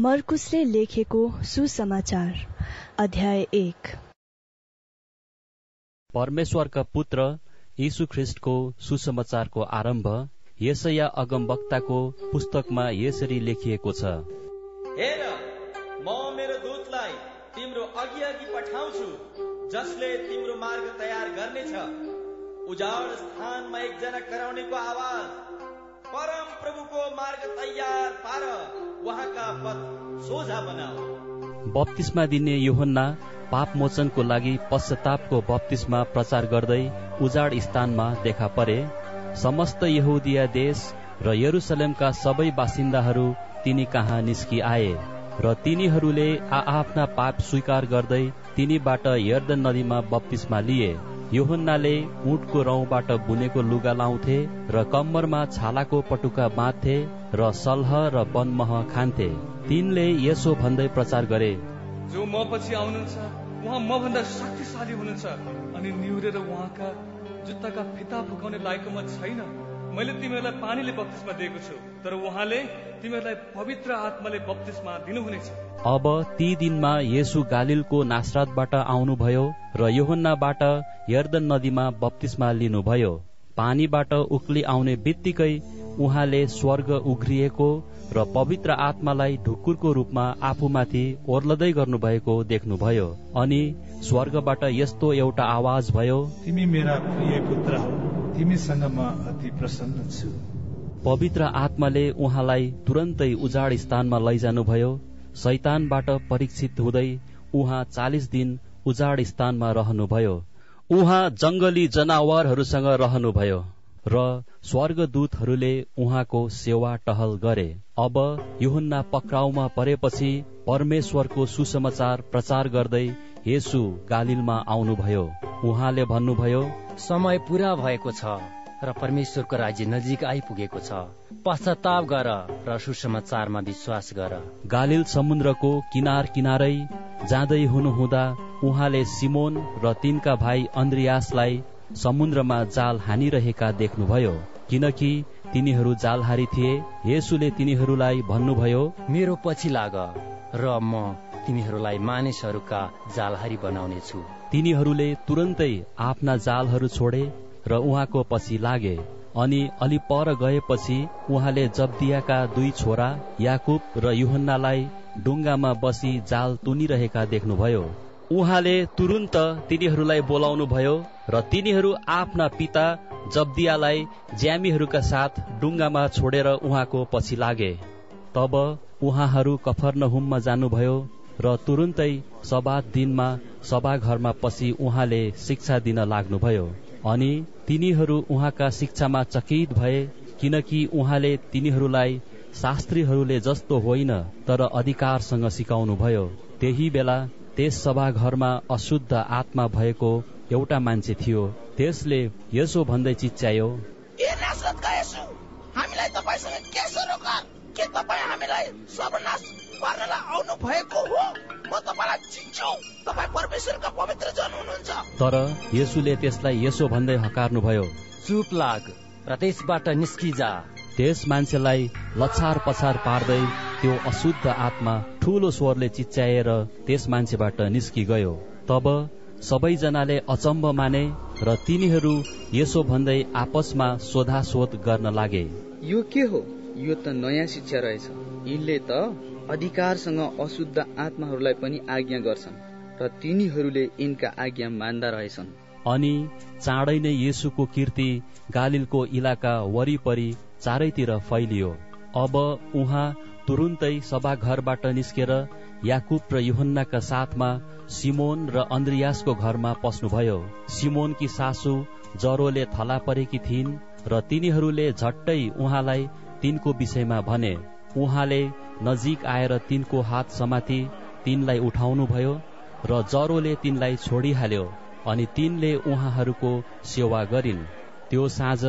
मर्कुसले लेखेको सुसमाचार अध्याय एक। परमेश्वरका पुत्र यीशु ख्रिस्टको सुसमाचारको आरम्भ यसया अगमवक्ताको पुस्तकमा यसरी लेखिएको छ। हेर म मेरो दूतलाई तिम्रो अघि अघि पठाउँछु जसले तिम्रो मार्ग तयार गर्नेछ। उजाड स्थानमा एकजना कराउनेको आवाज। परम प्रभुको मार्ग तयार पार उहाँका पथ सोझा बनाऊ। बत्तिसमा दिने योहन्ना पाप मोचनको लागि पश्चातापको बत्तिसमा प्रचार गर्दै उजाड स्थानमा देखा परे। समस्त यहुदिया देश र यरुसलेमका सबै बासिन्दाहरू तिनी कहाँ निस्कि आए र तिनीहरूले आआफ्ना पाप स्वीकार गर्दै तिनीबाट यर्दन नदीमा बत्तिसमा लिए। योहन्नाले उठको रौबाट बुनेको लुगा लाउँथे र कम्मरमा छालाको पटुका बाँध्थे र सल्ह र बनमह खान्थे। तिनले यसो भन्दै प्रचार गरे जो म पछि आउनुहुन्छ उहाँ मभन्दा शक्तिशाली हुनुहुन्छ। अनि निहुरेर उहाँका जुत्ताका फिता फुकाउने लायकको म छैन। मैले तिमीहरूलाई पानीले बत्तिसमा दिएको छु। तर उहाँले तिमीहरूलाई पवित्र आत्माले बत्तिसमा दिनुहुनेछ। अब ती दिनमा येसु गालिलको नासरातबाट आउनुभयो र योहन्नाबाट यर्दन नदीमा बत्तिसमा लिनुभयो। पानीबाट उक्ली आउने बित्तिकै उहाँले स्वर्ग उघ्रिएको र पवित्र आत्मालाई ढुकुरको रूपमा आफूमाथि ओर्लदै गर्नुभएको देख्नुभयो। अनि स्वर्गबाट यस्तो एउटा आवाज भयो तिमी मेरा प्रिय पुत्र हो तिमीसँग म अति प्रसन्न छु। पवित्र आत्माले उहाँलाई तुरन्तै उजाड स्थानमा लैजानुभयो। शैतानबाट परीक्षित हुँदै उहाँ चालिस दिन उजाड स्थानमा रहनुभयो। उहाँ जंगली जनावरहरूसँग रहनुभयो र स्वर्गदूतहरूले उहाँको सेवा टहल गरे। अब युहुन्ना पक्राउमा परेपछि परमेश्वरको सुसमाचार प्रचार गर्दै येसु गालिलमा आउनुभयो। उहाँले भन्नुभयो समय पूरा भएको छ। र परमेश्वरको राज्य नजिक आइपुगेको छ। पश्चाताप गर र सुसमाचारमा विश्वास गर। गालिल समुद्रको किनार किनारै जाँदै हुनुहुँदा उहाँले सिमोन र तिनका भाइ अन्द्रियासलाई समुद्रमा जाल हानिरहेका देख्नुभयो किनकि तिनीहरू जालहारी थिए। येसुले तिनीहरूलाई भन्नुभयो मेरो पछि लाग र म तिमीहरूलाई मानिसहरूका जालहारी बनाउने छु तिनीहरूले तुरन्तै आफ्ना जालहरू छोडे र उहाँको पछि लागे। अनि अलि पर गएपछि उहाँले जब्दियाका दुई छोरा याकुब र युहन्नालाई डुङ्गामा बसी जाल तुनिरहेका देख्नुभयो। उहाँले तुरुन्त तिनीहरूलाई बोलाउनु भयो र तिनीहरू आफ्ना पिता जब्दियालाई ज्यामीहरूका साथ डुङ्गामा छोडेर उहाँको पछि लागे। तब उहाँहरू कफर्नहुममा जानुभयो र तुरुन्तै सबात दिनमा सभाघरमा पछि उहाँले शिक्षा दिन लाग्नुभयो। अनि तिनीहरू उहाँका शिक्षामा चकित भए किनकि उहाँले तिनीहरूलाई शास्त्रीहरूले जस्तो होइन तर अधिकारसँग सिकाउनु भयो त्यही बेला त्यस सभाघरमा अशुद्ध आत्मा भएको एउटा मान्छे थियो। त्यसले यसो भन्दै चिच्यायो के तपाईँ हामीलाई सर्वनाश पार्नलाई आउनु भएको हो? म तपाईँलाई चिन्छु। तपाईँ परमेश्वरका पवित्र जन हुनुहुन्छ। तर यसुले त्यसलाई यसो भन्दै हकार्नुभयो चुप लाग र त्यसबाट निस्किजा। त्यस मान्छेलाई लछार पछार पार्दै त्यो अशुद्ध आत्मा ठूलो स्वरले चिच्याएर त्यस मान्छेबाट निस्कि गयो तब सबैजनाले अचम्म माने र तिनीहरू यसो भन्दै आपसमा सोधासोध गर्न लागे। यो के हो? यो त नयाँ शिक्षा रहेछ। यिनले त अधिकारसँग अशुद्ध आत्माहरूलाई पनि आज्ञा गर्छन् र तिनीहरूले यिनका आज्ञा मान्दा रहेछन्। अनि चाँडै नै येसुको कीर्ति गालिलको इलाका वरिपरि चारैतिर फैलियो। अब उहाँ तुरुन्तै सभाघरबाट निस्केर याकुब र युहन्नाका साथमा सिमोन र अन्द्रियासको घरमा पस्नुभयो। सिमोनकी सासु जरोले थला परेकी थिइन् र तिनीहरूले झट्टै उहाँलाई तिनको विषयमा भने उहाँले नजिक आएर तिनको हात समाति तिनलाई उठाउनु भयो र जरोले तिनलाई छोडिहाल्यो अनि तिनले उहाँहरूको सेवा गरिन्। त्यो साँझ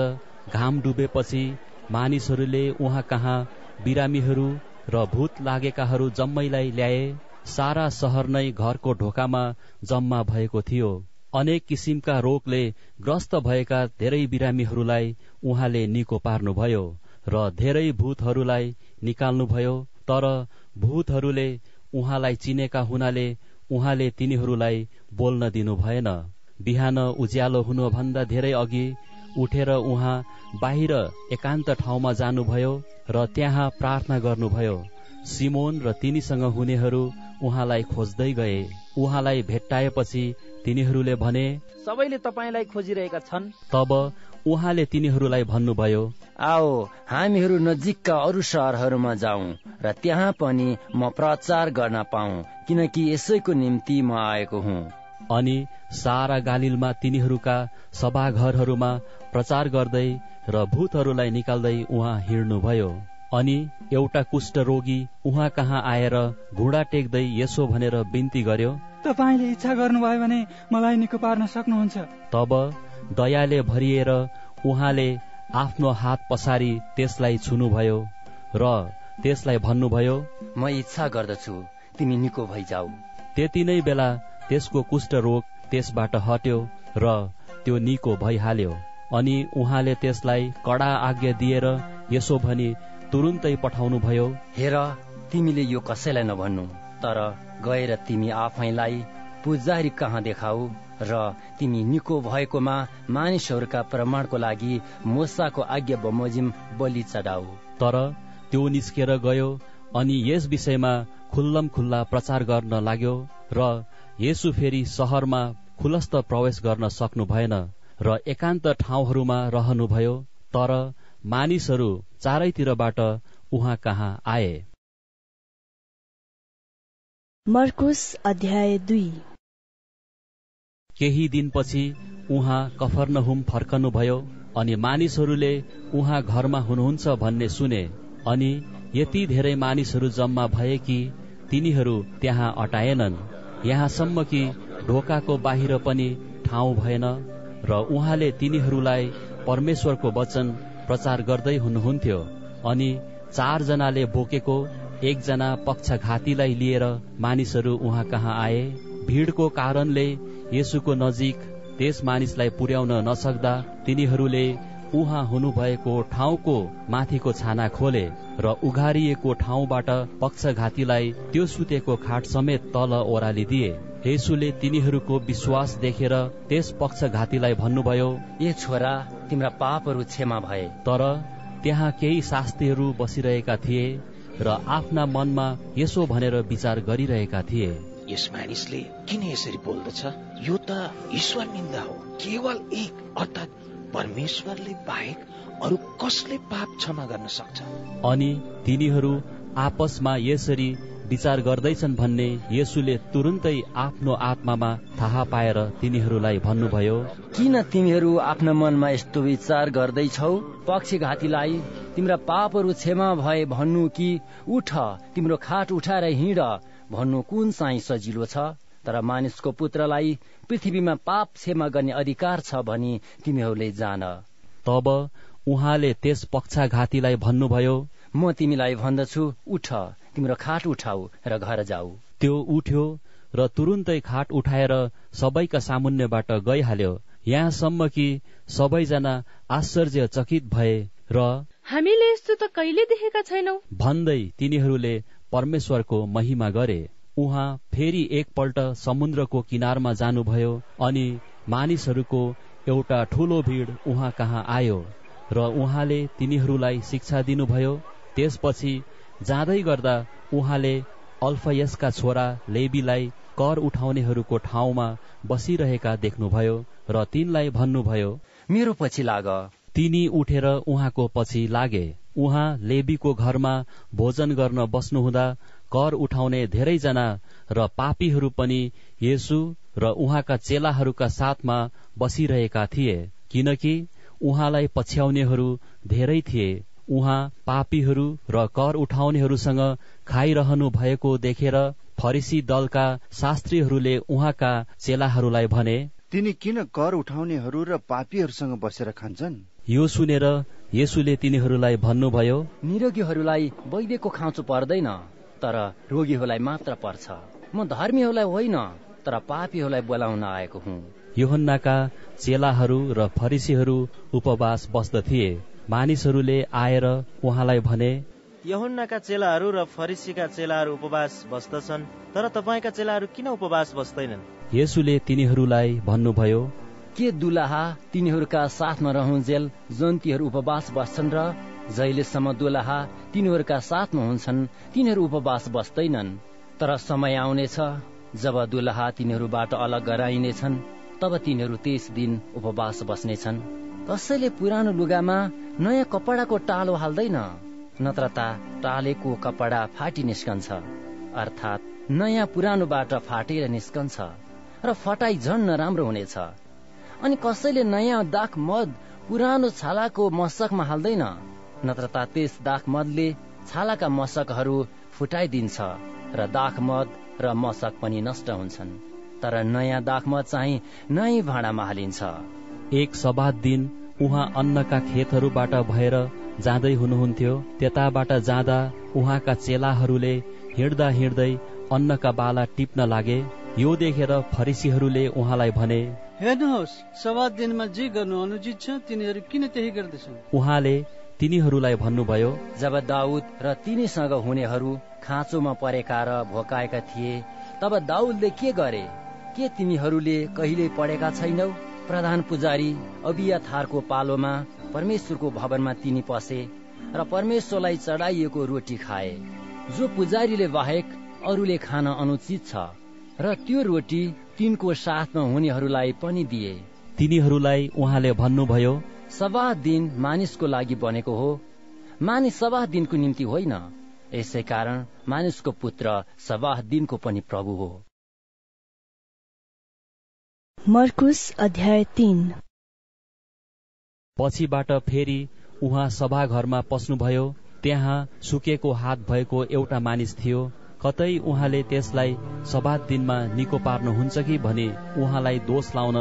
घाम डुबेपछि मानिसहरूले उहाँ कहाँ बिरामीहरू र भूत लागेकाहरू जम्मैलाई ल्याए सारा सहर नै घरको ढोकामा जम्मा भएको थियो। अनेक किसिमका रोगले ग्रस्त भएका धेरै बिरामीहरूलाई उहाँले निको पार्नुभयो। र धेरै भूतहरूलाई निकाल्नुभयो तर भूतहरूले उहाँलाई चिनेका हुनाले उहाँले तिनीहरूलाई बोल्न दिनु भएन। बिहान उज्यालो हुनुभन्दा धेरै अघि उठेर उहाँ बाहिर एकान्त ठाउँमा जानुभयो र त्यहाँ प्रार्थना गर्नुभयो। सिमोन र तिनीसँग हुनेहरू उहाँलाई खोज्दै गए। उहाँलाई भेट्टाएपछि तिनीहरूले भने सबैले तपाईँलाई खोजिरहेका छन्। तब उहाँले तिनीहरूलाई भन्नुभयो आओ हामीहरू नजिकका अरू सहरहरूमा जाउँ र त्यहाँ पनि म प्रचार गर्न पाऊ किनकि यसैको निम्ति म आएको हुँ। अनि सारा गालिलमा तिनीहरूका सभाघरहरूमा प्रचार गर्दै र भूतहरूलाई निकाल्दै उहाँ हिँड्नुभयो। अनि एउटा कुष्ठ रोगी उहाँ कहाँ आएर घुँडा टेक्दै यसो भनेर बिन्ती गर्यो तपाईँले इच्छा गर्नुभयो भने मलाई निको पार्न सक्नुहुन्छ। तब दयाले भरिएर उहाँले आफ्नो हात पसारी त्यसलाई छुनुभयो र त्यसलाई भन्नुभयो म इच्छा गर्दछु तिमी निको भइजाऊ त्यति नै बेला त्यसको कुष्ठ रोग त्यसबाट हट्यो र त्यो निको भइहाल्यो। अनि उहाँले त्यसलाई कडा आज्ञा दिएर यसो भनी तुरुन्तै पठाउनु भयो हेर तिमीले यो कसैलाई नभन्नु तर गएर तिमी आफैलाई पुजारी कहाँ देखाऊ? र तिमी निको भएकोमा मानिसहरूका प्रमाणको लागि मोसाको आज्ञा बमोजिम बलि चढाऊ। तर त्यो निस्केर गयो अनि यस विषयमा खुल्लम खुल्ला प्रचार गर्न लाग्यो र यसु फेरि सहरमा खुलस्त प्रवेश गर्न सक्नु भएन र एकान्त ठाउँहरूमा रहनुभयो तर मानिसहरू चारैतिरबाट उहाँ कहाँ आए? मर्कुस अध्याय दुई। केही दिनपछि उहाँ कफरनहुम फर्कनुभयो अनि मानिसहरूले उहाँ घरमा हुनुहुन्छ भन्ने सुने अनि यति धेरै मानिसहरू जम्मा भए कि तिनीहरू त्यहाँ अटाएनन्। यहाँसम्म कि ढोकाको बाहिर पनि ठाउँ भएन र उहाँले तिनीहरूलाई परमेश्वरको वचन प्रचार गर्दै हुनुहुन्थ्यो अनि चारजनाले बोकेको एकजना पक्षघातीलाई लिएर मानिसहरू उहाँ कहाँ आए? भिडको कारणले यसुको नजिक त्यस मानिसलाई पुर्याउन नसक्दा तिनीहरूले उहाँ हुनुभएको ठाउँको माथिको छाना खोले र उघारिएको ठाउँबाट पक्षघातीलाई त्यो सुतेको खाट समेत तल ओह्रालिदिए यसुले तिनीहरूको विश्वास देखेर त्यस पक्षघातीलाई भन्नुभयो ए छोरा तिम्रा पापहरू क्षमा भए। तर त्यहाँ केही शास्त्रीहरू बसिरहेका थिए र आफ्ना मनमा यसो भनेर विचार गरिरहेका थिए। यस मानिसले किन यसरी बोल्दछ? यो त ईश्वर निन्दा हो। केवल एक अर्थात् परमेश्वरले बाहेक अरू कसले पाप क्षमा गर्न सक्छ? अनि तिनीहरू आपसमा यसरी विचार गर्दैछन् भन्ने यसुले तुरुन्तै आफ्नो आत्मामा थाहा पाएर तिनीहरूलाई भन्नुभयो किन तिमीहरू आफ्नो मनमा यस्तो विचार गर्दैछौ? पक्षघातीलाई तिम्रा पापहरू क्षमा भए भन्नु कि उठ तिम्रो खाट उठाएर हिँड भन्नु कुन चाहिँ सजिलो छ? तर मानिसको पुत्रलाई पृथ्वीमा पाप क्षमा गर्ने अधिकार छ भनी तिमीहरूले जान। तब उहाँले त्यस पक्षाघातीलाई भन्नुभयो म तिमीलाई भन्दछु उठ तिम्रो खाट उठाऊ र घर जाऊ। त्यो उठ्यो र तुरुन्तै खाट उठाएर सबैका सामुन्यबाट गइहाल्यो। यहाँसम्म कि सबैजना आश्चर्यचकित भए र हामीले यस्तो त कहिले देखेका छैनौ? भन्दै तिनीहरूले परमेश्वरको महिमा गरे। उहाँ फेरि एकपल्ट समुद्रको किनारमा जानुभयो अनि मानिसहरूको एउटा ठूलो भिड उहाँ कहाँ आयो र उहाँले तिनीहरूलाई शिक्षा दिनुभयो। त्यसपछि जाँदै गर्दा उहाँले अल्फयसका छोरा लेबीलाई कर उठाउनेहरूको ठाउँमा बसिरहेका देख्नुभयो र तिनलाई भन्नुभयो मेरो पछि लाग। तिनी उठेर उहाँको पछि लागे। उहाँ लेबीको घरमा भोजन गर्न बस्नुहुँदा कर उठाउने धेरैजना र पापीहरू पनि येसु र उहाँका चेलाहरूका साथमा बसिरहेका थिए किनकि उहाँलाई पछ्याउनेहरू धेरै थिए। उहाँ पापीहरू र कर उठाउनेहरूसँग खाइरहनु भएको देखेर फरिसी दलका शास्त्रीहरूले उहाँका चेलाहरूलाई भने तिनी किन कर उठाउनेहरू र पापीहरूसँग बसेर खान्छन्? यो सुनेर यसुले तिनीहरूलाई भन्नुभयो निरोगीहरूलाई वैद्यको खाँचो पर्दैन। तर रोगीहरूलाई मात्र पर्छ। म धर्मीहरूलाई होइन तर पापीहरूलाई बोलाउन आएको हुँ। योहन्नाका चेलाहरू र फरिसीहरू उपवास बस्दथिए। मानिसहरूले आएर उहाँलाई भने यहुन्नाका चेलाहरू र फरिसीका चेलाहरू उपवास बस्दछन् तर तपाईँका चेलाहरू किन उपवास बस्दैनन्? येशूले तिनीहरूलाई भन्नुभयो के दुलाहा तिनीहरूका साथमा रहुन्जेल जन्तीहरू उपवास बस्छन् र जहिलेसम्म दुलाहा तिनीहरूका साथमा हुन्छन् तिनीहरू उपवास बस्दैनन्। तर समय आउनेछ जब दुलाहा तिनीहरूबाट अलग गराइनेछन् तब तिनीहरू त्यस दिन उपवास बस्नेछन्। कसैले पुरानो लुगामा नयाँ कपडाको टालो हाल्दैन नत्र टालेको कपडा फाटी निस्कन्छ। अर्थात् नयाँ पुरानोबाट फाटेर निस्कन्छ र फटाई झन् नराम्रो हुनेछ। अनि कसैले नयाँ दाख मद पुरानो छालाको मशकमा हाल्दैन। नत्र त त्यस दाख मदले छालाका मशकहरू फुटाइदिन्छ र दाख मद र मशक पनि नष्ट हुन्छन्। तर नयाँ दाख मद चाहिँ नयाँ भाँडामा हालिन्छ। एक सभा दिन उहाँ अन्नका खेतहरूबाट भएर जाँदै हुनुहुन्थ्यो। त्यताबाट जाँदा उहाँका चेलाहरूले हिँड्दा हिँड्दै अन्नका बाला टिप्न लागे। यो देखेर फरिसीहरूले उहाँलाई भने हेर्नुहोस् सभा दिनमा जे गर्नु अनुचित छ तिनीहरू किन त्यही गर्दछन्? उहाँले तिनीहरूलाई भन्नुभयो जब दाउद र तिनीसँग हुनेहरू खाँचोमा परेका र भोकाएका थिए तब दाउदले के गरे? के तिमीहरूले कहिले पढेका छैनौ? प्रधान पुजारी अबिया थारको पालोमा परमेश्वरको भवनमा तिनी पसे र परमेश्वरलाई चढाइएको रोटी खाए। जो पुजारीले बाहेक अरूले खान अनुचित छ र त्यो रोटी तिनको साथमा हुनेहरूलाई पनि दिए। तिनीहरूलाई उहाँले भन्नुभयो सबाह दिन मानिसको लागि बनेको हो। मानिस सबाह दिनको निम्ति होइन। यसै कारण मानिसको पुत्र सबाह दिनको पनि प्रभु हो। मर्कुस अध्याय तीन। पछिबाट फेरि उहाँ सभाघरमा पस्नुभयो। त्यहाँ सुकेको हात भएको एउटा मानिस थियो। कतै उहाँले त्यसलाई सभा दिनमा निको पार्नुहुन्छ कि भने उहाँलाई दोष लाउन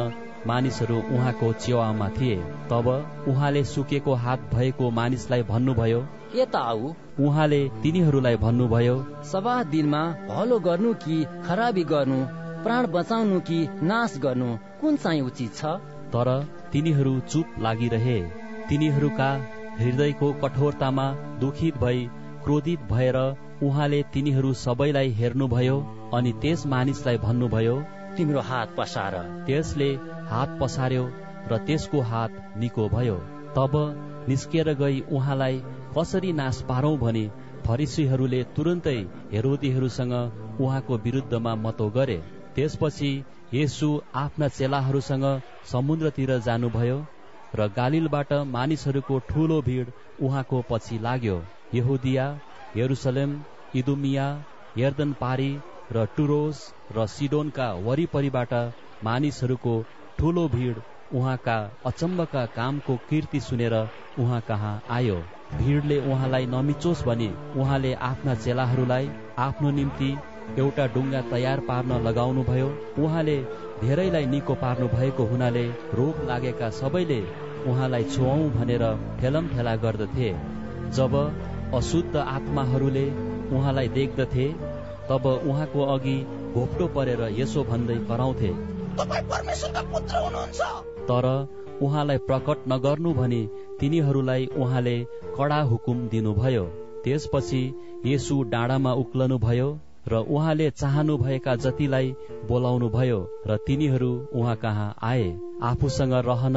मानिसहरू उहाँको चेवामा थिए। तब उहाँले सुकेको हात भएको मानिसलाई भन्नुभयो यता आऊ? उहाँले तिनीहरूलाई भन्नुभयो सभा दिनमा भलो गर्नु कि खराबी गर्नु प्राण बचाउनु कि नाश गर्नु कुन चाहिँ उचित छ? तर तिनीहरू चुप लागिरहे। तिनीहरूका हृदयको कठोरतामा दुखित भई क्रोधित भएर उहाँले तिनीहरू सबैलाई हेर्नुभयो अनि त्यस मानिसलाई भन्नुभयो तिम्रो हात पसार। त्यसले हात पसार्यो र त्यसको हात निको भयो। तब निस्केर गई उहाँलाई कसरी नाश पारौं भने फरिसीहरूले तुरन्तै हेरोदीहरूसँग उहाँको विरुद्धमा मतो गरे। त्यसपछि येसु आफ्ना चेलाहरूसँग समुद्रतिर जानुभयो र गालिलबाट मानिसहरूको ठूलो भिड उहाँको पछि लाग्यो। यहुदिया यरुसलेम इदुमिया यर्दन पारी र टुरोस र सिडोनका वरिपरिबाट मानिसहरूको ठूलो भिड उहाँका अचम्मका कामको कीर्ति सुनेर उहाँ कहाँ आयो। भिडले उहाँलाई नमिचोस् भनी उहाँले आफ्ना चेलाहरूलाई आफ्नो निम्ति एउटा डुङ्गा तयार पार्न लगाउनु भयो उहाँले धेरैलाई निको पार्नु भएको हुनाले रोग लागेका सबैले उहाँलाई छुवाउ भनेर ठेलम ठेला गर्दथे। जब अशुद्ध आत्माहरूले उहाँलाई देख्दथे तब उहाँको अघि घोप्टो परेर यसो भन्दै कराउँथे तर उहाँलाई प्रकट नगर्नु भनी तिनीहरूलाई उहाँले कडा हुकुम दिनुभयो। त्यसपछि यसु डाँडामा उक्लनु भयो र उहाँले चाहनु भएका जतिलाई बोलाउनु भयो र तिनीहरू उहाँ कहाँ आए? आफूसँग रहन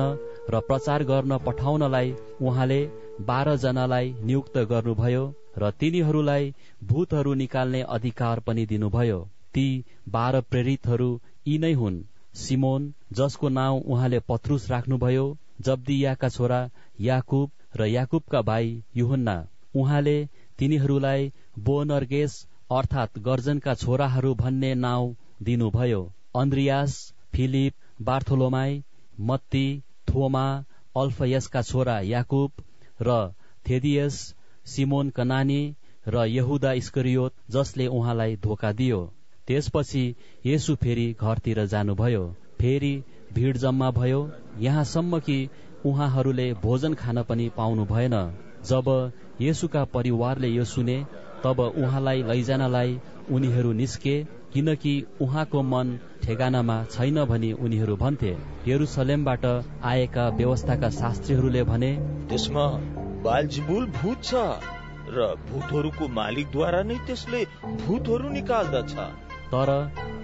र प्रचार गर्न पठाउनलाई उहाँले बाह्र जनालाई नियुक्त गर्नुभयो र तिनीहरूलाई भूतहरू निकाल्ने अधिकार पनि दिनुभयो। ती बाह्र प्रेरितहरू यी नै हुन्। सिमोन जसको नाउँ उहाँले पत्रुस राख्नुभयो जब्दियाका छोरा याकुब र याकुबका भाइ युहन्ना। उहाँले तिनीहरूलाई बोनर्गेस अर्थात् गर्जनका छोराहरू भन्ने नाउँ दिनुभयो। अन्द्रियास फिलिप बार्थोलोमाई मत्ती थोमा अल्फयसका छोरा याकुब र थेदियस सिमोन कनानी र यहुदा इस्करियोत जसले उहाँलाई धोका दियो। त्यसपछि यसु फेरि घरतिर जानुभयो। फेरि भिड जम्मा भयो। यहाँसम्म कि उहाँहरूले भोजन खान पनि पाउनु भएन। जब येसुका परिवारले यो सुने तब उहाँलाई लैजानलाई उनीहरू निस्के किनकि उहाँको मन ठेगानामा छैन भनी उनीहरू भन्थे। यरुसलेमबाट आएका व्यवस्थाका शास्त्रीहरूले भने त्यसमा बालजिबुल भूत छ र भूतहरूको मालिकद्वारा नै त्यसले भूतहरू निकाल्दछ। तर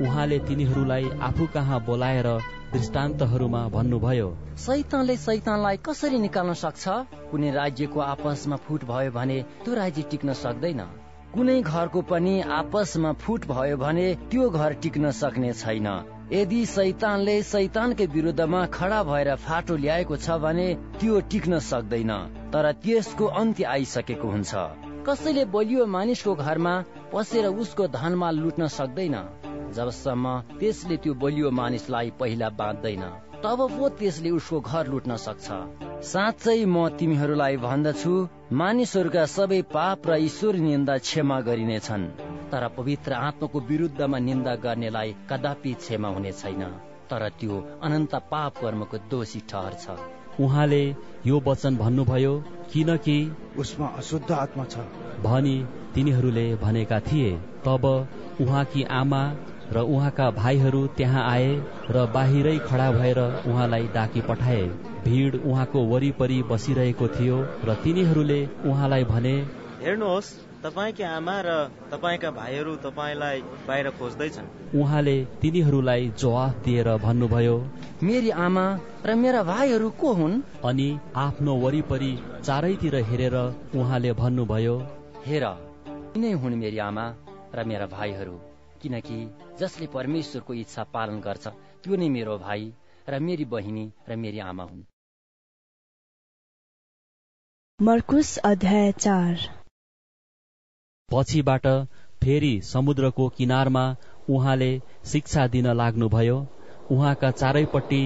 उहाँले तिनीहरूलाई आफू कहाँ बोलाएर दृष्टान्तहरूमा भन्नुभयो सैतानले सैतानलाई कसरी निकाल्न सक्छ? कुनै राज्यको आपसमा फुट भयो भने त्यो राज्य टिक्न सक्दैन। कुनै घरको पनि आपसमा फुट भयो भने त्यो घर टिक्न सक्ने छैन। यदि सैतानले सैतानकै विरुद्धमा खडा भएर फाटो ल्याएको छ भने त्यो टिक्न सक्दैन तर त्यसको अन्त्य आइसकेको हुन्छ। कसैले बलियो मानिसको घरमा पसेर उसको धनमाल लुट्न सक्दैन जबसम्म त्यसले त्यो बलियो मानिसलाई पहिला बाँध्दैन। तब पो त्यसले उसको घर लुट्न सक्छ। साँच्चै म तिमीहरूलाई भन्दछु मानिसहरूका सबै पाप र ईश्वर निन्दा क्षमा गरिनेछन्। तर पवित्र आत्माको विरुद्धमा निन्दा गर्नेलाई कदापि क्षमा हुने छैन। तर त्यो अनन्त पाप कर्मको दोषी ठहर्छ उहाँले यो वचन भन्नुभयो किनकि उसमा अशुद्ध आत्मा छ। भनी तिनीहरूले भनेका थिए तब उहाँकी आमा र उहाँका भाइहरू त्यहाँ आए र बाहिरै खडा भएर उहाँलाई डाकी पठाए। भिड उहाँको वरिपरि बसिरहेको थियो र तिनीहरूले उहाँलाई भने हेर्नुहोस् तपाईँकी आमा र तपाईँका भाइहरू तपाईँलाई बाहिर खोज्दैछन्। उहाँले तिनीहरूलाई जवाफ दिएर भन्नुभयो मेरी आमा र मेरा भाइहरू को हुन्? अनि आफ्नो वरिपरि चारैतिर हेरेर उहाँले भन्नुभयो हेर यिनै हुन् मेरी आमा र मेरा भाइहरू। किनकि जसले परमेश्वरको इच्छा पालन गर्छ त्यो नै मेरो भाइ र मेरी बहिनी र मेरी आमा हुन्। मर्कुस अध्याय चार। पछिबाट फेरि समुद्रको किनारमा उहाँले शिक्षा दिन लाग्नुभयो। उहाँका चारैपट्टि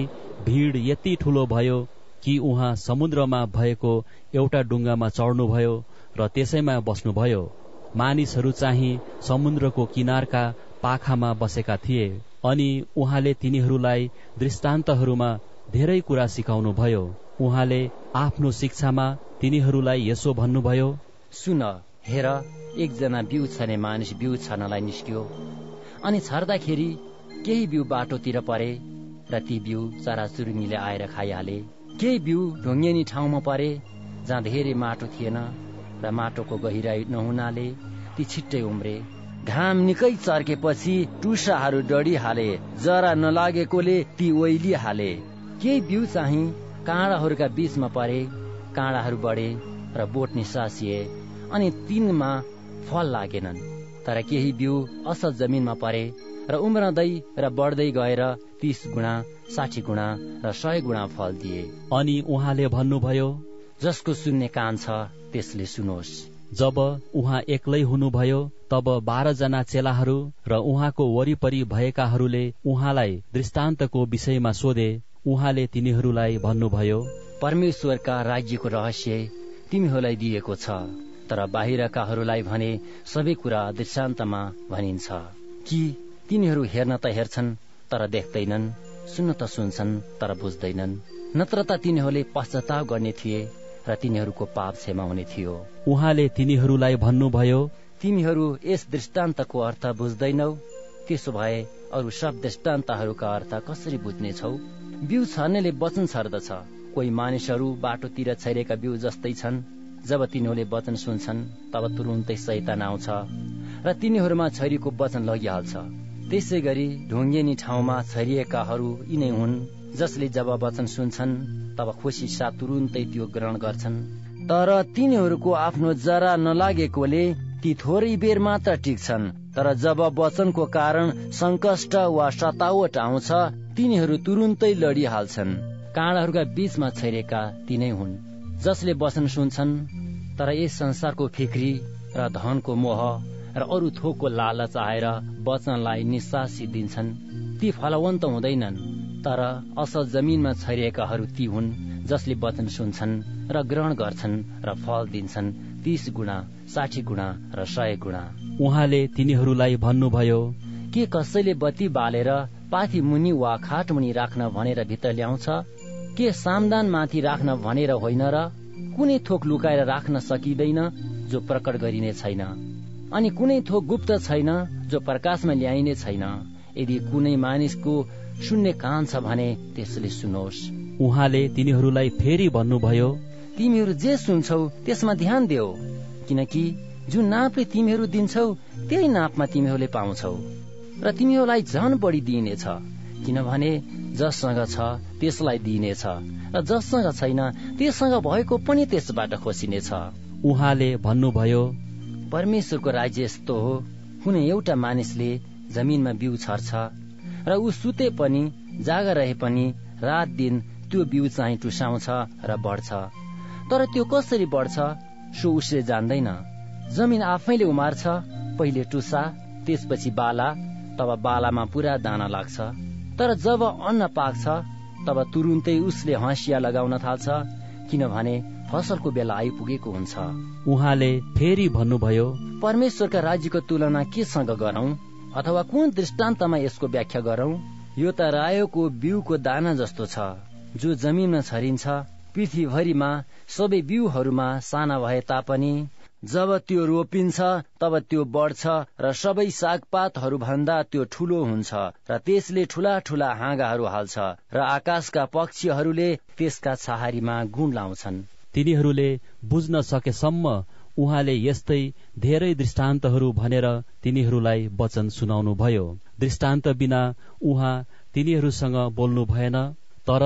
भिड यति ठुलो भयो कि उहाँ समुद्रमा भएको एउटा डुङ्गामा चढ्नुभयो र त्यसैमा बस्नुभयो। मानिसहरू चाहिँ समुद्रको किनारका पाखामा बसेका थिए अनि उहाँले तिनीहरूलाई दृष्टान्तहरूमा धेरै कुरा सिकाउनुभयो। उहाँले आफ्नो शिक्षामा तिनीहरूलाई यसो भन्नुभयो सुन हेर एकजना बिउ छर्ने मानिस बिउ छर्नलाई निस्क्यो। अनि छर्दाखेरि केही बिउ बाटोतिर परे र ती बिउ चराचुरुङ्गीले आएर खाइहाले। केही बिउ ढुङ्गेनी ठाउँमा परे जहाँ धेरै माटो थिएन। र माटोको गहिराई नहुनाले ती छिट्टै उम्रे। घाम निकै चर्केपछि टुसाहरू डढिहाले जरा नलागेकोले ती ओइलिहाले। केही बिउ चाहिँ काँडाहरूका बीचमा परे काँडाहरू बढे र बोट निसासिए अनि तिनमा फल लागेनन्। तर केही बिउ असल जमिनमा परे र उम्रदै र बढ्दै गएर तीस गुणा साठी गुणा र सय गुणा फल दिए। अनि उहाँले भन्नुभयो जसको सुन्ने कान छ त्यसले सुनोस्। जब उहाँ एक्लै हुनुभयो तब बाह्रजना चेलाहरू र उहाँको वरिपरि भएकाहरूले उहाँलाई दृष्टान्तको विषयमा सोधे उहाँले तिनीहरूलाई भन्नुभयो परमेश्वरका राज्यको रहस्य तिमीहरूलाई दिएको छ तर बाहिरकाहरूलाई भने सबै कुरा दृष्टान्तमा भनिन्छ। कि तिनीहरू हेर्न त हेर्छन् तर देख्दैनन् सुन्न त सुन्छन् तर बुझ्दैनन्। नत्र त तिनीहरूले पश्चाताप गर्ने थिए र तिनीहरूको पाप क्षमा हुने थियो। उहाँले तिनीहरूलाई भन्नुभयो तिमीहरू यस दृष्टान्तको अर्थ बुझ्दैनौ। त्यसो भए अरू सब दृष्टान्तहरूका अर्थ कसरी बुझ्नेछौ? बिउ छर्नेले वचन छर्दछ। कोही मानिसहरू बाटोतिर छैरेका बिउ जस्तै छन्। जब तिनीहरूले वचन सुन्छन् तब तुरुन्तै सैतान आउँछ र तिनीहरूमा छैरीको वचन लगिहाल्छ। त्यसै गरी ढुङ्गेनी ठाउँमा छरिएकाहरू यिनै हुन्। जसले जब वचन सुन्छन् तब खुसी साथ तुरुन्तै त्यो ग्रहण गर्छन्। तर तिनीहरूको आफ्नो जरा नलागेकोले ती थोरै बेर मात्र टिक्छन्। तर जब वचनको कारण संकष्ट वा सतावट आउँछ तिनीहरू तुरुन्तै लडिहाल्छन्। काँडाहरूका बीचमा छैरेका तिनै हुन् जसले वचन सुन्छन्। तर यस संसारको फिक्री र धनको मोह र अरू थोकको लालच आएर वचनलाई निसासी दिन्छन्। ती फलवन्त हुँदैनन्। तर असल जमिनमा छरिएकाहरू ती हुन् जसले वचन सुन्छन् र ग्रहण गर्छन् र फल दिन्छन्। तीस गुणा साठी गुणा र सय गुणा। उहाँले तिनीहरूलाई भन्नुभयो के कसैले बत्ती बालेर पाथी मुनि वा खाट मुनि राख्न भनेर भित्र ल्याउँछ? के सामदान माथि राख्न भनेर होइन र कुनै थोक लुकाएर राख्न सकिँदैन जो प्रकट गरिने छैन? अनि कुनै थोक गुप्त छैन जो प्रकाशमा ल्याइने छैन? यदि कुनै मानिसको सुन्ने कान छ भने त्यसले सुनोस्। उहाँले तिनीहरूलाई फेरि भन्नुभयो तिमीहरू जे सुन्छौ त्यसमा ध्यान देऊ। किनकि जुन नापले तिमीहरू दिन्छौ त्यही नापमा तिमीहरूले पाउँछौ। र तिमीहरूलाई झन बढी दिइनेछ किनभने जससँग छ त्यसलाई दिइनेछ र जससँग छैन त्यससँग भएको पनि त्यसबाट खोसिनेछ उहाँले भन्नुभयो परमेश्वरको राज्य यस्तो हो। कुनै एउटा मानिसले जमिनमा बिउ छर्छ र ऊ सुते पनि जागा रहे पनि रात दिन त्यो बिउ चाहिँ टुसाउँछ र बढ्छ। तर त्यो कसरी बढ्छ सो उसले जान्दैन। जमिन आफैले उमार्छ पहिले टुसा त्यसपछि बाला तब बालामा पुरा दाना लाग्छ। तर जब अन्न पाक्छ तब तुरुन्तै उसले हँसिया लगाउन थाल्छ किनभने फसलको बेला आइपुगेको हुन्छ। उहाँले फेरि भन्नुभयो परमेश्वरका राज्यको तुलना केसँग गरौं? अथवा कुन दृष्टान्तमा यसको व्याख्या गरौं? यो त रायोको बिउको दाना जस्तो छ जो जमिनमा छरिन्छ। पृथ्वीभरिमा सबै बिउहरूमा साना भए तापनि जब त्यो रोपिन्छ तब त्यो बढ्छ र सबै सागपातहरू भन्दा त्यो ठुलो हुन्छ र त्यसले ठुला ठुला हाँगाहरू हाल्छ र आकाशका पक्षीहरूले त्यसका छहारीमा गुण लाउँछन्। तिनीहरूले बुझ्न सकेसम्म उहाँले यस्तै धेरै दृष्टान्तहरू भनेर तिनीहरूलाई वचन सुनाउनु भयो दृष्टान्त बिना उहाँ तिनीहरूसँग बोल्नु भएन तर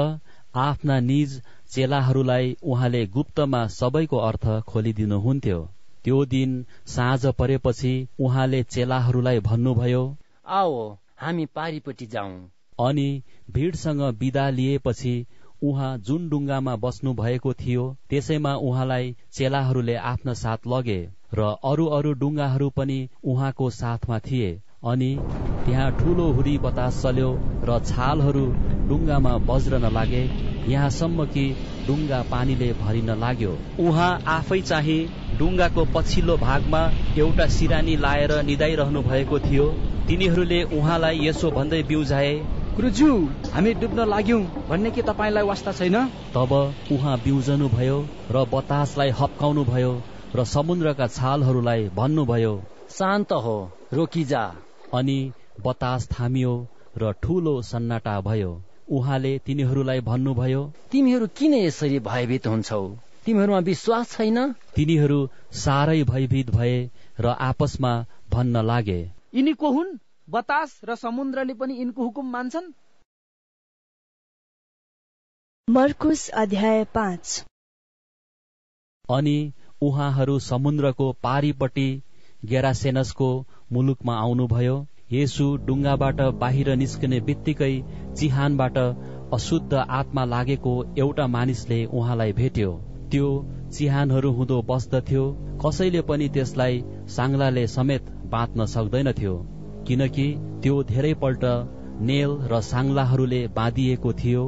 आफ्ना निज चेलाहरूलाई उहाँले गुप्तमा सबैको अर्थ खोलिदिनुहुन्थ्यो। त्यो दिन साँझ परेपछि उहाँले चेलाहरूलाई भन्नुभयो आओ हामी पारिपट्टि जाउँ। अनि भिडसँग विदा लिएपछि उहाँ जुन डुङ्गामा बस्नु भएको थियो त्यसैमा उहाँलाई चेलाहरूले आफ्ना साथ लगे र अरू अरू डुङ्गाहरू पनि उहाँको साथमा थिए। अनि त्यहाँ ठूलो हुरी बतास चल्यो र छालहरू डुङ्गामा बज्रन लागे। यहाँसम्म कि डुङ्गा पानीले भरिन लाग्यो। उहाँ आफै चाहिँ डुङ्गाको पछिल्लो भागमा एउटा सिरानी लाएर निदाइरहनु भएको थियो। तिनीहरूले उहाँलाई यसो भन्दै बिउजाए गुरुज्यू हामी डुब्न लाग्यौं भन्ने के तपाईँलाई वास्ता छैन? तब उहाँ बिउजनु भयो र बतासलाई हप्काउनु भयो र समुद्रका छालहरूलाई भन्नुभयो शान्त हो रोकिजा। अनि बतास थामियो र ठूलो सन्नाटा भयो। उहाँले तिनीहरूलाई भन्नुभयो तिमीहरू किन यसरी भयभीत हुन्छौ? तिमीहरूमा विश्वास छैन? तिनीहरू साह्रै भयभीत भए र आपसमा भन्न लागे। यिनी को हुन्? बतास र समुद्रले पनि यिनको हुकुम मान्छन्। मर्कुस अध्याय पाँच। अनि उहाँहरू समुद्रको पारिपट्टि गेरासेनसको मुलुकमा आउनुभयो। येसु डुङ्गाबाट बाहिर निस्कने बित्तिकै चिहानबाट अशुद्ध आत्मा लागेको एउटा मानिसले उहाँलाई भेट्यो। त्यो चिहानहरू हुँदो बस्दथ्यो। कसैले पनि त्यसलाई साङ्लाले समेत बाँच्न सक्दैनथ्यो। किनकि त्यो धेरैपल्ट नेल र साङ्लाहरूले बाँधिएको थियो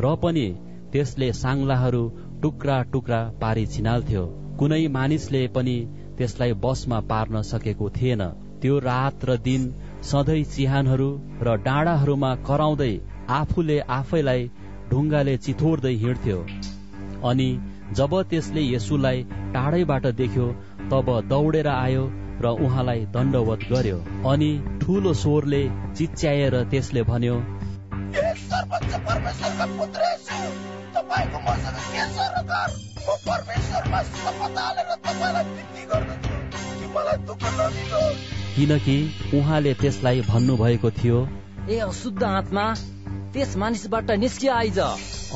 र पनि त्यसले साङ्लाहरू टुक्रा टुक्रा पारी छिनाल्थ्यो। कुनै मानिसले पनि त्यसलाई बसमा पार्न सकेको थिएन। त्यो रात र दिन सधैँ चिहानहरू र डाँडाहरूमा कराउँदै आफूले आफैलाई ढुङ्गाले चिथोर्दै हिँड्थ्यो। अनि जब त्यसले यसुलाई टाढैबाट देख्यो तब दौडेर आयो र उहाँलाई दण्डवत गर्यो। अनि ठूलो स्वरले चिच्याएर त्यसले भन्यो किनकि उहाँले त्यसलाई भन्नुभएको थियो ए अशुद्ध आत्मा त्यस मानिसबाट निस्किया आइज।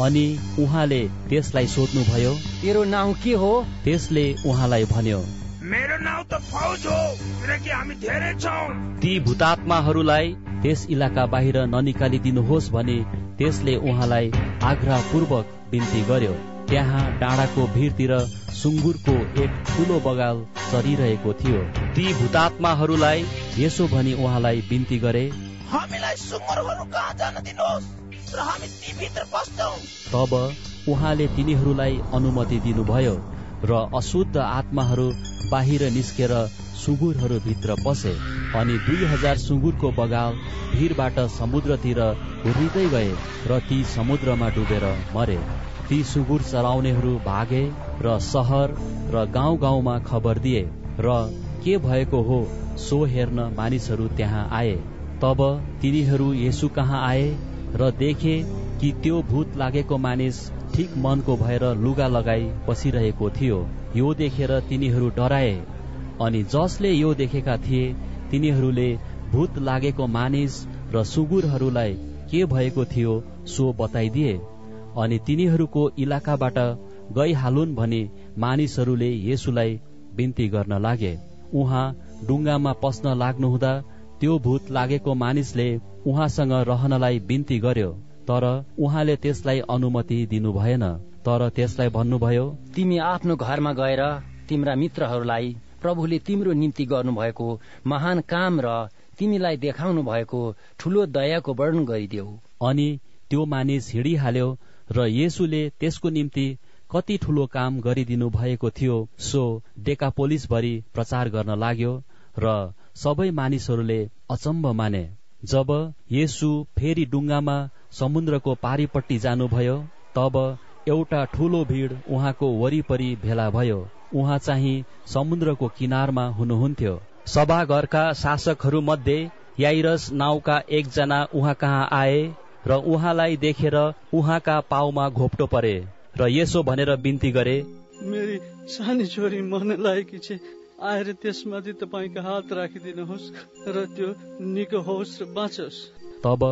अनि उहाँले त्यसलाई सोध्नुभयो तेरो नाउँ के हो? त्यसले उहाँलाई भन्यो मेरो नाउँ त फौज हो किनकि हामी धेरै छौँ। ती भूतात्माहरूलाई त्यस इलाका बाहिर ननिकालिदिनुहोस् भने त्यसले उहाँलाई आग्रहपूर्वक बिन्ती गर्यो। त्यहाँ डाँडाको भिरतिर सुँगुरको एक ठूलो बगाल चरिरहेको थियो। ती भूतात्माहरूलाई यसो भनी उहाँलाई बिन्ती गरे हामीलाई सुँगुरहरू कहाँ जान दिनुहोस्? र हामी ती भित्र बस्छौँ। तब उहाँले तिनीहरूलाई अनुमति दिनुभयो। र अशुद्ध आत्माहरू बाहिर निस्केर सुँगुरहरू भित्र पसे अनि दुई हजार सुँगुरको बगाल भिरबाट समुद्रतिर हुर्दै गए र ती समुद्रमा डुबेर मरे। ती सुँगुर चराउनेहरू भागे र सहर र गाउँ गाउँमा खबर दिए र के भएको हो सो हेर्न मानिसहरू त्यहाँ आए। तब तिनीहरू यसु कहाँ आए र देखे कि त्यो भूत लागेको मानिस ठिक मनको भएर लुगा लगाई बसिरहेको थियो। यो देखेर तिनीहरू डराए। अनि जसले यो देखेका थिए तिनीहरूले भूत लागेको मानिस र सुँगुरहरूलाई के भएको थियो सो बताइदिए। अनि तिनीहरूको इलाकाबाट गइहालुन् भनी मानिसहरूले येसुलाई बिन्ती गर्न लागे। उहाँ डुङ्गामा पस्न लाग्नुहुँदा त्यो भूत लागेको मानिसले उहाँसँग रहनलाई बिन्ती गर्यो। तर उहाँले त्यसलाई अनुमति दिनु भएन तर त्यसलाई भन्नुभयो तिमी आफ्नो घरमा गएर तिम्रा मित्रहरूलाई प्रभुले तिम्रो निम्ति गर्नुभएको महान काम र तिमीलाई देखाउनु भएको ठुलो दयाको वर्णन गरिदेऊ। अनि त्यो मानिस हिँडिहाल्यो र येसुले त्यसको निम्ति कति ठुलो काम गरिदिनु भएको थियो सो डेकापोलिसभरि प्रचार गर्न लाग्यो र सबै मानिसहरूले अचम्म माने। जब येसु फेरि डुङ्गामा समुद्रको पारिपट्टि जानुभयो तब एउटा ठूलो भीड़ उहाँको वरिपरि भेला भयो। उहाँ चाहिँ समुद्रको किनारमा हुनुहुन्थ्यो। सभाघरका शासकहरू मध्ये याइरस नाउँका एकजना उहाँ कहाँ आए र उहाँलाई देखेर उहाँका पाउमा घोप्टो परे र यसो भनेर बिन्ती गरे मेरी सानी छोरी आएर त्यसमाथि तपाईँको हात राखिदिनुहोस् र त्यो निको होस् र बाँचोस्। तब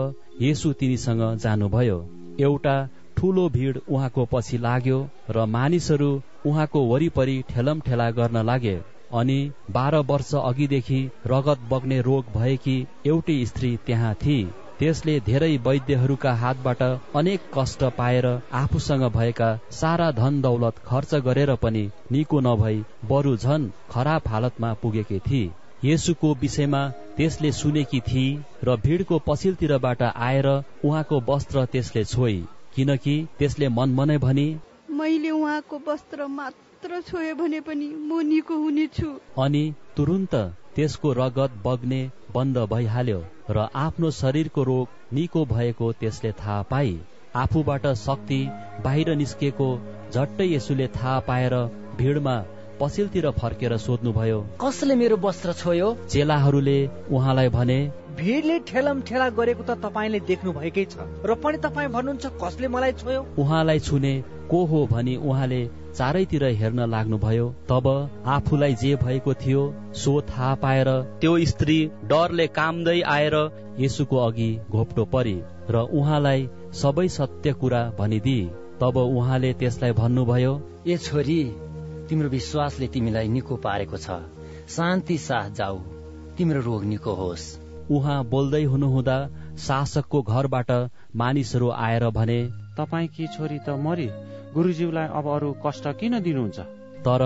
येसु तिनीसँग जानुभयो। एउटा ठूलो भीड़ उहाँको पछि लाग्यो र मानिसहरू उहाँको वरिपरि ठेलम ठेला गर्न लागे अनि बाह्र वर्ष अघिदेखि रगत बग्ने रोग भएकी एउटी स्त्री त्यहाँ थिए त्यसले धेरै वैद्यहरूका हातबाट अनेक कष्ट पाएर आफूसँग भएका सारा धन दौलत खर्च गरेर पनि निको नभई बरु झन खराब हालतमा पुगेकी थिए येसुको विषयमा त्यसले सुनेकी थिए र भिडको पछिल्तिरबाट आएर उहाँको वस्त्र त्यसले छोई किनकि त्यसले मनमनै भनी मैले उहाँको वस्त्र मात्र छोयो भने पनि म निको हुनेछु। अनि तुरुन्त त्यसको रगत बग्ने बन्द भइहाल्यो। र आफ्नो शरीरको रोग निको भएको त्यसले थाहा पाई आफूबाट शक्ति बाहिर निस्केको झट्टै यसुले थाहा पाएर भिडमा पछिल्तिर फर्केर सोध्नुभयो कसले मेरो वस्त्र छोयो? चेलाहरूले उहाँलाई भने भिडले ठेलम ठेला गरेको त तपाईँले देख्नु भएकै छ र पनि तपाईँ भन्नुहुन्छ कसले मलाई छोयो? उहाँलाई छुने को हो भनी उहाँले चारैतिर हेर्न लाग्नुभयो तब आफूलाई जे भएको थियो सो थाहा पाएर त्यो स्त्री डरले कामदै आएर यसुको अघि घोप्टो परी र उहाँलाई सबै सत्य कुरा भनिदिए तब उहाँले त्यसलाई भन्नुभयो ए छोरी तिम्रो विश्वासले तिमीलाई निको पारेको छ। शान्ति साथ जाऊ। तिम्रो रोग निको होस्। उहाँ बोल्दै हुनुहुँदा शासकको घरबाट मानिसहरू आएर भने तपाईँकी छोरी त मरी? गुरुजीलाई अब अरू कष्ट किन दिनुहुन्छ? तर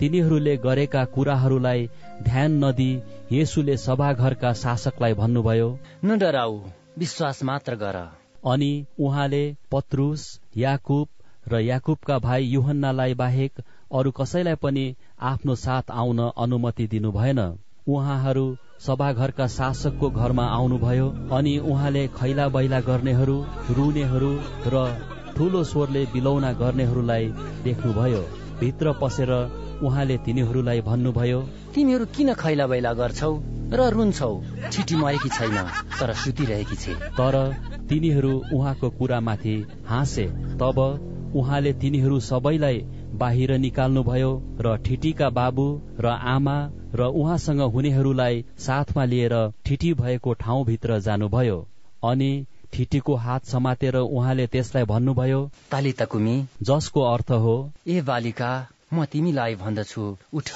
तिनीहरूले गरेका कुराहरूलाई ध्यान नदी येसुले सभाघरका शासकलाई भन्नुभयो न डराऊ विश्वास मात्र गर। अनि उहाँले पत्रुस याकुब र याकुबका भाइ युहन्नालाई बाहेक अरू कसैलाई पनि आफ्नो साथ आउन अनुमति दिनु भएन उहाँहरू सभाघरका शासकको घरमा आउनुभयो अनि उहाँले खैला बैला गर्नेहरू रुनेहरू र ठूलो स्वरले बिलौना गर्नेहरूलाई देख्नुभयो। भित्र पसेर उहाँले तिनीहरूलाई भन्नुभयो तिमीहरू किन खैला बैला गर्छौ र रुन्छौ? छिटी मरेकी छैन तर सुतिरहेकी छे। तर तिनीहरू उहाँको कुरामाथि हाँसे। तब उहाँले तिनीहरू सबैलाई बाहिर निकाल्नुभयो र ठिटीका बाबु र आमा र उहाँसँग हुनेहरूलाई साथमा लिएर ठिटी भएको ठाउँभित्र जानुभयो। अनि ठिटीको हात समातेर उहाँले त्यसलाई भन्नुभयो तालिताकुमी जसको अर्थ हो ए बालिका म तिमीलाई भन्दछु उठ।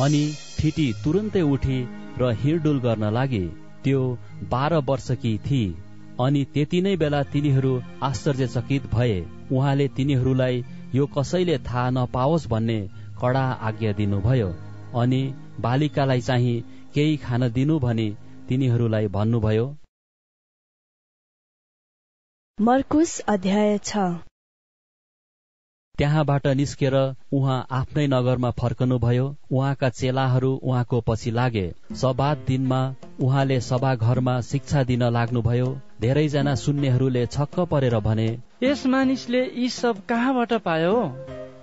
अनि ठिटी तुरन्तै उठी र हिँडडुल गर्न लागे। त्यो बाह्र वर्षकी थिए अनि त्यति नै बेला तिनीहरू आश्चर्यचकित भए। उहाँले तिनीहरूलाई यो कसैले थाहा नपाओस् भन्ने कडा आज्ञा दिनुभयो। अनि बालिकालाई चाहिँ केही खान दिनु भनी तिनीहरूलाई भन्नुभयो मर्कुस अध्याय छ। त्यहाँबाट निस्केर उहाँ आफ्नै नगरमा फर्कनुभयो। उहाँका चेलाहरू उहाँको पछि लागे। सबात दिनमा उहाँले सभाघरमा शिक्षा दिन लाग्नुभयो। धेरैजना सुन्नेहरूले छक्क परेर भने यस मानिसले यी सब कहाँबाट पायो?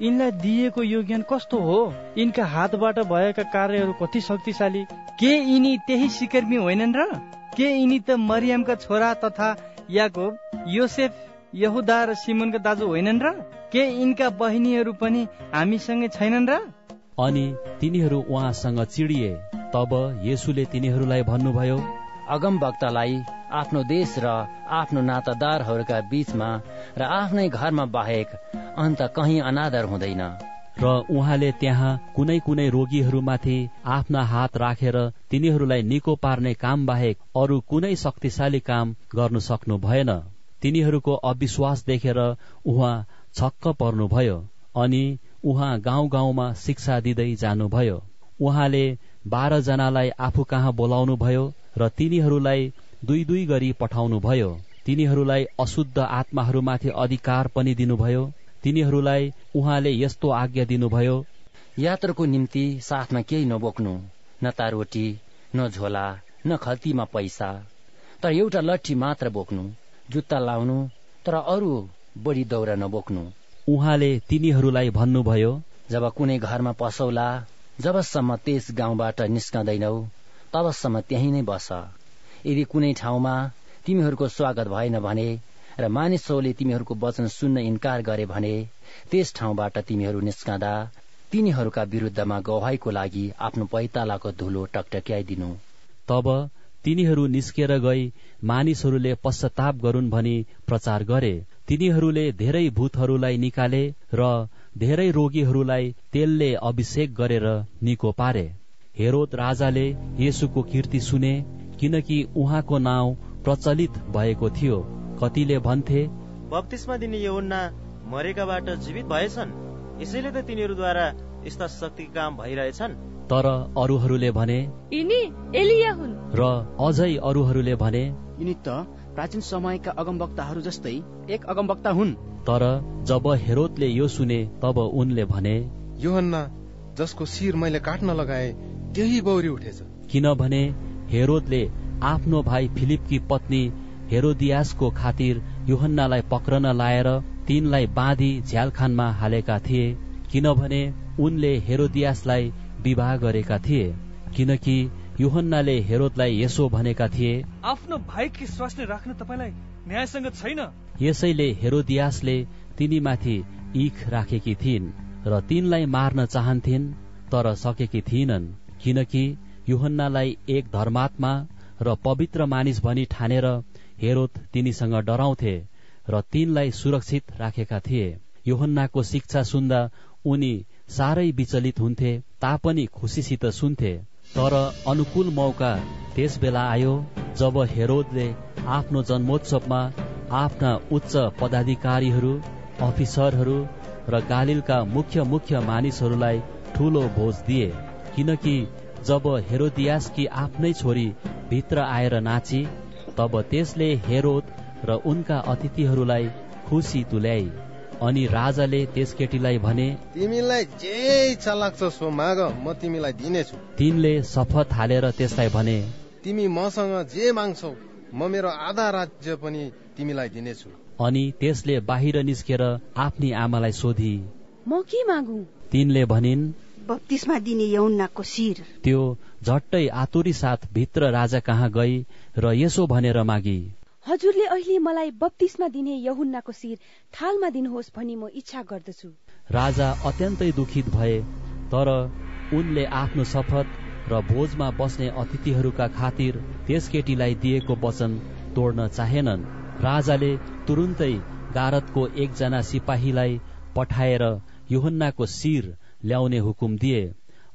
यिनलाई दिएको यो ज्ञान कस्तो हो? यिनका हातबाट भएका कार्यहरू कति शक्तिशाली? के यिनी त्यही सिकर्मी होइनन् र? के यिनी त मरियमका छोरा तथा याकोब योसेफ यहुदा र सिमोनको दाजु होइनन् र? के यिनका बहिनीहरू पनि हामीसँगै छैनन् र? अनि तिनीहरू उहाँसँग चिडिए तब येसुले तिनीहरूलाई भन्नुभयो अगमवक्तालाई आफ्नो देश र आफ्नो नातादारहरूका बीचमा र आफ्नै घरमा बाहेक अन्त कहीँ अनादर हुँदैन। र उहाँले त्यहाँ कुनै कुनै रोगीहरूमाथि आफ्ना हात राखेर रा तिनीहरूलाई निको पार्ने काम बाहेक अरू कुनै शक्तिशाली काम गर्नु सक्नु भएन। तिनीहरूको अविश्वास देखेर उहाँ छक्क पर्नुभयो अनि उहाँ गाउँ गाउँमा शिक्षा दिँदै जानुभयो। उहाँले बाह्र जनालाई आफू कहाँ बोलाउनु भयो र तिनीहरूलाई दुई दुई गरी पठाउनुभयो। तिनीहरूलाई अशुद्ध आत्माहरूमाथि अधिकार पनि दिनुभयो। तिनीहरूलाई उहाँले यस्तो आज्ञा दिनुभयो यात्राको निम्ति साथमा केही नबोक्नु न त रोटी न झोला न खल्तीमा पैसा तर एउटा लट्ठी मात्र बोक्नु जुत्ता लाउनु तर अरू बढी दौरा नबोक्नु। उहाँले तिनीहरूलाई भन्नुभयो जब कुनै घरमा पसौला जबसम्म त्यस गाउँबाट निस्कँदैनौ तबसम्म त्यही नै बस। यदि कुनै ठाउँमा तिमीहरूको स्वागत भएन भने र मानिसहरूले तिमीहरूको वचन सुन्न इन्कार गरे भने त्यस ठाउँबाट तिमीहरू निस्कँदा तिनीहरूका विरुद्धमा गवाईको लागि आफ्नो पैतालाको धुलो टकटक्याइदिनु। तब तिनीहरू निस्केर गई मानिसहरूले पश्चाताप गरून् भनी प्रचार गरे। तिनीहरूले धेरै भूतहरूलाई निकाले र धेरै रोगीहरूलाई तेलले अभिषेक गरेर निको पारे। हेरोद राजाले येसुको कीर्ति सुने किनकि उहाँको नाउँ प्रचलित भएको थियो। कतिले भन्थे बत्तिसमा दिने यहुन्ना मरेकाबाट जीवित भएछन्। यसैले त तिनीहरूद्वारा यस्ता शक्ति काम भइरहेछन्। तर अरूहरूले भने यिनी एलिया हुन्। र अझै अरूहरूले भने यिनी त प्राचीन समयका अगमवक्ताहरू जस्तै एक अगमवक्ता हुन्। तर जब हेरोदले यो सुने तब उनले भने योहन्ना जसको शिर मैले काट्न लगाए त्यही बौरी उठेछ। किनभने हेरोदले आफ्नो भाइ फिलिपकी पत्नी हेरोदियासको खातिर योहन्नालाई पक्रन लाएर तिनलाई बाँधी झ्यालखानमा हालेका थिए किनभने उनले हेरोदियासलाई विवाह गरेका थिए किनकि योहन्नाले हेरोदलाई यसो भनेका थिए आफ्नो भाइकी स्वास्नी राख्न तपाईँलाई न्यायसँग छैन? यसैले हेरोदियासले तिनीमाथि इख राखेकी थिइन् र तिनलाई मार्न चाहन्थिन् तर सकेकी थिइनन्। किनकि युहन्नालाई एक धर्मात्मा र पवित्र मानिस भनी ठानेर हेरोद तिनीसँग डराउँथे र तिनलाई सुरक्षित राखेका थिए। योहन्नाको शिक्षा सुन्दा उनी साह्रै विचलित हुन्थे तापनि खुसीसित सुन्थे। तर अनुकूल मौका त्यस बेला आयो जब हेरोदले आफ्नो जन्मोत्सवमा आफ्ना उच्च पदाधिकारीहरू अफिसरहरू र गालिलका मुख्य मुख्य मानिसहरूलाई ठूलो भोज दिए। किनकि जब हेरोदियासकी आफ्नै छोरी भित्र आएर नाची तब त्यसले हेरोद र उनका अतिथिहरूलाई खुसी तुल्याई अनि राजाले त्यस केटीलाई भने तिमीलाई जे इच्छा लाग्छ सो माग म तिमीलाई दिनेछु। तिनले शपथ हालेर त्यसलाई भने तिमी मसँग जे माग्छौ म मेरो आधा राज्य पनि तिमीलाई दिनेछु। अनि त्यसले बाहिर निस्केर आफ्नी आमालाई सोधी म के मागु? तिनले भनिन् बत्तिसमा दिने यौनाको शिर। त्यो झट्टै आतुरी साथ भित्र राजा कहाँ गई र यसो भनेर मागी। हजुरले अहिले मलाई बत्तिसमा दिने यहुन्नाको शिर थालमा दिनुहोस् भनी म इच्छा गर्दछु। राजा अत्यन्तै दुखित भए तर उनले आफ्नो शपथ र भोजमा बस्ने अतिथिहरूका खातिर त्यस केटीलाई दिएको वचन तोड्न चाहेनन्। राजाले तुरुन्तै गारतको एकजना सिपाहीलाई पठाएर युहन्नाको शिर ल्याउने हुकुम दिए।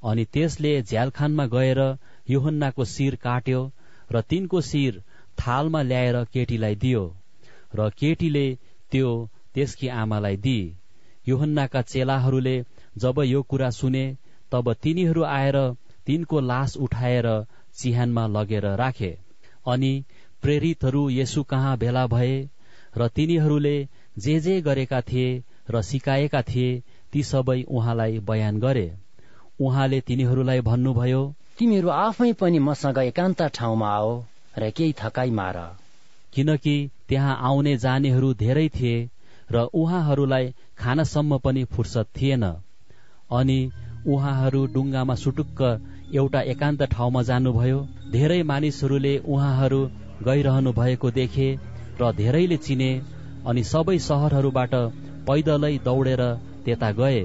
अनि त्यसले झ्यालखानमा गएर युहन्नाको शिर काट्यो र तिनको शिर थालमा ल्याएर केटीलाई दियो र केटीले त्यो त्यसकी आमालाई दि युहन्नाका चेलाहरूले जब यो कुरा सुने तब तिनीहरू आएर तिनको लास उठाएर चिहानमा लगेर राखे। अनि प्रेरितहरू यसु कहाँ भेला भए र तिनीहरूले जे जे गरेका थिए र सिकाएका थिए ती सबै उहाँलाई बयान गरे। उहाँले तिनीहरूलाई भन्नुभयो तिमीहरू आफै पनि मसँग एकान्त ठाउँमा आओ र केही थकाइ मार। किनकि त्यहाँ आउने जानेहरू धेरै थिए र उहाँहरूलाई खानसम्म पनि फुर्सद थिएन। अनि उहाँहरू डुङ्गामा सुटुक्क एउटा एकान्त ठाउँमा जानुभयो। धेरै मानिसहरूले उहाँहरू गइरहनु भएको देखे र धेरैले चिने अनि सबै सहरहरूबाट पैदलै दौडेर त्यता गए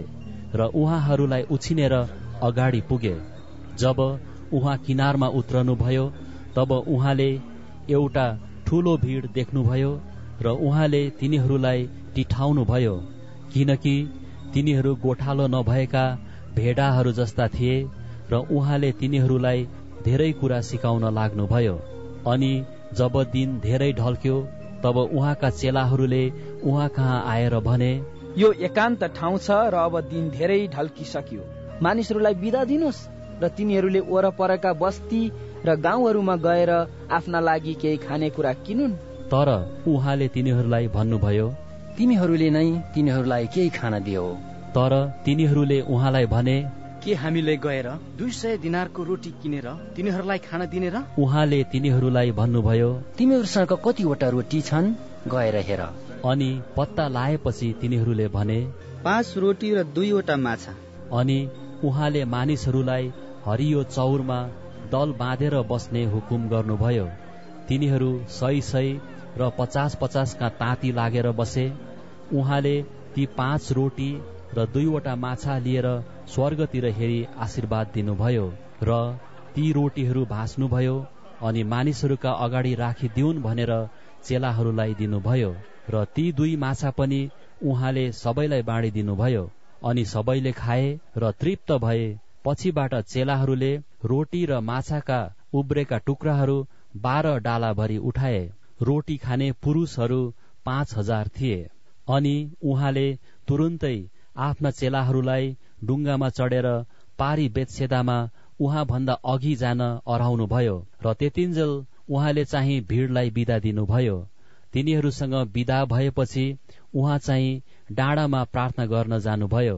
र उहाँहरूलाई उछिनेर अगाडि पुगे। जब उहाँ किनारमा उत्रनुभयो तब उहाँले एउटा ठूलो भीड़ देख्नुभयो र उहाँले तिनीहरूलाई टिठाउनुभयो किनकि तिनीहरू गोठालो नभएका भेडाहरू जस्ता थिए र उहाँले तिनीहरूलाई धेरै कुरा सिकाउन लाग्नुभयो। अनि जब दिन धेरै ढल्क्यो तब उहाँका चेलाहरूले उहाँ कहाँ आएर भने यो एकान्त ठाउँ छ र अब दिन धेरै ढल्किसक्यो। मानिसहरूलाई बिदा दिनुहोस् र तिनीहरूले वरपरका बस्ती र गाउँहरूमा गएर आफ्ना लागि केही खानेकुरा किनुन्। तर उहाँले तिनीहरूलाई भन्नुभयो तिमीहरूले नै तिनीहरूलाई केही खान दियो। तर तिनीहरूले उहाँलाई भने के हामीले गएर दुई सय दिनारको रोटी किनेर तिनीहरूलाई खान दिने र? उहाँले तिनीहरूलाई भन्नुभयो तिमीहरूसँग कतिवटा रोटी छन्? गएर हेर। अनि पत्ता लाएपछि तिनीहरूले भने पाँच रोटी र दुईवटा माछा। अनि उहाँले मानिसहरूलाई हरियो चौरमा दल बाँधेर बस्ने हुकुम गर्नुभयो। तिनीहरू सय सय र पचास पचासका ताती लागेर बसे। उहाँले ती पाँच रोटी र दुईवटा माछा लिएर स्वर्गतिर हेरी आशीर्वाद दिनुभयो र ती रोटीहरू भाँच्नुभयो अनि मानिसहरूका अगाडि राखिदिउन् भनेर चेलाहरूलाई दिनुभयो। र ती दुई माछा पनि उहाँले सबैलाई बाँडिदिनुभयो अनि सबैले खाए र तृप्त भए पछिबाट चेलाहरूले रोटी र माछाका उब्रेका टुक्राहरू बाह्र डालाभरि उठाए। रोटी खाने पुरुषहरू पाँच हजार थिए। अनि उहाँले तुरुन्तै आफ्ना चेलाहरूलाई डुङ्गामा चढेर पारी बेतसेदामा उहाँ भन्दा अघि जान अराउनुभयो र त्यतिन्जेल उहाँले चाहिँ भीड़लाई बिदा दिनुभयो। तिनीहरूसँग विदा भएपछि उहाँ चाहिँ डाँडामा प्रार्थना गर्न जानुभयो।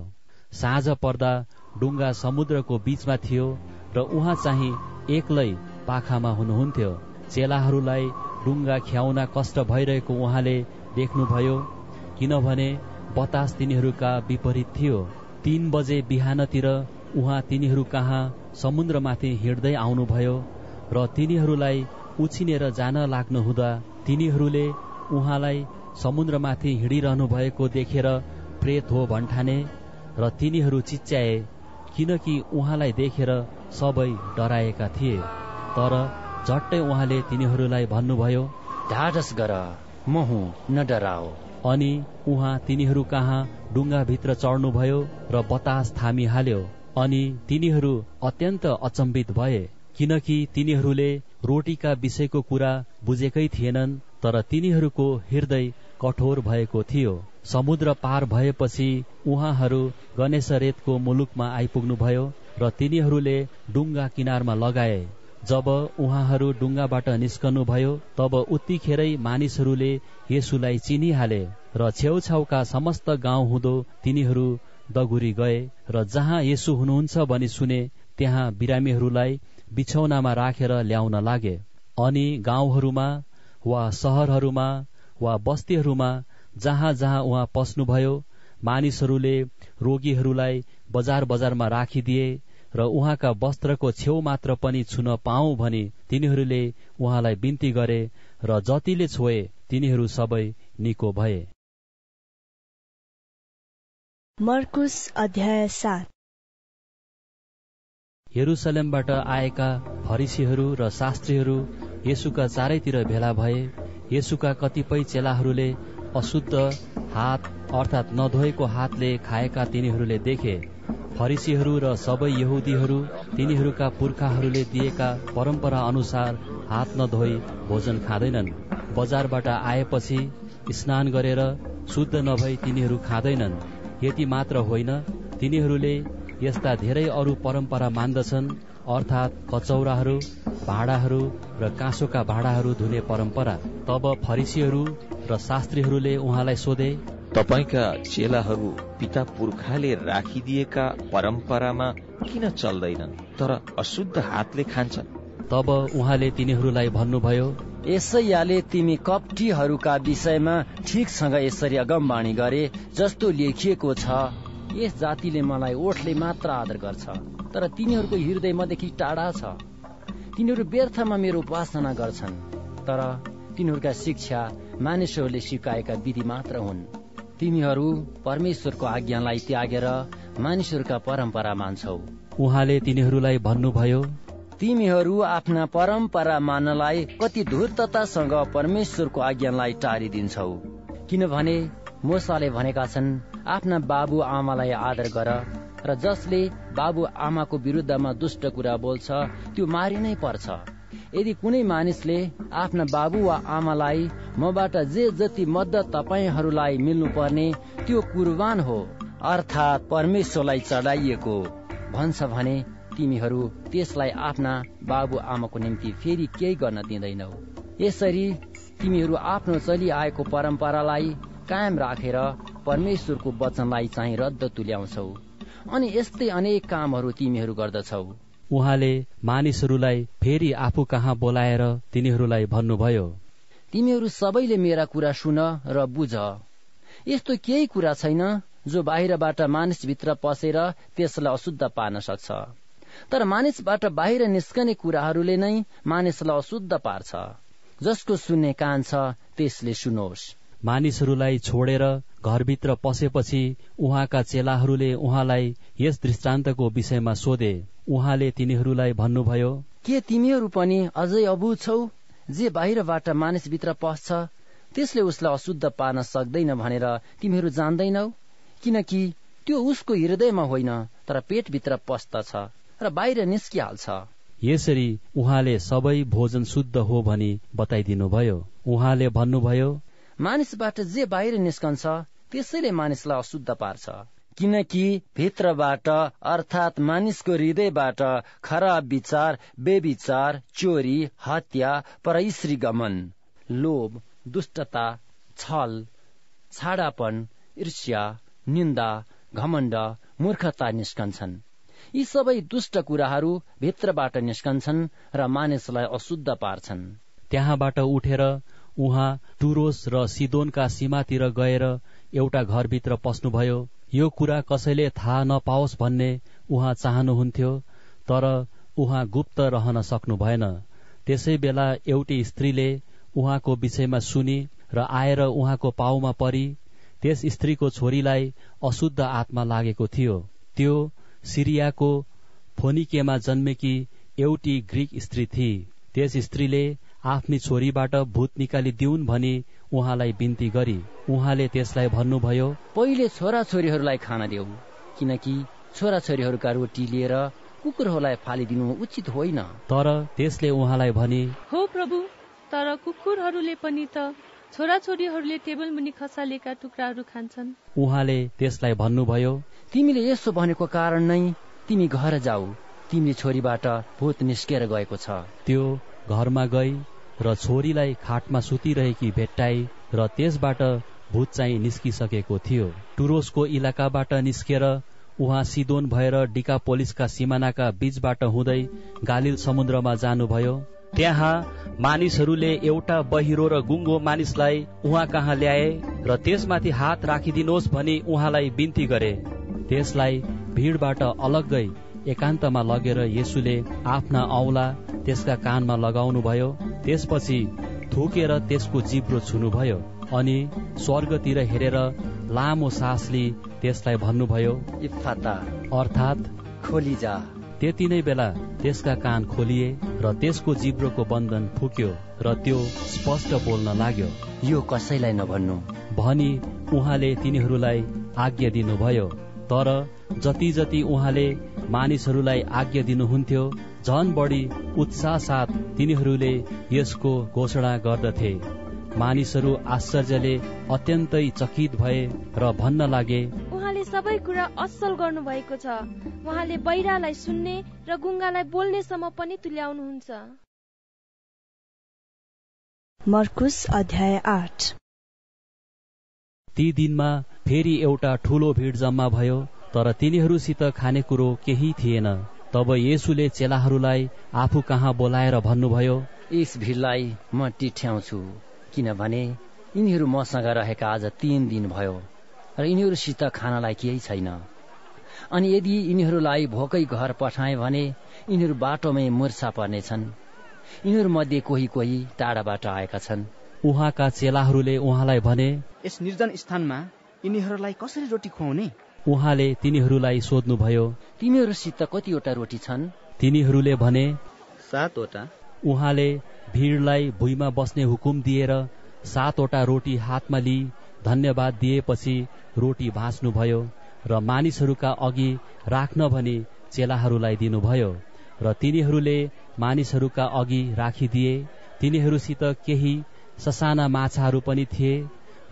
साँझ पर्दा डुङ्गा समुद्रको बीचमा थियो र उहाँ चाहिँ एक्लै पाखामा हुनुहुन्थ्यो। चेलाहरूलाई डुङ्गा ख्याउन कष्ट भइरहेको उहाँले देख्नुभयो किनभने बतास तिनीहरूका विपरीत थियो। तीन बजे बिहानतिर उहाँ तिनीहरू कहाँ समुद्रमाथि हिँड्दै आउनुभयो र तिनीहरूलाई उछिनेर जान लाग्नु हुँदा तिनीहरूले उहाँलाई समुद्रमाथि हिँडिरहनु भएको देखेर प्रेत हो भन्ठाने र तिनीहरू चिच्याए किनकि उहाँलाई देखेर सबै डराएका थिए। तर झट्टै उहाँले तिनीहरूलाई भन्नुभयो ढाडस गर म हुँ न डराओ। अनि उहाँ तिनीहरू कहाँ डुङ्गाभित्र चढ्नुभयो र बतास थामिहाल्यो। अनि तिनीहरू अत्यन्त अचम्बित भए किनकि तिनीहरूले रोटीका विषयको कुरा बुझेकै थिएनन् तर तिनीहरूको हृदय कठोर भएको थियो। समुद्र पार भएपछि उहाँहरू गणेशरेतको मुलुकमा आइपुग्नुभयो र तिनीहरूले डुङ्गा किनारमा लगाए। जब उहाँहरू डुङ्गाबाट निस्कनुभयो तब उत्तिखेरै मानिसहरूले येसुलाई चिनिहाले र छेउछाउका समस्त गाउँ हुँदो तिनीहरू दगुरी गए र जहाँ येसु हुनुहुन्छ भनी सुने त्यहाँ बिरामीहरूलाई बिछौनामा राखेर ल्याउन लागे। अनि गाउँहरूमा वा सहरहरूमा वा बस्तीहरूमा जहाँ जहाँ उहाँ पस्नुभयो मानिसहरूले रोगीहरूलाई बजार बजारमा राखिदिए र उहाँका वस्त्रको छेउ मात्र पनि छुन पाऊ भनी तिनीहरूले उहाँलाई बिन्ती गरे र जतिले छोए तिनीहरू सबै निको भए। मर्कुस अध्याय सात। यरुसलेमबाट आएका फरिसीहरू र शास्त्रीहरू येसुका चारैतिर भेला भए। येसुका कतिपय चेलाहरूले अशुद्ध हात अर्थात् नधोएको हातले खाएका तिनीहरूले देखे। फरिसीहरू र सबै यहुदीहरू तिनीहरूका पुर्खाहरूले दिएका परम्परा अनुसार हात नधोई भोजन खाँदैनन्। बजारबाट आएपछि स्नान गरेर शुद्ध नभई तिनीहरू खाँदैनन्। यति मात्र होइन तिनीहरूले यस्ता धेरै अरू परम्परा मान्दछन् अर्थात् कचौराहरू भाँडाहरू र काँसोका भाँडाहरू धुने परम्परा। तब फरिसीहरू र शास्त्रीहरूले उहाँलाई सोधे तपाईँका चेलाहरू पिता पुर्खाले राखिदिएका परम्परामा किन चल्दैनन् तर अशुद्ध हातले खान्छन्? तब उहाँले तिनीहरूलाई भन्नुभयो यसैयाले तिमी कप्टीहरूका विषयमा ठिकसँग यसरी अगमवाणी गरे जस्तो लेखिएको छ। यस जातिले मलाई ओठले मात्र आदर गर्छ तर तिनीहरूको हृदय मदेखि टाढा छ। तिनीहरू व्यर्थमा मेरो उपासना गर्छन् तर तिनीहरूका शिक्षा मानिसहरूले सिकाएका विधि मात्र हुन्। तिमीहरू परमेश्वरको आज्ञालाई त्यागेर मानिसहरूका परम्परा मान्छौ। उहाँले तिनीहरूलाई भन्नुभयो तिमीहरू आफ्ना परम्परा मान्नलाई कति धूर्ततासँग परमेश्वरको आज्ञालाई टारिदिन्छौ। किनभने मोसाले भनेका छन् आफ्ना बाबु आमालाई आदर गर र जसले बाबु आमाको विरुद्धमा दुष्ट कुरा बोल्छ त्यो मारिनै पर्छ। यदि कुनै मानिसले आफ्ना बाबु वा आमालाई मबाट जे जति मद्दत तपाईँहरूलाई मिल्नु पर्ने त्यो कुर्बान हो अर्थात् परमेश्वरलाई चढाइएको। भन्छ भने तिमीहरू त्यसलाई आफ्ना बाबु आमाको निम्ति फेरि केही गर्न दिँदैनौ। यसरी तिमीहरू आफ्नो चलिआएको परम्परालाई कायम राखेर परमेश्वरको वचनलाई चाहिँ रद्द तुल्याउँछौ। अनि यस्तै अनेक कामहरू तिमीहरू गर्दछौ। उहाँले मानिसहरूलाई फेरि आफू कहाँ बोलाएर तिनीहरूलाई भन्नुभयो। तिमीहरू सबैले मेरा कुरा सुन र बुझ। यस्तो केही कुरा छैन जो बाहिरबाट मानिसभित्र पसेर त्यसलाई अशुद्ध पार्न सक्छ। तर मानिसबाट बाहिर निस्कने कुराहरूले नै मानिसलाई अशुद्ध पार्छ। जसको सुन्ने कान छ त्यसले सुनोस्। मानिसहरूलाई छोडेर घरभित्र पसेपछि उहाँका चेलाहरूले उहाँलाई यस दृष्टान्तको विषयमा सोधे। उहाँले तिनीहरूलाई भन्नुभयो के तिमीहरू पनि अझै अबुझ छौ जे बाहिरबाट मानिसभित्र पस्छ? त्यसले उसलाई अशुद्ध पार्न सक्दैन भनेर तिमीहरू जान्दैनौ? किनकि त्यो उसको हृदयमा होइन तर पेटभित्र पस्दछ र बाहिर निस्किहाल्छ। यसरी उहाँले सबै भोजन शुद्ध हो भनी बताइदिनुभयो। उहाँले भन्नुभयो मानिसबाट जे बाहिर निस्कन्छ त्यसैले मानिसलाई अशुद्ध पार्छ। किनकि भित्रबाट अर्थात् मानिसको हृदयबाट खराब विचार बेविचार चोरी हत्या परैश्री गमन लोभ दुष्टता छल छाडापन ईर्ष्या निन्दा घमण्ड मूर्खता निस्कन्छन्। यी सबै दुष्ट कुराहरू भित्रबाट निस्कन्छन् र मानिसलाई अशुद्ध पार्छन्। त्यहाँबाट उठेर उहाँ टुरोस र सिदोनका सीमातिर गएर एउटा घरभित्र पस्नुभयो। यो कुरा कसैले थाहा नपाओस् भन्ने उहाँ चाहनुहुन्थ्यो तर उहाँ गुप्त रहन सक्नु भएन त्यसै बेला एउटी स्त्रीले उहाँको विषयमा सुनि र आएर उहाँको पाउमा परी त्यस स्त्रीको छोरीलाई अशुद्ध आत्मा लागेको थियो। त्यो सिरियाको फोनिकेमा जन्मेकी एउटी ग्रिक स्त्री थिए त्यस स्त्रीले आफ्नी छोरीबाट भूत निकालिदिउन् भनी उहाँलाई बिन्ती गरी उहाँले त्यसलाई भन्नुभयो पहिले छोरा छोरीहरूलाई खान देऊ किनकि छोरा छोरीहरूका रोटी लिएर कुकुरहरूलाई फालिदिनु उचित होइन। तर त्यसले उहाँलाई भने हो प्रभु तर कुकुरहरूले पनि त छोराछोरीहरूले टेबल मुनि खसालेका टुक्राहरू खान्छन्। उहाँले त्यसलाई भन्नुभयो तिमीले यसो भनेको कारण नै तिमी घर जाऊ तिमी छोरीबाट भूत निस्केर गएको छ। त्यो घरमा गई र छोरीलाई खाटमा सुतिरहेकी भेट्टाई र त्यसबाट भूत चाहिँ निस्किसकेको थियो। टुरोसको इलाकाबाट निस्केर उहाँ सिदोन भएर डिकापोलिसका सिमानाका बीचबाट हुँदै गालिल समुद्रमा जानुभयो। त्यहाँ मानिसहरूले एउटा बहिरो र गुङ्गो मानिसलाई उहाँ कहाँ ल्याए र त्यसमाथि हात राखिदिनुहोस् भनी उहाँलाई बिन्ती गरे। त्यसलाई भिडबाट अलग्गै एकान्तमा लगेर येसुले आफ्ना औला त्यसका कानमा लगाउनु भयो त्यसपछि थुकेर त्यसको जिब्रो छुनुभयो अनि स्वर्गतिर हेरेर लामो सास लिई त्यसलाई भन्नुभयो इफाता अर्थात् खोली जा। त्यति नै बेला त्यसका कान खोलिए र त्यसको जिब्रोको बन्धन फुक्यो र त्यो स्पष्ट बोल्न लाग्यो। यो कसैलाई नभन्नु। भनी उहाँले तिनीहरूलाई आज्ञा दिनुभयो। तर जति जति उहाँले मानिसहरूलाई आज्ञा दिनुहुन्थ्यो झन बढी उत्साह साथ तिनीहरूले यसको घोषणा गर्दथे। मानिसहरू आश्चर्यले अत्यन्तै चकित भए र भन्न लागे उहाँले सबै कुरा असल गर्नु भएको छ। उहाँले बैरालाई सुन्ने र गुङ्गालाई बोल्नेसम्म पनि तुल्याउनुहुन्छ। मर्कुस अध्याय आठ। ती दिनमा फेरि एउटा ठूलो भिड जम्मा भयो तर तिनीहरूसित खानेकुरो केही थिएन। तब येसुले चेलाहरूलाई आफू कहाँ बोलाएर भन्नुभयो यस भिडलाई म टिठ्याउँछु किनभने यिनीहरू मसँग रहेका आज तीन दिन भयो र यिनीहरूसित खानालाई केही छैन। अनि यदि यिनीहरूलाई भोकै घर पठाए भने यिनीहरू बाटोमै मुर्छा पर्नेछन्। यिनीहरू मध्ये कोही कोही टाढाबाट आएका छन्। उहाँका चेलाहरूले उहाँलाई भने यस निर्जन स्थानमा यिनीहरूलाई कसरी रोटी खुवाउने? उहाँले तिनीहरूलाई सोध्नुभयो तिमीहरूसित कतिवटा रोटी छन्? तिनीहरूले भने सातवटा। उहाँले भिडलाई भुइँमा बस्ने हुकुम दिएर सातवटा रोटी हातमा लिई धन्यवाद दिएपछि रोटी भाँच्नुभयो र मानिसहरूका अघि राख्न भनी चेलाहरूलाई दिनुभयो र तिनीहरूले मानिसहरूका अघि राखिदिए। तिनीहरूसित केही ससाना माछाहरू पनि थिए।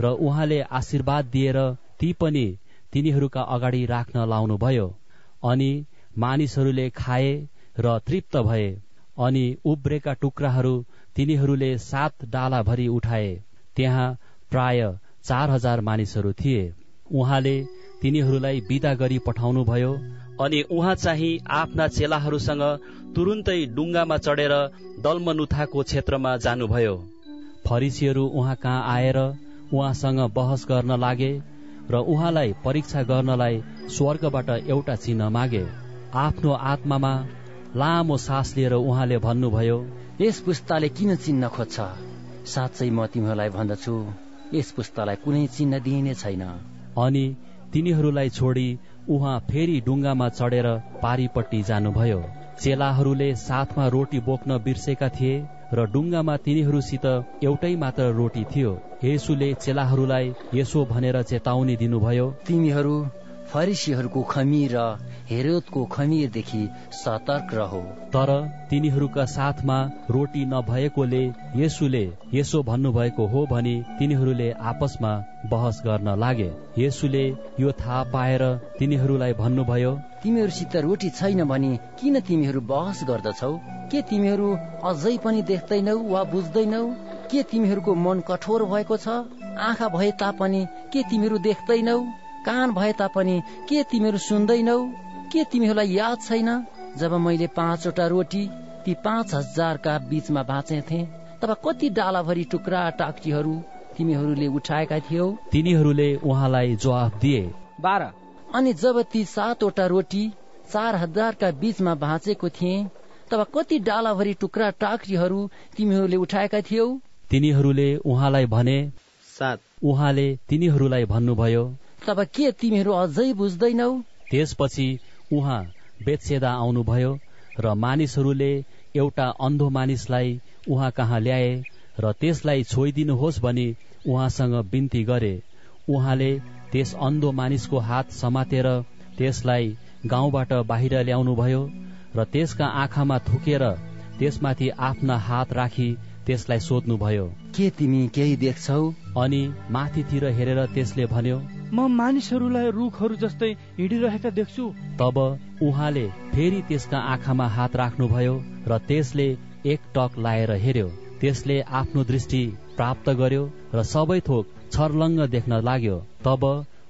र उहाँले आशीर्वाद दिएर ती पनि तिनीहरूका अगाडि राख्न लाउनुभयो। अनि मानिसहरूले खाए र तृप्त भए। अनि उब्रेका टुक्राहरू तिनीहरूले सात डालाभरि उठाए। त्यहाँ प्राय चार हजार मानिसहरू थिए। उहाँले तिनीहरूलाई विदा गरी पठाउनुभयो। अनि उहाँ चाहिँ आफ्ना चेलाहरूसँग तुरुन्तै डुङ्गामा चढेर दलमनुथाको क्षेत्रमा जानुभयो। फरिसीहरू उहाँ कहाँ आएर उहाँसँग बहस गर्न लागे र उहाँलाई परीक्षा गर्नलाई स्वर्गबाट एउटा चिन्ह मागे। आफ्नो आत्मामा लामो सास लिएर उहाँले भन्नुभयो यस पुस्ताले किन चिन्न खोज्छ? साँच्चै म तिमीहरूलाई भन्दछु। यस पुस्तालाई कुनै चिन्ह दिइने छैन। अनि तिनीहरूलाई छोडी उहाँ फेरि डुङ्गामा चढेर पारिपट्टि जानुभयो। चेलाहरूले साथमा रोटी बोक्न बिर्सेका थिए र डुङ्गामा तिनीहरूसित एउटै मात्र रोटी थियो। येसुले चेलाहरूलाई यसो भनेर चेतावनी दिनुभयो। तिमीहरू फरिसीहरूको खमीर र हेरोदको खमीरदेखि सतर्क रहो। तर तिनीहरूका साथमा रोटी नभएकोले येसुले यसो भन्नुभएको हो भनी तिनीहरूले आपसमा बहस गर्न लागे। येसुले यो थाहा पाएर तिनीहरूलाई भन्नुभयो तिमीहरूसित रोटी छैन भने किन तिमीहरू बहस गर्दछौ? के तिमीहरू अझै पनि देख्दैनौ वा बुझ्दैनौ? के तिमीहरूको मन कठोर भएको छ? आँखा भए तापनि के तिमीहरू देख्दैनौ? कान भए तापनि के तिमीहरू सुन्दैनौ? के तिमीहरूलाई याद छैन? जब मैले पाँचवटा रोटी ती पाँच हजारका बीचमा बाँचेथे तब कति डालाभरि टुक्रा टाक्टीहरू तिमीहरूले उठाएका थियौ? तिनीहरूले उहाँलाई जवाफ दिए। बाह्र। अनि जब ती सातवटा रोटी चार हजारका बीचमा बाँचेको थिए तब कति डालाभरि टुक्रा टाक्रीहरू तिमीहरूले उठाएका थियौ? तिनीहरूले उहाँलाई भने सात। उहाँले तिनीहरूलाई भन्नुभयो तब के तिमीहरू अझै बुझ्दैनौ? त्यसपछि उहाँ बेतसेदा आउनुभयो र मानिसहरूले एउटा अन्धो मानिसलाई उहाँ कहाँ ल्याए र त्यसलाई छोइदिनुहोस् भनी उहाँसँग बिन्ती गरे। उहाँले त्यस अन्धो मानिसको हात समातेर त्यसलाई गाउँबाट बाहिर ल्याउनुभयो र त्यसका आँखामा थुकेर त्यसमाथि आफ्ना हात राखी त्यसलाई सोध्नुभयो के तिमी केही देख्छौ? अनि माथितिर हेरेर त्यसले भन्यो म मानिसहरूलाई रुखहरू जस्तै हिँडिरहेका देख्छु। तब उहाँले फेरि त्यसका आँखामा हात राख्नुभयो र त्यसले एक टक लाएर हेर्यो त्यसले आफ्नो दृष्टि प्राप्त गर्यो र सबै थोक छर्लङ्ग देख्न लाग्यो। तब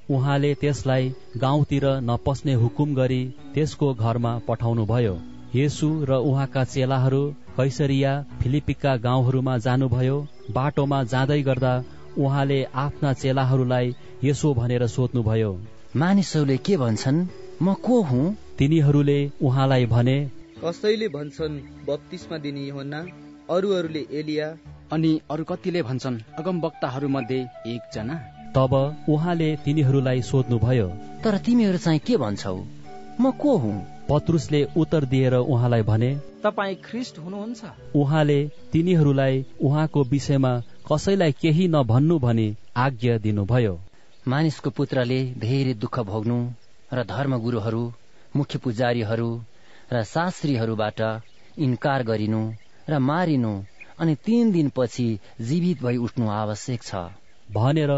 उहाँले त्यसलाई गाउँतिर नपस्ने हुकुम गरी त्यसको घरमा पठाउनु भयो येसु र उहाँका चेलाहरू कैसरिया फिलिपिका गाउँहरूमा जानुभयो। बाटोमा जाँदै गर्दा उहाँले आफ्ना चेलाहरूलाई यसो भनेर सोध्नुभयो मानिसहरूले के भन्छन्? म को हुँ? तिनीहरूले उहाँलाई भने कसैले भन्छन् बत्तीसमा दिने योहन्ना अरूहरूले एलिया अनि अरू कतिले भन्छन् अगम वक्ताहरू मध्ये एकजना? तब उहाँले तिनीहरूलाई सोध्नुभयो तर तिमीहरू चाहिँ के भन्छौ? म को हुँ? पत्रुसले उत्तर दिएर उहाँलाई भने तपाईँ ख्रिस्ट हुनुहुन्छ? उहाँले तिनीहरूलाई उहाँको विषयमा कसैलाई केही नभन्नु भनी आज्ञा दिनुभयो। मानिसको पुत्रले धेरै दुःख भोग्नु र धर्मगुरुहरू मुख्य पुजारीहरू र शास्त्रीहरूबाट इन्कार गरिनु र मारिनु अनि तीन दिनपछि जीवित भई उठ्नु आवश्यक छ। भनेर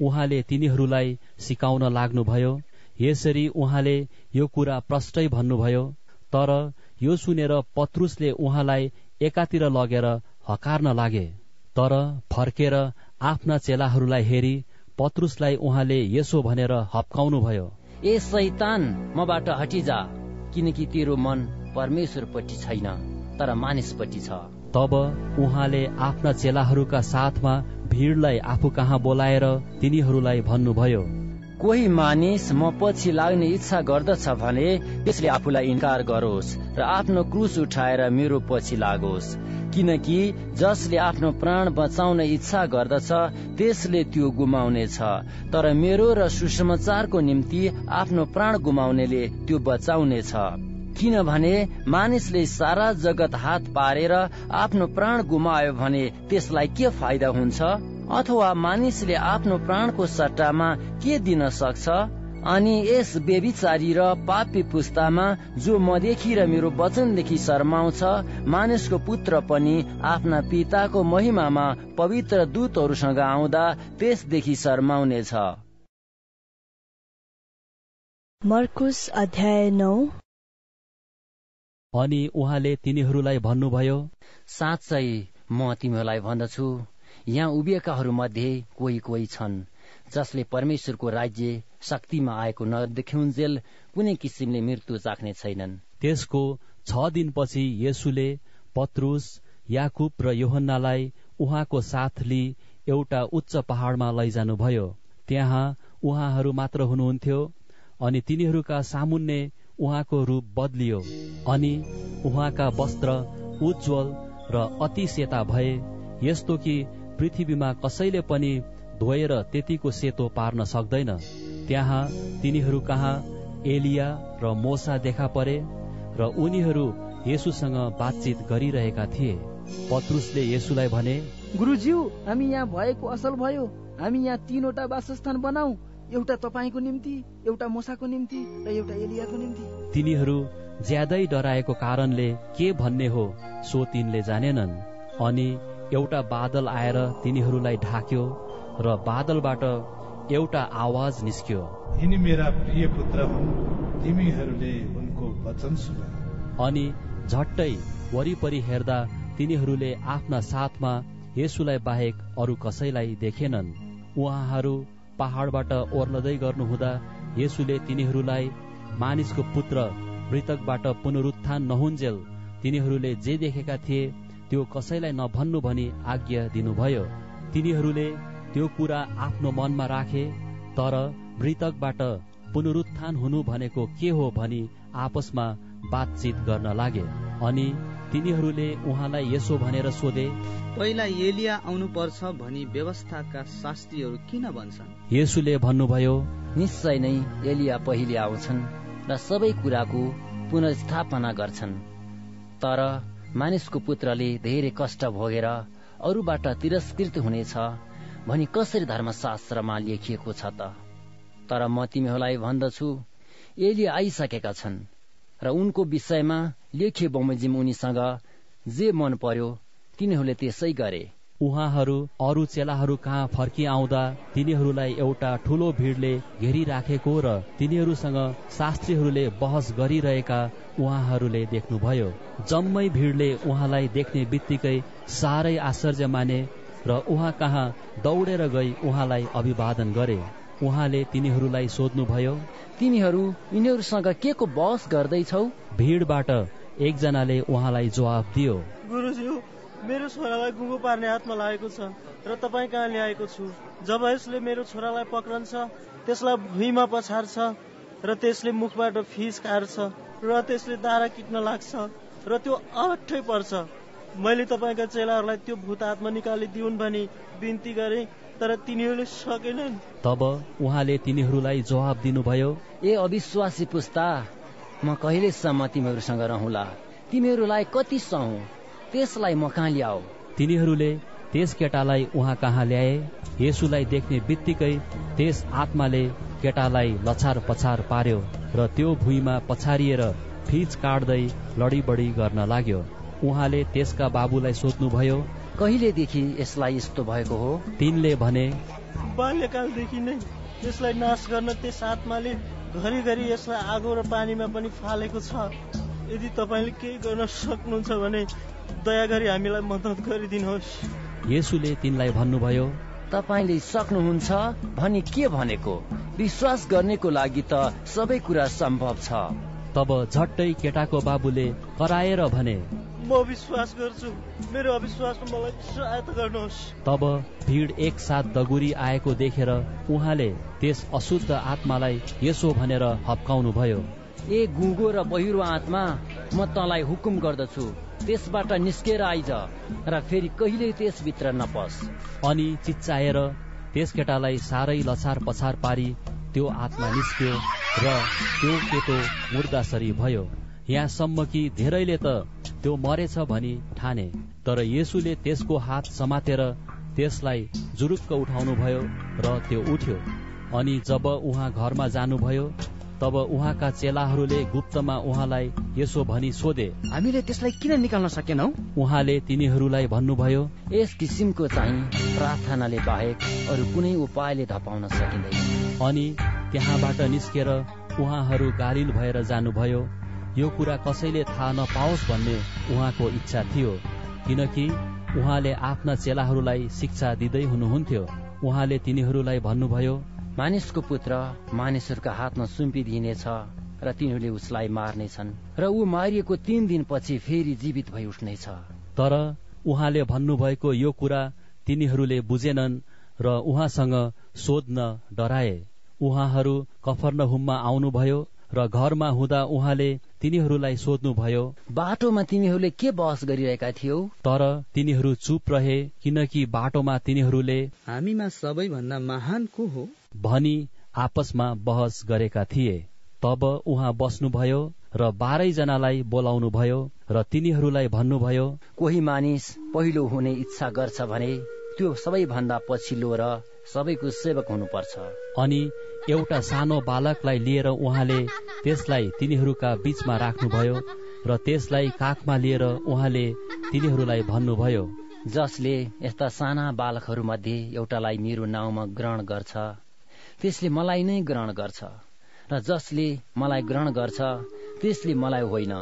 उहाँले तिनीहरूलाई सिकाउन लाग्नुभयो यसरी उहाँले यो कुरा प्रष्टै भन्नुभयो तर यो सुनेर पत्रुसले उहाँलाई एकातिर लगेर हकार्न लागे। तर फर्केर आफ्ना चेलाहरूलाई हेरी पत्रुसलाई उहाँले यसो भनेर हप्काउनुभयो। ए सैतान मबाट हटिजा किनकि तेरो मन परमेश्वरपट्टि छैन तर मानिसपट्टि छ। तब उहाँले आफ्ना चेलाहरूका साथमा भिडलाई आफू कहाँ बोलाएर तिनीहरूलाई भन्नुभयो कोही मानिस म पछि लाग्ने इच्छा गर्दछ भने त्यसले आफूलाई इन्कार गरोस् र आफ्नो क्रुस उठाएर मेरो पछि लागोस्। किनकि जसले आफ्नो प्राण बचाउने इच्छा गर्दछ त्यसले त्यो गुमाउनेछ। तर मेरो र सुसमाचारको निम्ति आफ्नो प्राण गुमाउनेले त्यो बचाउनेछ। किनभने मानिसले सारा जगत हात पारेर आफ्नो प्राण गुमायो भने त्यसलाई के फाइदा हुन्छ? अथवा मानिसले आफ्नो प्राणको सट्टामा के दिन सक्छ? अनि यस बेबिचारी र पापी पुस्तामा जो मदेखि र मेरो वचनदेखि शर्माउँछ मानिसको पुत्र पनि आफ्ना पिताको महिमामा पवित्र दूतहरूसँग आउँदा त्यसदेखि शर्माउनेछ। मर्कुस अध्याय नौ। अनि उहाँले तिनीहरूलाई भन्नुभयो साँच्चै म तिमीहरूलाई भन्दछु। यहाँ उभिएकाहरू मध्ये कोही कोही छन् जसले परमेश्वरको राज्य शक्तिमा आएको नदेखिउन्जेल कुनै किसिमले मृत्यु चाख्ने छैनन्। त्यसको छ दिनपछि येसुले पत्रुस याकुब र योहन्नालाई उहाँको साथ लिई एउटा उच्च पहाड़मा लैजानुभयो। त्यहाँ उहाँहरू मात्र हुनुहुन्थ्यो अनि तिनीहरूका सामुन्ने उहाँको रूप बदलियो अनि उहाँका वस्त्र उज्जवल र अति सेता भए यस्तो कि पृथ्वीमा कसैले पनि धोएर त्यतिको सेतो पार्न सक्दैन। त्यहाँ तिनीहरू कहाँ एलिया र मोसा देखा परे र उनीहरू येसुसँग बातचित गरिरहेका थिए। पत्रुसले येसुलाई भने गुरुज्यू हामी यहाँ भएको असल भयो। हामी यहाँ तीनवटा वासस्थान बनाऊ। एउटा तपाईँको निम्ति एउटा मोसाको निम्ति र एउटा एलियाको निम्ति। तिनीहरू ज्यादै डराएको कारणले के भन्ने हो सो तिनले जानेनन्। अनि एउटा बादल आएर तिनीहरूलाई ढाक्यो र बादलबाट एउटा आवाज निस्क्यो। यिनी मेरा प्रिय पुत्र हुन् तिमीहरूले उनको वचन सुन। अनि झट्टै वरिपरि हेर्दा तिनीहरूले आफ्ना साथमा यसुलाई बाहेक अरू कसैलाई देखेनन्। उहाँहरू पहाडबाट ओर्लदै गर्नुहुँदा यसुले तिनीहरूलाई मानिसको पुत्र मृतकबाट पुनरुत्थान नहुन्जेल तिनीहरूले जे देखेका थिए त्यो कसैलाई नभन्नु भनी आज्ञा दिनुभयो। तिनीहरूले त्यो कुरा आफ्नो मनमा राखे तर मृतकबाट पुनरुत्थान हुनु भनेको के हो भनी आपसमा बातचित गर्न लागे। अनि तिनीहरूले उहाँलाई यसो भनेर सोधे पहिला एलिया आउनु पर्छ भनी व्यवस्थाका शास्त्रीहरू किन भन्छन्? यसुले भन्नुभयो निश्चय नै एलिया पहिले आउँछन् र सबै कुराको पुनर्स्थापना गर्छन्। तर मानिसको पुत्रले धेरै कष्ट भोगेर अरूबाट तिरस्कृत हुनेछ भनी कसरी धर्मशास्त्रमा लेखिएको छ त? तर म तिमीहरूलाई भन्दछु एली आइसकेका छन् र उनको विषयमा लेखे बमोजिम उनीसँग जे मन पर्यो तिनीहरूले त्यसै गरे। उहाँहरू अरू चेलाहरू कहाँ फर्किआउँदा तिनीहरूलाई एउटा ठूलो भिडले घेरिराखेको र तिनीहरूसँग शास्त्रीहरूले बहस गरिरहेका उहाँहरूले देख्नुभयो। जम्मै भिडले उहाँलाई देख्ने बित्तिकै साह्रै आश्चर्य माने र उहाँ कहाँ दौडेर गई उहाँलाई अभिवादन गरे। उहाँले तिनीहरूलाई सोध्नुभयो तिनीहरू यिनीहरूसँग के को बहस गर्दैछौ? भिडबाट एकजनाले उहाँलाई जवाब दियो गुरुज्यू मेरो छोरालाई गुङ्गो पार्ने हातमा लागेको छ र तपाईँ कहाँ ल्याएको छु? जब यसले मेरो छोरालाई पक्रन्छ त्यसलाई भुइँमा पछार्छ र त्यसले मुखबाट फिस काट्छ र त्यसले दारा किट्न लाग्छ र त्यो अलट्ठै पर्छ। मैले तपाईँका चेलाहरूलाई त्यो भूत आत्मा निकालिदिउन् भनी बिन्ती गरे तर तिनीहरूले सकेनन्। तब उहाँले तिनीहरूलाई जवाब दिनुभयो ए अविश्वासी पुस्ता म कहिलेसम्म तिमीहरूसँग रहला? तिमीहरूलाई कति सहु? त्यसलाई म कहाँ ल्याऊ? तिनीहरूले त्यस केटालाई उहाँ कहाँ ल्याए? यसुलाई देख्ने बित्तिकै त्यस आत्माले केटालाई लछार पछार पार्यो र त्यो भुइँमा पछारिएर फिच काट्दै लडीबडी गर्न लाग्यो। उहाँले त्यसका बाबुलाई सोध्नुभयो कहिलेदेखि यसलाई यस्तो भएको हो? तिनले भने बाल्यकालदेखि नै यसलाई नाश गर्न त्यस आत्माले घरिघरि यसलाई आगो र पानीमा पनि फालेको छ। यदि तपाईँले केही गर्न सक्नुहुन्छ भने दया गरी हामीलाई मद्दत गरिदिनुहोस्। येसुले तिनलाई भन्नुभयो तपाईँले सक्नुहुन्छ भनी के भनेको? विश्वास गर्नेको लागि त सबै कुरा सम्भव छ। तब झट्टै केटाको बाबुले कराएर भने म विश्वास गर्छु मेरो अविश्वासमा मलाई सहायता गर्नुहोस्। तब भिड एकसाथ दगुरी आएको देखेर उहाँले त्यस अशुद्ध आत्मालाई यसो भनेर हप्काउनु भयो ए गुगो र बहिरो आत्मा म तँलाई हुकुम गर्दछु। त्यसबाट निस्केर आइज र फेरि कहिल्यै त्यसभित्र नपस। अनि चिच्चाएर त्यस केटालाई साह्रै लछार पछार पारी त्यो आत्मा निस्क्यो र त्यो केटो मुर्दासरी भयो। यहाँसम्म कि धेरैले त त्यो मरेछ भनी ठाने। तर येसुले त्यसको हात समातेर त्यसलाई जुरुक्क उठाउनु भयो र त्यो उठ्यो। अनि जब उहाँ घरमा जानुभयो तब उहाँका चेलाहरूले गुप्तमा उहाँलाई यसो भनी सोधे हामीले त्यसलाई किन निकाल्न सकेनौ? उहाँले तिनीहरूलाई भन्नुभयो यस किसिमको चाहिँ प्रार्थनाले बाहेक अरू कुनै उपायले धपाउन सकिँदैन। अनि त्यहाँबाट निस्केर उहाँहरू गालिल भएर जानुभयो। यो कुरा कसैले थाहा नपाओस् भन्ने उहाँको इच्छा थियो किनकि उहाँले आफ्ना चेलाहरूलाई शिक्षा दिँदै हुनुहुन्थ्यो। उहाँले तिनीहरूलाई भन्नुभयो मानिसको पुत्र मानिसहरूका हातमा सुम्पिदिनेछ र तिनीहरूले उसलाई मार्नेछन् र ऊ मारिएको तीन दिनपछि फेरि जीवित भई उठ्नेछ। तर उहाँले भन्नुभएको यो कुरा तिनीहरूले बुझेनन् र उहाँसँग सोध्न डराए। उहाँहरू कफर्नहुममा आउनुभयो र घरमा हुँदा उहाँले तिनीहरूलाई सोध्नुभयो बाटोमा तिमीहरूले के बहस गरिरहेका थियौ? तर तिनीहरू चुप रहे किनकि बाटोमा तिनीहरूले हामीमा सबैभन्दा महान को हो? भनी आपसमा बहस गरेका थिए। तब उहाँ बस्नुभयो र बाह्रै जनालाई बोलाउनु भयो र तिनीहरूलाई भन्नुभयो कोही मानिस पहिलो हुने इच्छा गर्छ भने त्यो सबैभन्दा पछिल्लो र सबैको सेवक हुनुपर्छ। अनि एउटा सानो बालकलाई लिएर उहाँले त्यसलाई तिनीहरूका बीचमा राख्नुभयो र त्यसलाई काखमा लिएर उहाँले तिनीहरूलाई भन्नुभयो जसले यस्ता साना बालकहरू मध्ये एउटालाई मेरो नाउँमा ग्रहण गर्छ त्यसले मलाई नै ग्रहण गर्छ। र जसले मलाई ग्रहण गर्छ त्यसले मलाई होइन।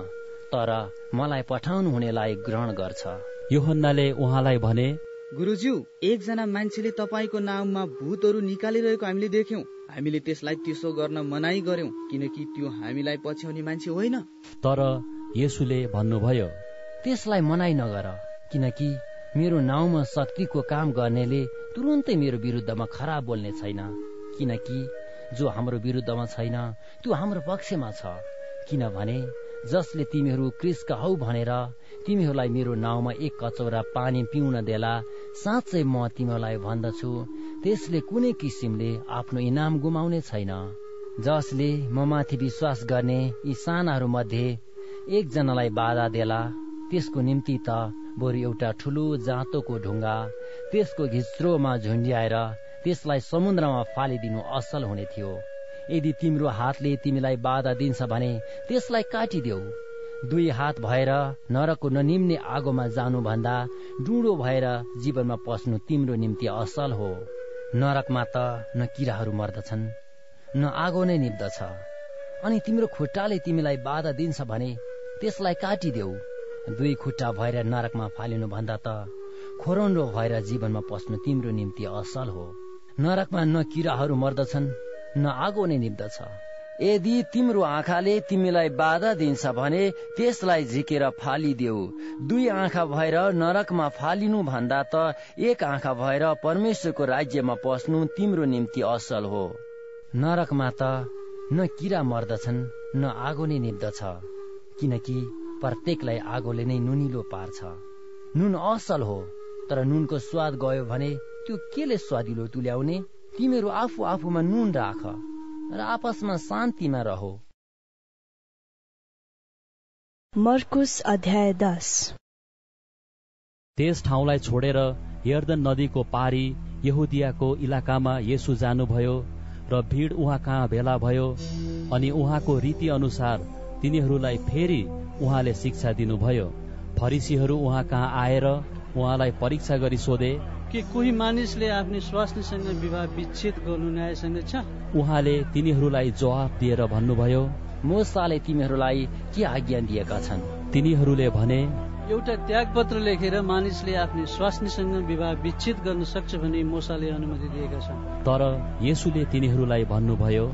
तर मलाई पठाउनु हुनेलाई ग्रहण गर्छ। योहन्नाले उहाँलाई भने गुरुज्यू एकजना मान्छेले तपाईँको नाममा भूतहरू निकालिरहेको हामीले देख्यौं। हामीले त्यसलाई त्यसो गर्न मनाई गर्यौं किनकि त्यो हामीलाई पछ्याउने मान्छे होइन। तर यसुले भन्नुभयो त्यसलाई मनाई नगर किनकि मेरो नाउँमा शक्तिको काम गर्नेले तुरुन्तै मेरो विरुद्धमा खराब बोल्ने छैन। किनकि जो हाम्रो विरुद्धमा छैन त्यो हाम्रो पक्षमा छ। किनभने जसले तिमीहरू क्रिसका हौ भनेर तिमीहरूलाई मेरो नाउँमा एक कचौरा पानी पिउन देला साँच्चै म तिमीहरूलाई भन्दछु। त्यसले कुनै किसिमले आफ्नो इनाम गुमाउने छैन। जसले म माथि विश्वास गर्ने यी सानाहरू मध्ये एकजनालाई बाधा देला त्यसको निम्ति त बरु एउटा ठुलो जाँतोको ढुङ्गा त्यसको घिच्रोमा झुन्ड्याएर त्यसलाई समुद्रमा फालिदिनु असल हुने थियो। यदि तिम्रो हातले तिमीलाई बाधा दिन्छ भने त्यसलाई काटिदेऊ। दुई हात भएर नरकको ननिम्ने आगोमा जानुभन्दा डुडो भएर जीवनमा पस्नु तिम्रो निम्ति असल हो। नरकमा त न किराहरू मर्दछन् न आगो नै निप्दछ अनि तिम्रो खुट्टाले तिमीलाई बाधा दिन्छ भने त्यसलाई काटिदेऊ। दुई खुट्टा भएर नरकमा फालिनु भन्दा त खोरन्डो भएर जीवनमा पस्नु तिम्रो निम्ति असल हो। नरकमा न किराहरू मर्दछन् न आगो नै निप्दछ यदि तिम्रो आँखाले तिमीलाई बाधा दिन्छ भने त्यसलाई झिकेर फालिदेऊ। दुई आँखा भएर नरकमा फालिनु भन्दा त एक आँखा भएर परमेश्वरको राज्यमा पस्नु तिम्रो निम्ति असल हो। नरकमा त न किरा मर्दछन् न आगो नै निप्दछ किनकि प्रत्येकलाई आगोले नै नुनिलो पार्छ। नुन असल हो तर नुनको स्वाद गयो भने त्यो केले स्वादिलो तुल्याउने? तिमीहरू आफू आफूमा नुन राख र आपसमा शान्तिमा रहो। मर्कुस अध्याय दस। त्यस ठाउँलाई छोडेर यर्दन नदीको पारी यहुदियाको इलाकामा येसु जानुभयो र भिड उहाँ कहाँ भेला भयो अनि उहाँको रीति अनुसार तिनीहरूलाई फेरि उहाँले शिक्षा दिनुभयो। फरिसीहरू उहाँ कहाँ आएर उहाँलाई परीक्षा गरी सोधे के कोही मानिसले आफ्नो स्वास्नीसँग विवाह विच्छेद गर्नु न्यायसँग छ? उहाँले तिनीहरूलाई जवाफ दिएर भन्नुभयो मोसाले तिमीहरूलाई के आज्ञा दिएका छन्? तिनीहरूले भने एउटा त्याग पत्र लेखेर मानिसले आफ्नो स्वास्नीसँग विवाह विच्छेद गर्न सक्छ भनी मोसाले अनुमति दिएका छन्। तर यसुले तिनीहरूलाई भन्नुभयो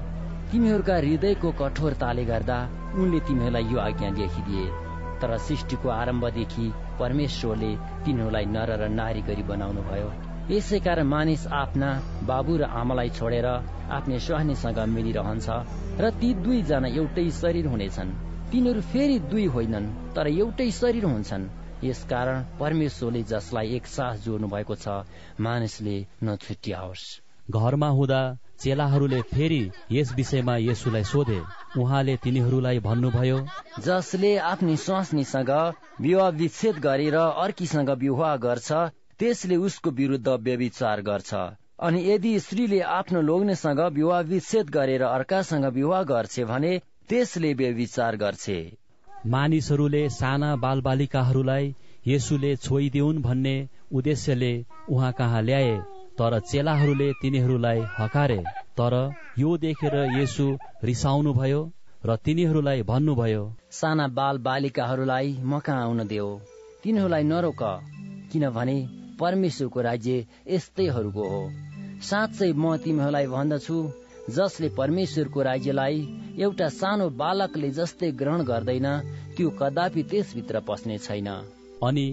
तिमीहरूका हृदयको कठोरताले गर्दा उनले तिमीहरूलाई यो आज्ञा लेखिदिए तर सृष्टिको आरम्भदेखि परमेश्वरले तिनीहरूलाई नर र नारी गरी बनाउनु भयो यसै कारण मानिस आफ्ना बाबु र आमालाई छोडेर आफ्नै स्वाहनीसँग मिलिरहन्छ र ती दुईजना एउटै शरीर हुनेछन्। तिनीहरू फेरि दुई होइनन् तर एउटै शरीर हुन्छन्। यसकारण परमेश्वरले जसलाई एक सास जोड्नु भएको छ मानिसले नछुट्याओस्। घरमा हुँदा चेलाहरूले फेरि यस विषयमा येसुलाई सोधे। उहाँले तिनीहरूलाई भन्नुभयो जसले आफ्नी स्वास्नीसँग विवाह विच्छेद गरेर अर्कीसँग विवाह गर्छ त्यसले उसको विरुद्ध व्यविचार गर्छ। अनि यदि स्त्रीले आफ्नो लोग्नेसँग विवाह विच्छेद गरेर अर्कासँग विवाह गर्छ भने त्यसले व्यविचार गर्छे। मानिसहरूले साना बालबालिकाहरूलाई येसुले छोइदिउन् भन्ने उद्देश्यले उहाँ कहाँ ल्याए? तर चेलाहरूले तिनीहरूलाई हकारे तर यो देखेर येसु रिसाउनु भयो र तिनीहरूलाई भन्नुभयो साना बाल बालिकाहरूलाई म कहाँ आउन देऊ। तिनीहरूलाई नरोक किनभने परमेश्वरको राज्य यस्तैहरूको हो। साँच्चै म तिमीहरूलाई भन्दछु जसले परमेश्वरको राज्यलाई एउटा सानो बालकले जस्तै ग्रहण गर्दैन त्यो कदापि त्यसभित्र पस्ने छैन। अनि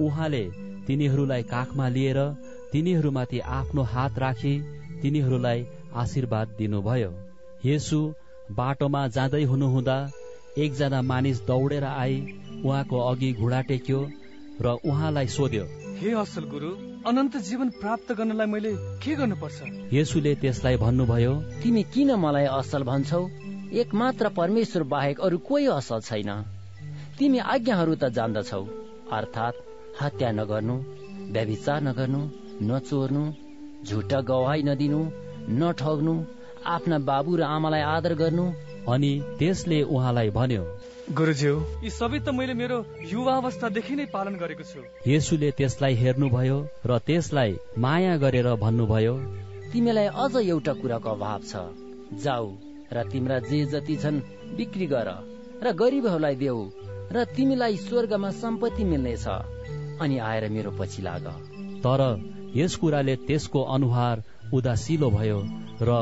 उहाँले तिनीहरूलाई काखमा लिएर तिनीहरूमाथि आफ्नो हात राखी तिनीहरूलाई आशीर्वाद दिनुभयो। यसु बाटोमा जाँदै हुनुहुँदा एकजना मानिस दौडेर आई उहाँको अघि घुँडा टेक्यो र उहाँलाई सोध्यो हे असल गुरु अनन्त जीवन प्राप्त गर्नलाई मैले के गर्नुपर्छ? यसुले त्यसलाई भन्नुभयो तिमी किन मलाई असल भन्छौ? एक मात्र परमेश्वर बाहेक अरू कोही असल छैन। तिमी आज्ञाहरू त जान्दछौ। अर्थात् हत्या नगर्नु व्यभिचार नगर्नु नचोर्नु झुटा गवाई नदिनु नठग्नु आफ्ना बाबु र आमालाई आदर गर्नु। अनि त्यसले उहाँलाई भन्यो गुरुज्यू यी सबै त मैले मेरो युवा अवस्थादेखि नै पालन गरेको छु। येसुले त्यसलाई हेर्नुभयो र त्यसलाई माया गरेर भन्नुभयो तिमीलाई अझ एउटा कुराको अभाव छ। जाऊ र तिम्रा जे जति छन् बिक्री गर र गरिबहरूलाई देऊ र तिमीलाई स्वर्गमा सम्पत्ति मिल्नेछ। अनि आएर मेरो पछि लाग। तर यस कुराले त्यसको अनुहार उदासिलो भयो र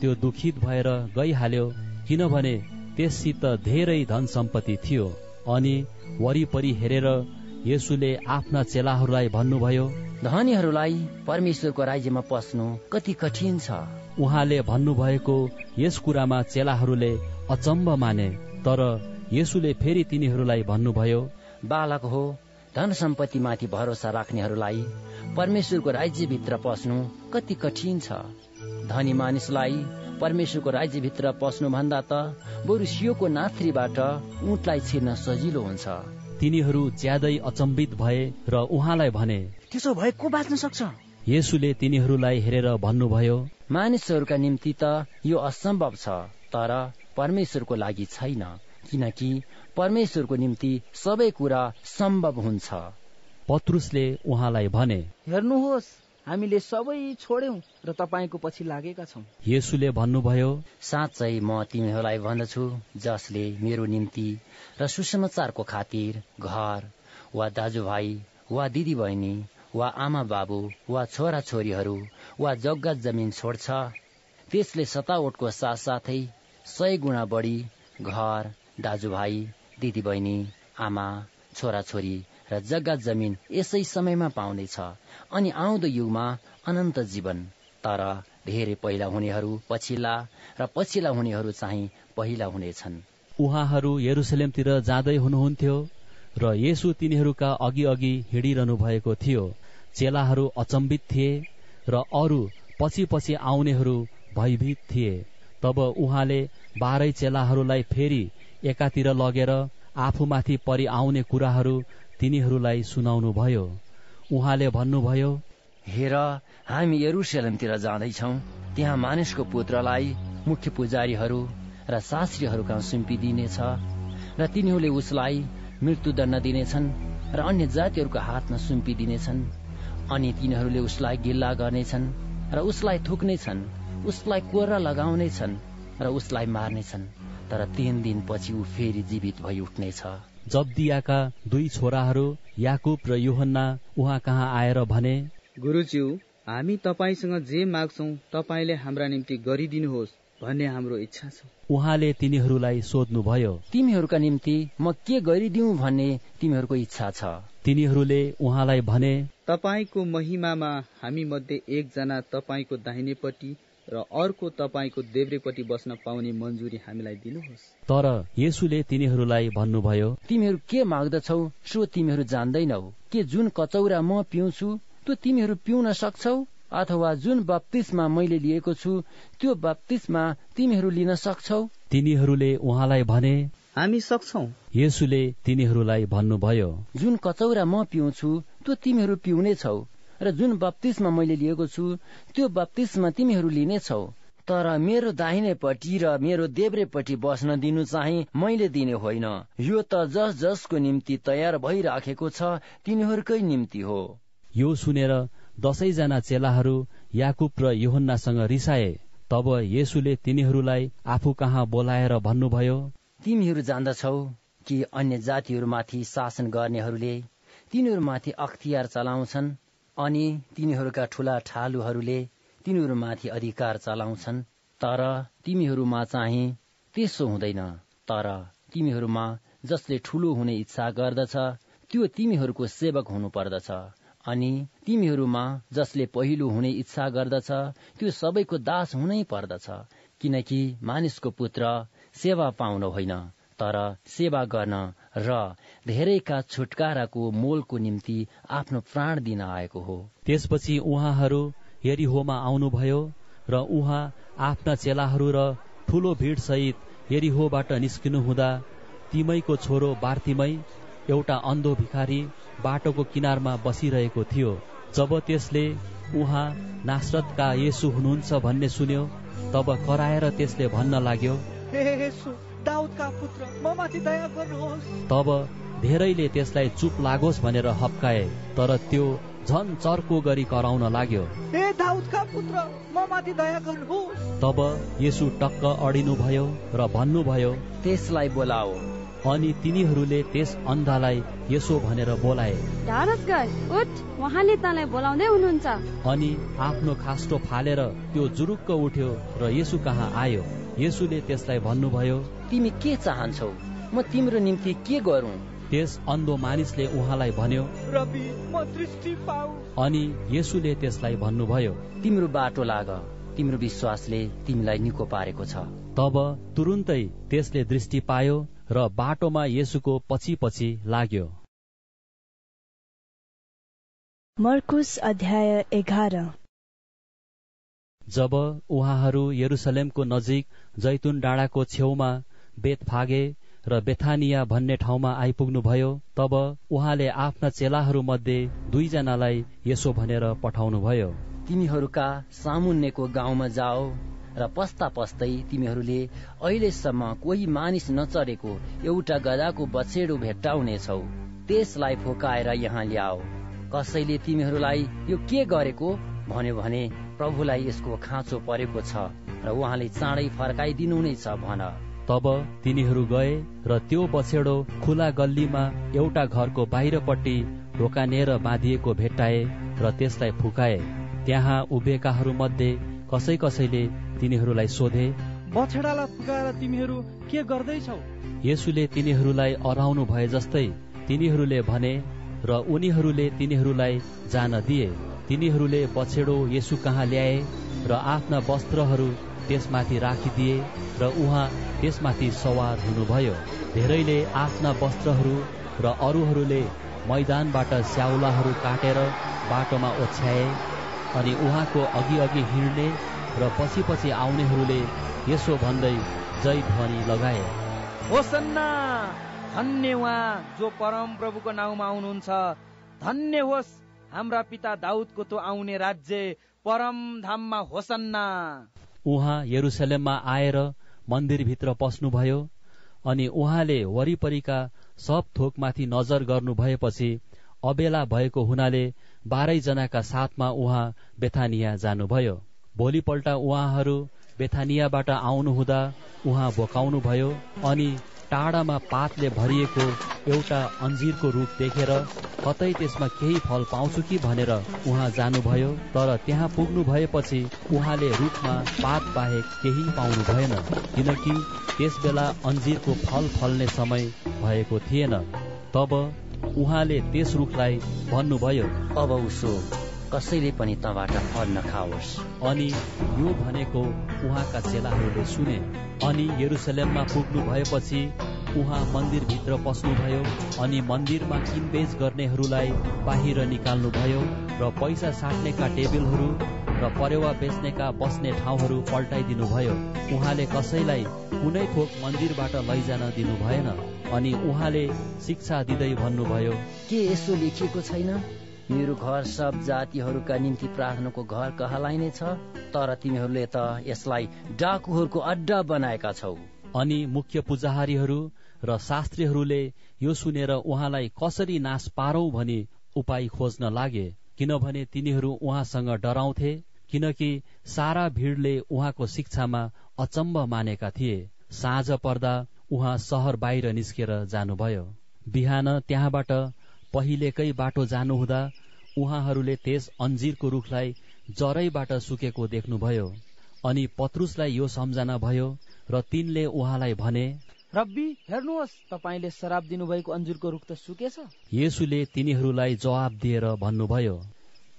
त्यो दुखित भएर गइहाल्यो किनभने त्यससित धेरै धन सम्पत्ति थियो अनि वरिपरि हेरेर यसुले आफ्ना चेलाहरूलाई भन्नुभयो धनीहरूलाई परमेश्वरको राज्यमा पस्नु कति कठिन छ। उहाँले भन्नुभएको यस कुरामा चेलाहरूले अचम्म माने तर यसुले फेरि तिनीहरूलाई भन्नुभयो बालक हो धन सम्पत्तिमाथि भरोसा राख्नेहरूलाई परमेश्वरको राज्यभित्र पस्नु कति कठिन छ। धनी मानिसलाई परमेश्वरको राज्यभित्र पस्नु भन्दा त बरु सियोको नाथ्रीबाट उठलाई छिर्न सजिलो हुन्छ। तिनीहरू ज्यादै अचम्बित भए र उहाँलाई भने त्यसो भए को बाँच्न सक्छ? यसुले तिनीहरूलाई हेरेर भन्नुभयो मानिसहरूका निम्ति त यो असम्भव छ तर परमेश्वरको लागि छैन किनकि परमेश्वरको निम्ति सबै कुरा सम्भव हुन्छ। पत्रुसले उहाँलाई भने हेर्नुहोस् हामीले सबै छोड्यौं र तपाईँको पछि लागेका छौँ। येसुले भन्नुभयो साँच्चै म तिमीहरूलाई भन्दछु जसले मेरो निम्ति र सुसमाचारको खातिर घर वा दाजुभाइ वा दिदी बहिनी वा आमा बाबु वा छोरा छोरीहरू वा जग्गा जमिन छोड्छ। त्यसले सतावटको साथसाथै सय गुणा बढी घर दाजुभाइ दिदी बहिनी आमा छोरा छोरी र जग्गा जमिन यसै समयमा पाउनेछ अनि आउँदो युगमा अनन्त जीवन। तर धेरै पहिला हुनेहरू पछिल्ला र पछिल्ला हुनेहरू चाहिँ पहिला हुनेछन्। उहाँहरू यरुसलेमतिर जाँदै हुनुहुन्थ्यो र यसु तिनीहरूका अघि अघि हिँडिरहनु भएको थियो। चेलाहरू अचम्बित थिए र अरू पछि पछि आउनेहरू भयभीत थिए। तब उहाँले बाह्रै चेलाहरूलाई फेरि एकातिर लगेर आफूमाथि परि आउने कुराहरू तिनीहरूलाई सुनाउनु भयो उहाँले भन्नुभयो हेर हामी यरुसलेमतिर जाँदैछौ। त्यहाँ मानिसको पुत्रलाई मुख्य पुजारीहरू र शास्त्रीहरू कहाँ सुम्पिदिनेछ र तिनीहरूले उसलाई मृत्युदण्ड दिनेछन् र अन्य जातिहरूको हातमा सुम्पिदिनेछन् अनि तिनीहरूले उसलाई गिल्ला गर्नेछन् र उसलाई थुक्नेछन् उसलाई कोरा लगाउनेछन् र उसलाई मार्नेछन्। तर तीन दिनपछि ऊ फेरि जीवित भई उठ्नेछ। जब्दियाका दुई छोराहरू याकुब र युहन्ना उहाँ कहाँ आएर भने गुरुज्यू हामी तपाईँसँग जे माग्छौ तपाईँले हाम्रा निम्ति गरिदिनुहोस् भन्ने हाम्रो इच्छा छ। उहाँले तिनीहरूलाई सोध्नुभयो तिमीहरूका निम्ति म के गरिदिउँ भन्ने तिमीहरूको इच्छा छ। तिनीहरूले उहाँलाई भने तपाईँको महिमामा हामी मध्ये एकजना तपाईँको दाहिनेपट्टि र अर्को तपाईँको देब्रेपट्टि बस्न पाउने मन्जुरी हामीलाई दिनुहोस्। तर येसुले तिनीहरूलाई भन्नुभयो तिमीहरू के माग्दछौ? सो तिमीहरू जान्दैनौ। के जुन कचौरा म पिउँछु त्यो तिमीहरू पिउन सक्छौ? अथवा जुन बत्तिसमा मैले लिएको छु त्यो बत्तिसमा तिमीहरू लिन सक्छौ? तिनीहरूले उहाँलाई भने हामी सक्छौ। येसुले तिनीहरूलाई भन्नुभयो जुन कचौरा म पिउँछु त्यो तिमीहरू पिउने छौ र जुन बत्तिसमा मैले लिएको छु त्यो बत्तिसमा तिमीहरू लिनेछौ तर मेरो दाहिनेपट्टि र मेरो देब्रेपट्टि बस्न दिनु चाहिँ मैले दिने होइन। यो त जस जसको निम्ति तयार भइराखेको छ तिनीहरूकै निम्ति हो। यो सुनेर दसैँजना चेलाहरू याकुब र योहन्नासँग रिसाए। तब येसुले तिनीहरूलाई आफू कहाँ बोलाएर भन्नुभयो तिमीहरू जान्दछौ कि अन्य जातिहरूमाथि शासन गर्नेहरूले तिनीहरूमाथि अख्तियार चलाउँछन्? अनि तिनीहरूका ठूला ठालुहरूले तिनीहरूमाथि अधिकार चलाउँछन् तर तिमीहरूमा चाहिँ त्यसो हुँदैन। तर तिमीहरूमा जसले ठूलो हुने इच्छा गर्दछ त्यो तिमीहरूको सेवक हुनु पर्दछ अनि तिमीहरूमा जसले पहिलो हुने इच्छा गर्दछ त्यो सबैको दास हुनै पर्दछ किनकि मानिसको पुत्र सेवा पाउन होइन। तर सेवा गर्न र धेरैका छुटकाराको मोलको निम्ति आफ्नो प्राण दिन आएको हो। त्यसपछि उहाँहरू यरिहोमा आउनुभयो र उहाँ आफ्ना चेलाहरू र ठूलो भीड़ सहित यरिहोबाट निस्किनु हुँदा तिमैको छोरो बार्तिमै एउटा अन्धो भिखारी बाटोको किनारमा बसिरहेको थियो। जब त्यसले उहाँ नासरतका येसु हुनुहुन्छ भन्ने सुन्यो तब कराएर त्यसले भन्न लाग्यो दाउदका पुत्र म माथि दया गर्नुहोस्। तब धेरैले त्यसलाई चुप लागोस् भनेर हप्काए तर त्यो झन चर्को गरी कराउन लाग्यो। हे दाउदका पुत्र म माथि दया गर्नुहोस्। तब यसु टक्क अडिनु भयो र भन्नुभयो त्यसलाई बोलाओ। अनि तिनीहरूले त्यस अन्धालाई यसो भनेर बोलाए। उठ उहाँले तँलाई बोलाउँदै हुनुहुन्छ। अनि आफ्नो खास्टो फालेर त्यो जुरुक्क उठ्यो र यसु कहाँ आयो? यसुले त्यसलाई भन्नुभयो तिमी के चाहन्छौ? म तिम्रो निम्ति के गरौँ? त्यस अन्धो मानिसले उहाँलाई भन्यो रवि म दृष्टि पाऊ। अनि यसुले त्यसलाई भन्नुभयो तिम्रो बाटो लाग तिम्रो विश्वासले तिमीलाई निको पारेको छ। तब तुरुन्तै त्यसले दृष्टि पायो र बाटोमा यसुको पछि पछि लाग्यो। मर्कुस अध्याय एघार। जब उहाँहरू यरुसलेमको नजिक जैतुन डाँडाको छेउमा बेतफागे र बेथानिया भन्ने ठाउँमा आइपुग्नुभयो तब उहाँले आफ्ना चेलाहरू मध्ये दुईजनालाई यसो भनेर पठाउनुभयो। तिमीहरूका सामुन्नेको गाउँमा जाओ र पस्ता पस्दै तिमीहरूले अहिलेसम्म कोही मानिस नचरेको एउटा गदाको बछेडो भेट्टाउनेछौ। त्यसलाई फोकाएर यहाँ ल्याओ। कसैले तिमीहरूलाई यो के गरेको भन्यो भने प्रभुलाई यसको खाँचो परेको छ र उहाँले चाँडै फर्काइदिनु नै छ भन। तब तिनीहरू गए र त्यो बछेडो खुला गल्लीमा एउटा घरको बाहिरपट्टि ढोकानेर बाँधिएको भेट्टाए र त्यसलाई फुकाए। त्यहाँ उभिएकाहरू मध्ये कसै कसैले तिनीहरूलाई सोधे बछेडालाई फुकाएर तिमीहरू के गर्दैछौ? यसुले तिनीहरूलाई अराउनु भए जस्तै तिनीहरूले भने र उनीहरूले तिनीहरूलाई जान दिए। तिनीहरूले बछेडो यसु कहाँ ल्याए र आफ्ना वस्त्रहरू त्यसमाथि राखिदिए र उहाँ त्यसमाथि सवार हुनुभयो। धेरैले आफ्ना वस्त्रहरू र अरूहरूले मैदानबाट स्याउलाहरू काटेर बाटोमा ओछ्याए अनि उहाँको अघि अघि हिँड्ने र पछि पछि आउनेहरूले यसो भन्दै जय ध्वनि लगाए। होसन्ना धन्य उहाँ जो परम प्रभुको नाउँमा आउनुहुन्छ। धन्य होस् हाम्रा पिता दाउदको तो आउने राज्य परम धाममा होसन्ना! उहाँ यरुसलेममा आएर मन्दिरभित्र पस्नुभयो अनि उहाँले वरिपरिका सब थोकमाथि नजर गर्नु भएपछि अबेला भएको हुनाले बाह्रैजनाका साथमा उहाँ बेथानिया जानुभयो। भोलिपल्ट उहाँहरू बेथानियाबाट आउनुहुँदा उहाँ भोकाउनु भयो अनि टाढामा पातले भरिएको एउटा अन्जिरको रुख देखेर कतै त्यसमा केही फल पाउँछु कि भनेर उहाँ जानुभयो तर त्यहाँ पुग्नु भएपछि उहाँले रुखमा पात बाहेक केही पाउनु भएन किनकि त्यस बेला अन्जिरको फल फल्ने समय भएको थिएन। तब उहाँले त्यस रुखलाई भन्नुभयो अब उसो कसैले पनि तँबाट फल नखाओस् अनि यो भनेको उहाँका चेलाहरूले सुने। अनि यरुसलेममा पुग्नु भएपछि उहाँ मन्दिरभित्र पस्नुभयो अनि मन्दिरमा किनबेच गर्नेहरूलाई बाहिर निकाल्नुभयो र पैसा साट्नेका टेबलहरू र परेवा बेच्नेका बस्ने ठाउँहरू पल्टाइदिनुभयो। उहाँले कसैलाई कुनै थोक मन्दिरबाट लैजान दिनु भएन अनि उहाँले शिक्षा दिँदै भन्नुभयो के यसो लेखिएको छैन? मेरो घर सब जातिहरूका निम्ति प्रार्थनाको घर कहलाइने छ? तर तिमीहरूले त यसलाई डाकुहरूको अड्डा बनाएका छौ। अनि मुख्य पुजारीहरू र शास्त्रीहरूले यो सुनेर उहाँलाई कसरी नाश पारौं भनी उपाय खोज्न लागे किनभने तिनीहरू उहाँसँग डराउँथे किनकि सारा भिडले उहाँको शिक्षामा अचम्म मानेका थिए। साँझ पर्दा उहाँ सहर बाहिर निस्केर जानुभयो। बिहान त्यहाँबाट पहिलेकै बाटो जानुहुँदा उहाँहरूले त्यस अन्जिरको रुखलाई जरैबाट सुकेको देख्नुभयो। अनि पत्रुसलाई यो सम्झना भयो र तिनले उहाँलाई भने रब्बी हेर्नुहोस् तपाईँले शराब दिनुभएको अन्जुरको रुख त सुकेछ? येसुले तिनीहरूलाई जवाब दिएर भन्नुभयो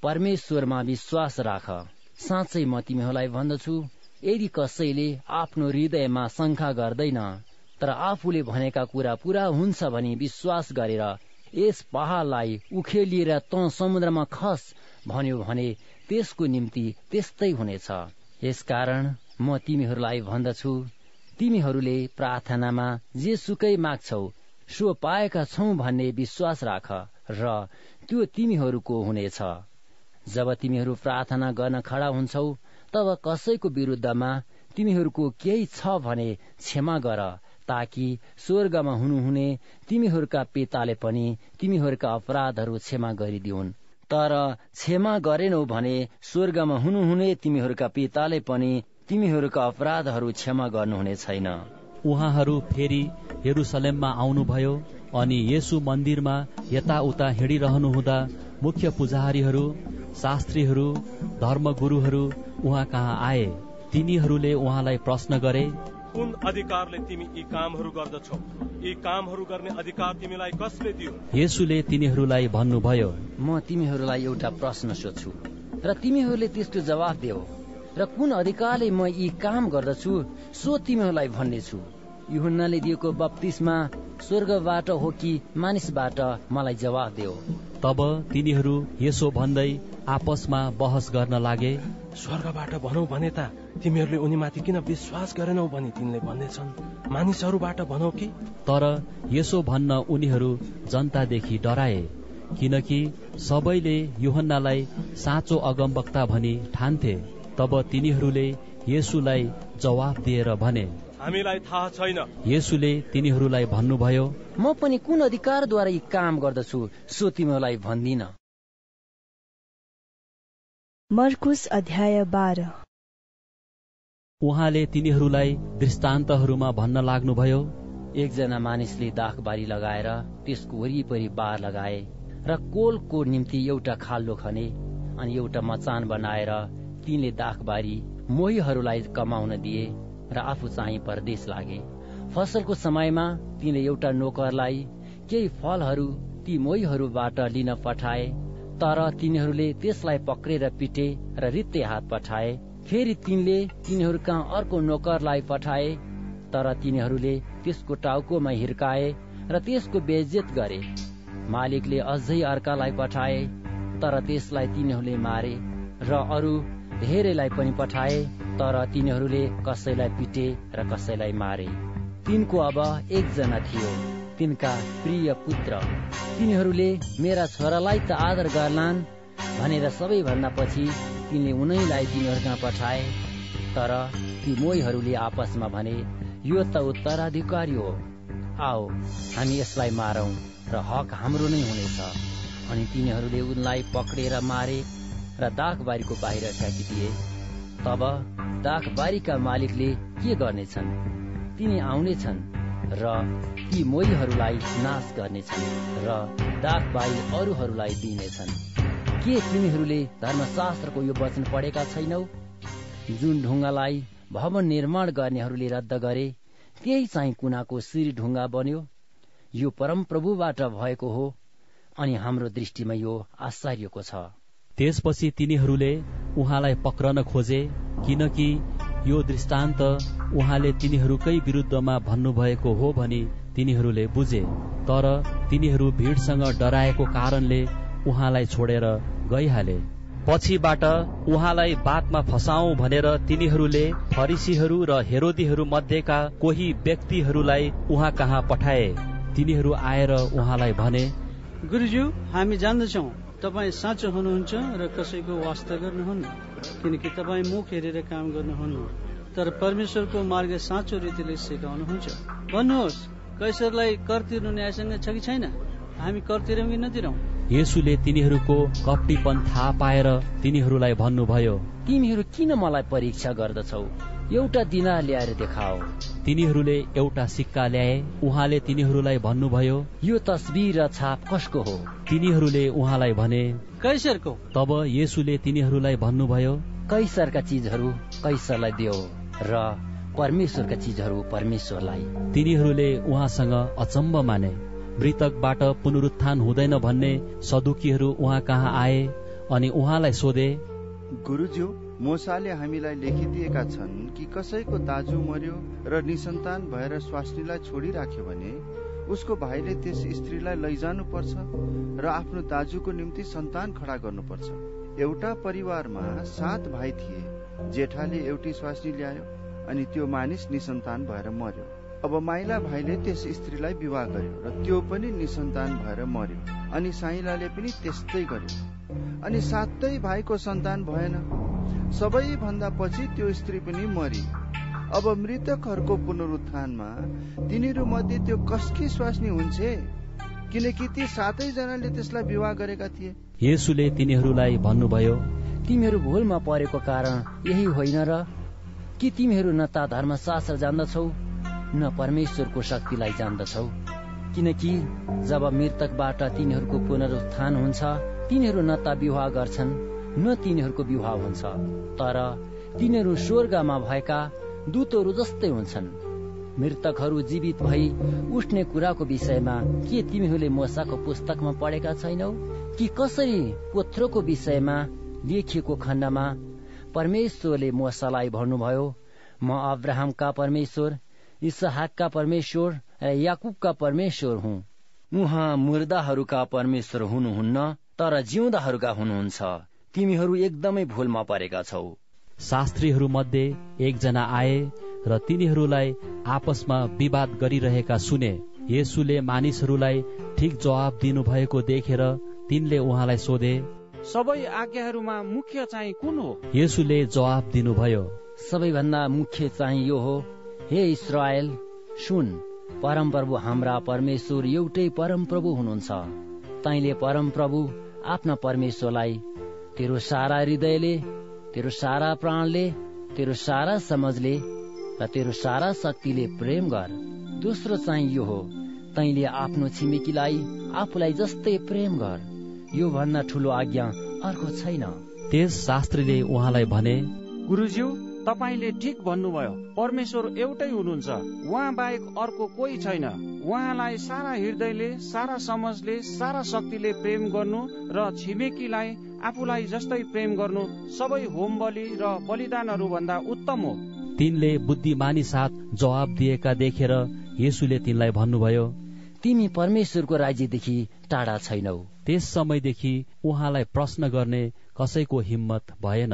परमेश्वरमा विश्वास राख। साँच्चै म तिमीहरूलाई भन्दछु यदि कसैले आफ्नो हृदयमा शङ्का गर्दैन तर आफूले भनेका कुरा पूरा हुन्छ भनी विश्वास गरेर यस पहाडलाई उखेलिएर त समुद्रमा खस भन्यो भने त्यसको निम्ति त्यस्तै हुनेछ। यसकारण म तिमीहरूलाई भन्दछु तिमीहरूले प्रार्थनामा जे सुकै माग्छौ सो पाएका छौ भन्ने विश्वास राख र त्यो तिमीहरूको हुनेछ। जब तिमीहरू प्रार्थना गर्न खडा हुन्छौ तब कसैको विरुद्धमा तिमीहरूको केही छ भने क्षमा गर ताकि स्वर्गमा हुनुहुने तिमीहरूका पिताले पनि तिमीहरूका अपराधहरू क्षमा गरिदिउन्। तर क्षमा गरेनौ भने स्वर्गमा हुनुहुने तिमीहरूका पिताले पनि तिमीहरूका अपराधहरू क्षमा गर्नुहुने छैन। उहाँहरू फेरि हेरुसलेममा आउनुभयो अनि यसु मन्दिरमा यताउता हिँडिरहनुहुँदा मुख्य पुजारीहरू शास्त्रीहरू धर्मगुरुहरू उहाँ कहाँ आए तिनीहरूले उहाँलाई प्रश्न गरे कुन अधिकारले तिमी यी कामहरू गर्दछौ? यी कामहरू गर्ने अधिकार तिमीलाई कसले दियो? येसुले तिनीहरूलाई भन्नुभयो म तिमीहरूलाई एउटा प्रश्न सोध्छु र तिमीहरूले त्यसको जवाफ देऊ र कुन अधिकारले म यी काम गर्दछु सो तिमीहरूलाई भन्नेछु। युहन्नाले दिएको बत्तिसमा स्वर्गबाट हो कि मानिसबाट? मलाई जवाफ देऊ तब तिनीहरू यसो भन्दै आपसमा बहस गर्न लागे। स्वर्गबाट भनौ भने त तिमीहरूले उनीमाथि किन विश्वास गरेनौ भनी तिनले भन्दैछन् मानिसहरूबाट भनौ कि? तर यसो भन्न उनीहरू जनतादेखि डराए किनकि सबैले युहन्नालाई साँचो अगमवक्ता भनी ठान्थे। तब तिनीहरूले येसुलाई जवाफ दिएर भने हामीलाई थाहा छैन। येसुले तिनीहरूलाई भन्नुभयो म पनि कुन अधिकारद्वारा यी काम गर्दछु सो तिमीहरूलाई भन्दिन। मर्कुस अध्याय बाह्र। उहाँले तिनीहरूलाई दृष्टान्तहरूमा भन्न लाग्नुभयो एकजना मानिसले दाखबारी लगाएर त्यसको वरिपरि बार लगाए र कोलको निम्ति एउटा खाल्डो खने अनि एउटा मचान बनाएर तिनले दाखबारी मोहीहरूलाई कमाउन दिए। र आफू चाहिँ परदेश लागे। फसलको समयमा तिनले एउटा नोकरलाई केही फलहरू ती मोहीहरूबाट लिन पठाए तर तिनीहरूले त्यसलाई पक्रेर पिटे र रित्ते हात पठाए। फेरि तिनले तिनीहरू कहाँ अर्को नोकरलाई पठाए तर तिनीहरूले त्यसको टाउकोमा हिर्काए र त्यसको बेजेत गरे। मालिकले अझै अर्कालाई पठाए तर त्यसलाई तिनीहरूले मारे र अरू धेरैलाई पनि पठाए। तर तिनीहरूले कसैलाई पिटे र कसैलाई मारे। तिनको अब एकजना थियो तिनका प्रिय पुत्र। तिनीहरूले मेरा छोरालाई त आदर गर्लान् भनेर सबैभन्दा पछि तिनले उनैलाई तिनीहरूकहाँ पठाए। तर ती मोहीहरूले आपसमा भने यो त उत्तराधिकारी हो। आओ हामी यसलाई मारौं र हक हाम्रो नै हुनेछ अनि तिनीहरूले उनलाई पक्रेर मारे र दाखबारीको बाहिर फ्याँकिदिए। तब दाखबारीका मालिकले के गर्नेछन्? तिनी आउनेछन् र ती मोहीहरूलाई नाश गर्नेछन् र दागबाई अरूहरूलाई दिनेछन्। के तिमीहरूले धर्मशास्त्रको यो वचन पढेका छैनौ? जुन ढुङ्गालाई भवन निर्माण गर्नेहरूले रद्द गरे त्यही चाहिँ कुनाको शिर ढुङ्गा बन्यो। यो परमप्रभुबाट भएको हो अनि हाम्रो दृष्टिमा यो आश्चर्यको छ। त्यसपछि तिनीहरूले उहाँलाई पक्रन खोजे किनकि यो दृष्टान्त उहाँले तिनीहरूकै विरुद्धमा भन्नुभएको हो भनी तिनीहरूले बुझे। तर तिनीहरू भिडसँग डराएको कारणले उहाँलाई छोडेर गइहाले। पछिबाट उहाँलाई बातमा फसाउ भनेर तिनीहरूले फरिसीहरू र हेरोदीहरू मध्येका कोही व्यक्तिहरूलाई उहाँ कहाँ पठाए? तिनीहरू आएर उहाँलाई भने गुरुज्यू हामी जान्दछौ। तपाईँ साँचो हुनुहुन्छ र कसैको वास्ता गर्नुहुन्न किनकि तपाईँ मुख हेरेर काम गर्नुहुन्न। तर परमेश्वरको मार्ग साँचो रीतिले सिकाउनुहुन्छ। भन्नुहोस् कैसरलाई कर तिर्नु न्यायसँग छ कि छैन? हामी कर तिरौँ कि नतिरौँ येसुले तिनीहरूको कपटीपन थाहा पाएर तिनीहरूलाई भन्नुभयो तिमीहरू किन मलाई परीक्षा गर्दछौ? एउटा दिना ल्याएर देखाओ। तिनीहरूले एउटा सिक्का ल्याए उहाँले तिनीहरूलाई भन्नुभयो यो तस्बिर र छाप कसको हो? तिनीहरूले उहाँलाई भने कैसरको। तब येसुले तिनीहरूलाई भन्नुभयो कैसरका चिजहरू कैसरलाई दियो र परमेश्वरका चिजहरू परमेश्वरलाई। तिनीहरूले उहाँसँग अचम्म माने मृतकबाट पुनरुत्थान हुँदैन भन्ने सदुकीहरू उहाँ कहाँ आए अनि उहाँलाई सोधे गुरुज्यू मोसाले हामीलाई लेखिदिएका छन् कि कसैको दाजु मर्यो र निसन्तान भएर स्वास्नीलाई छोडिराख्यो भने उसको भाइले त्यस स्त्रीलाई लैजानु पर्छ र आफ्नो दाजुको निम्ति सन्तान खडा गर्नुपर्छ। एउटा परिवारमा सात भाइ थिए। जेठाले एउटी स्वास्नी ल्यायो अनि त्यो मानिस निसन्तान भएर मर्यो। अब माइला भाइले त्यस स्त्रीलाई विवाह गर्यो र त्यो पनि निसन्तान भएर मर्यो अनि साइलाले पनि त्यस्तै गर्यो। अनि सातै भाइको सन्तान भएन। सबैभन्दा पछि त्यो स्त्री पनि मरि। अब मृतकहरूको पुनरुत्थानमा तिनीहरू मध्ये त्यो कसकी स्वास्नी हुन्छ? किनकि ती सातैजनाले त्यसलाई विवाह गरेका थिए। येसुले तिनीहरूलाई भन्नुभयो तिमीहरू भुलमा परेको कारण यही होइन र कि तिमीहरू न त धर्मशास्त्र जान्दछौ न परमेश्वरको शक्तिलाई जान्दछौ। किनकि जब मृतकबाट तिनीहरूको पुनरुत्थान हुन्छ तिनीहरू न त विवाह गर्छन् न तिनीहरूको विवाह हुन्छ। तर तिनीहरू स्वर्गमा भएका दूतहरू जस्तै हुन्छन्। मृतकहरू जीवित भई उठ्ने कुराको विषयमा के तिमीहरूले मोसाको पुस्तकमा पढेका छैनौ? कि कसरी पोथ्रोको विषयमा लेखिएको खण्डमा परमेश्वरले मोसालाई भन्नुभयो म अब्राहमका परमेश्वर इसहाकका परमेश्वर र याकुबका परमेश्वर हुँ। उहाँ मुर्दाहरूका परमेश्वर हुनुहुन्न। तर जिउँदाहरूका हुनुहुन्छ। तिमीहरू एकदमै भुलमा परेका छौ। शास्त्रीहरू मध्ये एकजना आए र तिनीहरूलाई आपसमा विवाद गरिरहेका सुने। येसुले मानिसहरूलाई ठिक जवाब दिनुभएको देखेर तिनले उहाँलाई सोधे सबै आज्ञाहरूमा मुख्य चाहिँ कुन हो? येसुले जवाब दिनुभयो सबैभन्दा मुख्य चाहिँ यो हो हे इसरायल सुन परमप्रभु हाम्रा परमेश्वर एउटै परमप्रभु हुनुहुन्छ। तैले परमप्रभु आफ्ना परमेश्वरलाई तेरो सारा हृदयले तेरो सारा प्राणले तेरो सारा समझले र तेरो सारा शक्तिले प्रेम गर। दोस्रो चाहिँ यो हो तैले आफ्नो छिमेकीलाई आफूलाई जस्तै प्रेम गर। यो भन्दा ठुलो आज्ञा अर्को छैन। त्यस शास्त्रीले उहाँलाई भने गुरुज्यू तपाईँले ठिक भन्नुभयो। परमेश्वर एउटै हुनुहुन्छ। उहाँ बाहेक अर्को कोही छैन। उहाँलाई सारा हृदयले सारा समझले सारा शक्तिले प्रेम गर्नु र छिमेकीलाई आफूलाई जस्तै प्रेम गर्नु सबै होम बलि र बलिदानहरू भन्दा उत्तम हो। तिनले बुद्धिमानी साथ जवाब दिएका देखेर येसुले तिनलाई भन्नुभयो तिमी परमेश्वरको राज्यदेखि टाढा छैनौ। त्यस समयदेखि उहाँलाई प्रश्न गर्ने कसैको हिम्मत भएन।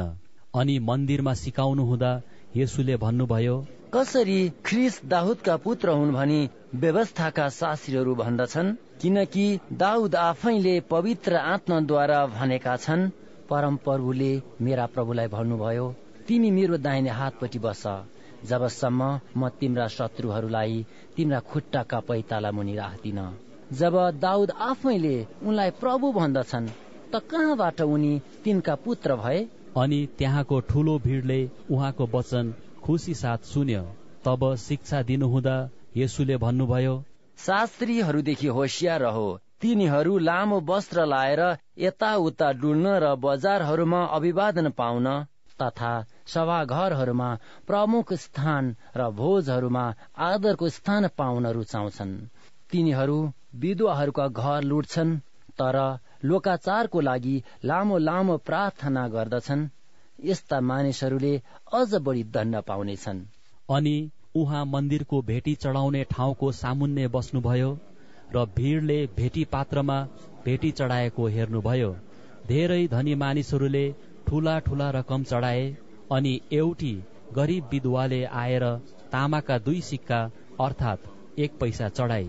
अनि मन्दिरमा सिकाउनु हुँदा येसुले भन्नुभयो कसरी ख्रिस दाहुदका पुत्र हुन् भनी व्यवस्थाका शास्त्रीहरू भन्दछन्? किनकि दाउद आफैले पवित्र आत्माद्वारा भनेका छन् परम प्रभुले मेरा प्रभुलाई भन्नुभयो तिमी मेरो दाहिने हातपट्टि बस। जबसम्म म तिम्रा शत्रुहरूलाई तिम्रा खुट्टाका पैताला मुनि राख्दिन। जब दाउद आफैले उनलाई प्रभु भन्दछन् त कहाँबाट उनी तिनका पुत्र भए? अनि त्यहाँको ठूलो भिडले उहाँको वचन खुसी साथ सुन्यो। तब शिक्षा दिनुहुँदा येसुले भन्नुभयो शास्त्रीहरूदेखि होसियार रहो। तिनीहरू लामो वस्त्र लाएर यताउता डुल्न र बजारहरूमा अभिवादन पाउन तथा सभाघरहरूमा प्रमुख स्थान र भोजहरूमा आदरको स्थान पाउन रुचाउँछन्। तिनीहरू विधवाहरूका घर लुट्छन् तर लोकाचारको लागि लामो लामो प्रार्थना गर्दछन्। यस्ता मानिसहरूले अझ बढी दण्ड पाउनेछन्। अनि उहाँ मन्दिरको भेटी चढाउने ठाउँको सामुन्ने बस्नुभयो र भीड़ले भेटी पात्रमा भेटी चढाएको हेर्नुभयो। धेरै धनी मानिसहरूले ठूला ठूला रकम चढाए अनि एउटी गरिब विधुवाले आएर तामाका दुई सिक्का अर्थात् एक पैसा चढाए।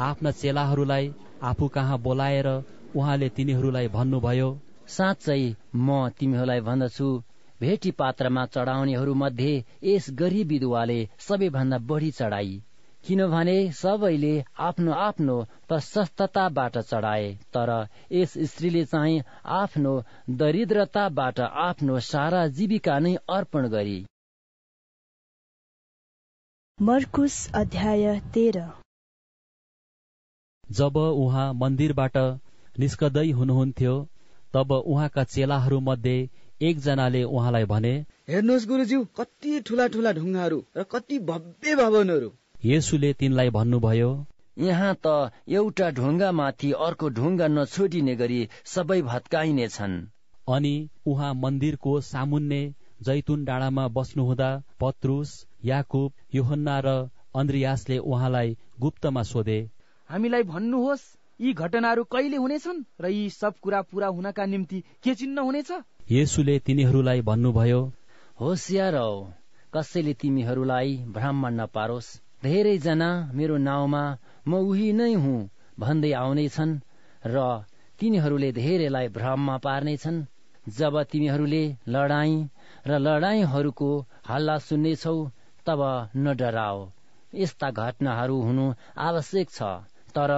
आफ्ना चेलाहरूलाई आफू कहाँ बोलाएर उहाँले तिनीहरूलाई भन्नुभयो साँच्चै म तिमीहरूलाई भन्दछु भेटी पात्रमा चढाउनेहरू मध्ये यस गरिब विधुवाले सबैभन्दा बढी चढाई किनभने सबैले आफ्नो आफ्नो प्रशस्तताबाट चढाए तर यस स्त्रीले चाहिँ आफ्नो दरिद्रताबाट आफ्नो सारा जीविका नै अर्पण गरी। मर्कुस अध्याय तेह्र। जब उहाँ मन्दिरबाट निस्कदै हुनुहुन्थ्यो। तब उहाँका चेलाहरू मध्ये एकजनाले उहाँलाई भने हेर्नुहोस् गुरुज्यू कति ठुला ठुला ढुङ्गाहरू र कति भव्य भवनहरू। येसुले तिनलाई भन्नुभयो यहाँ त एउटा ढुङ्गा माथि अर्को ढुङ्गा नछोडिने गरी सबै भत्काइने छन् अनि उहाँ मन्दिरको सामुन्ने जैतुन डाँडामा बस्नुहुँदा पत्रुस याकुब योहन्ना र अन्द्रियासले उहाँलाई गुप्तमा सोधे हामीलाई भन्नुहोस् यी घटनाहरू कहिले हुनेछन् र यी सब कुरा पूरा हुनका निम्ति के चिन्ह हुनेछ? येसुले तिनीहरूलाई भन्नुभयो होसियार कसैले तिमीहरूलाई भ्रम नपारोस्। धेरैजना मेरो नाउँमा म उही नै हुँ भन्दै आउनेछन् र तिनीहरूले धेरैलाई भ्रममा पार्नेछन्। जब तिमीहरूले लडाई र लडाईहरूको हल्ला सुन्नेछौ तब न डराओ यस्ता घटनाहरू हुनु आवश्यक छ। तर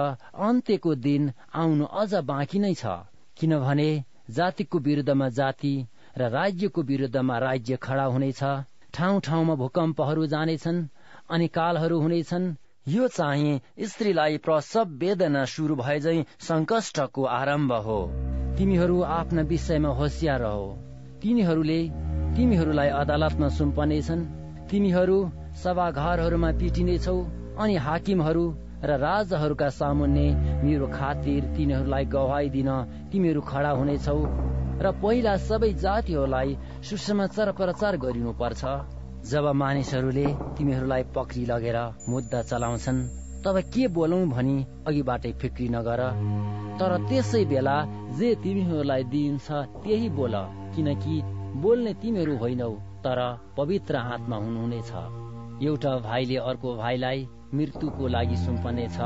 अन्त्यको दिन आउनु अझ बाँकी नै छ। किनभने जातिको विरुद्धमा जाति र राज्यको विरुद्धमा राज्य खडा हुनेछ ठाउँ ठाउँमा भूकम्पहरू जानेछन् अनि कालहरू हुनेछन्। यो चाहिँ स्त्रीलाई प्रसव वेदना सुरु भए झै संकष्टको आरम्भ हो। तिमीहरू आफ्ना विषयमा होसियार हो तिनीहरूले तिमीहरूलाई अदालतमा सुम्पनेछन्। तिमीहरू सभाघरहरूमा पिटिनेछौ अनि हाकिमहरू र राजाहरूका सामुन्ने मेरो खातिर तिनीहरूलाई गवाई दिन तिमीहरू खडा हुनेछौ र पहिला सबै जातिहरूलाई सुसमाचार प्रचार गर्नुपर्छ। जब मानिसहरूले तिमीहरूलाई पक्री लगेर मुद्दा चलाउँछन् तब के बोलौ भनी अघिबाटै फिक्री नगर। तर त्यसै बेला जे तिमीहरूलाई दिइन्छ त्यही बोल किनकि बोल्ने तिमीहरू होइनौ तर पवित्र आत्मा हुनुहुनेछ। एउटा भाइले अर्को भाइलाई मृत्युको लागि सुम्पनेछ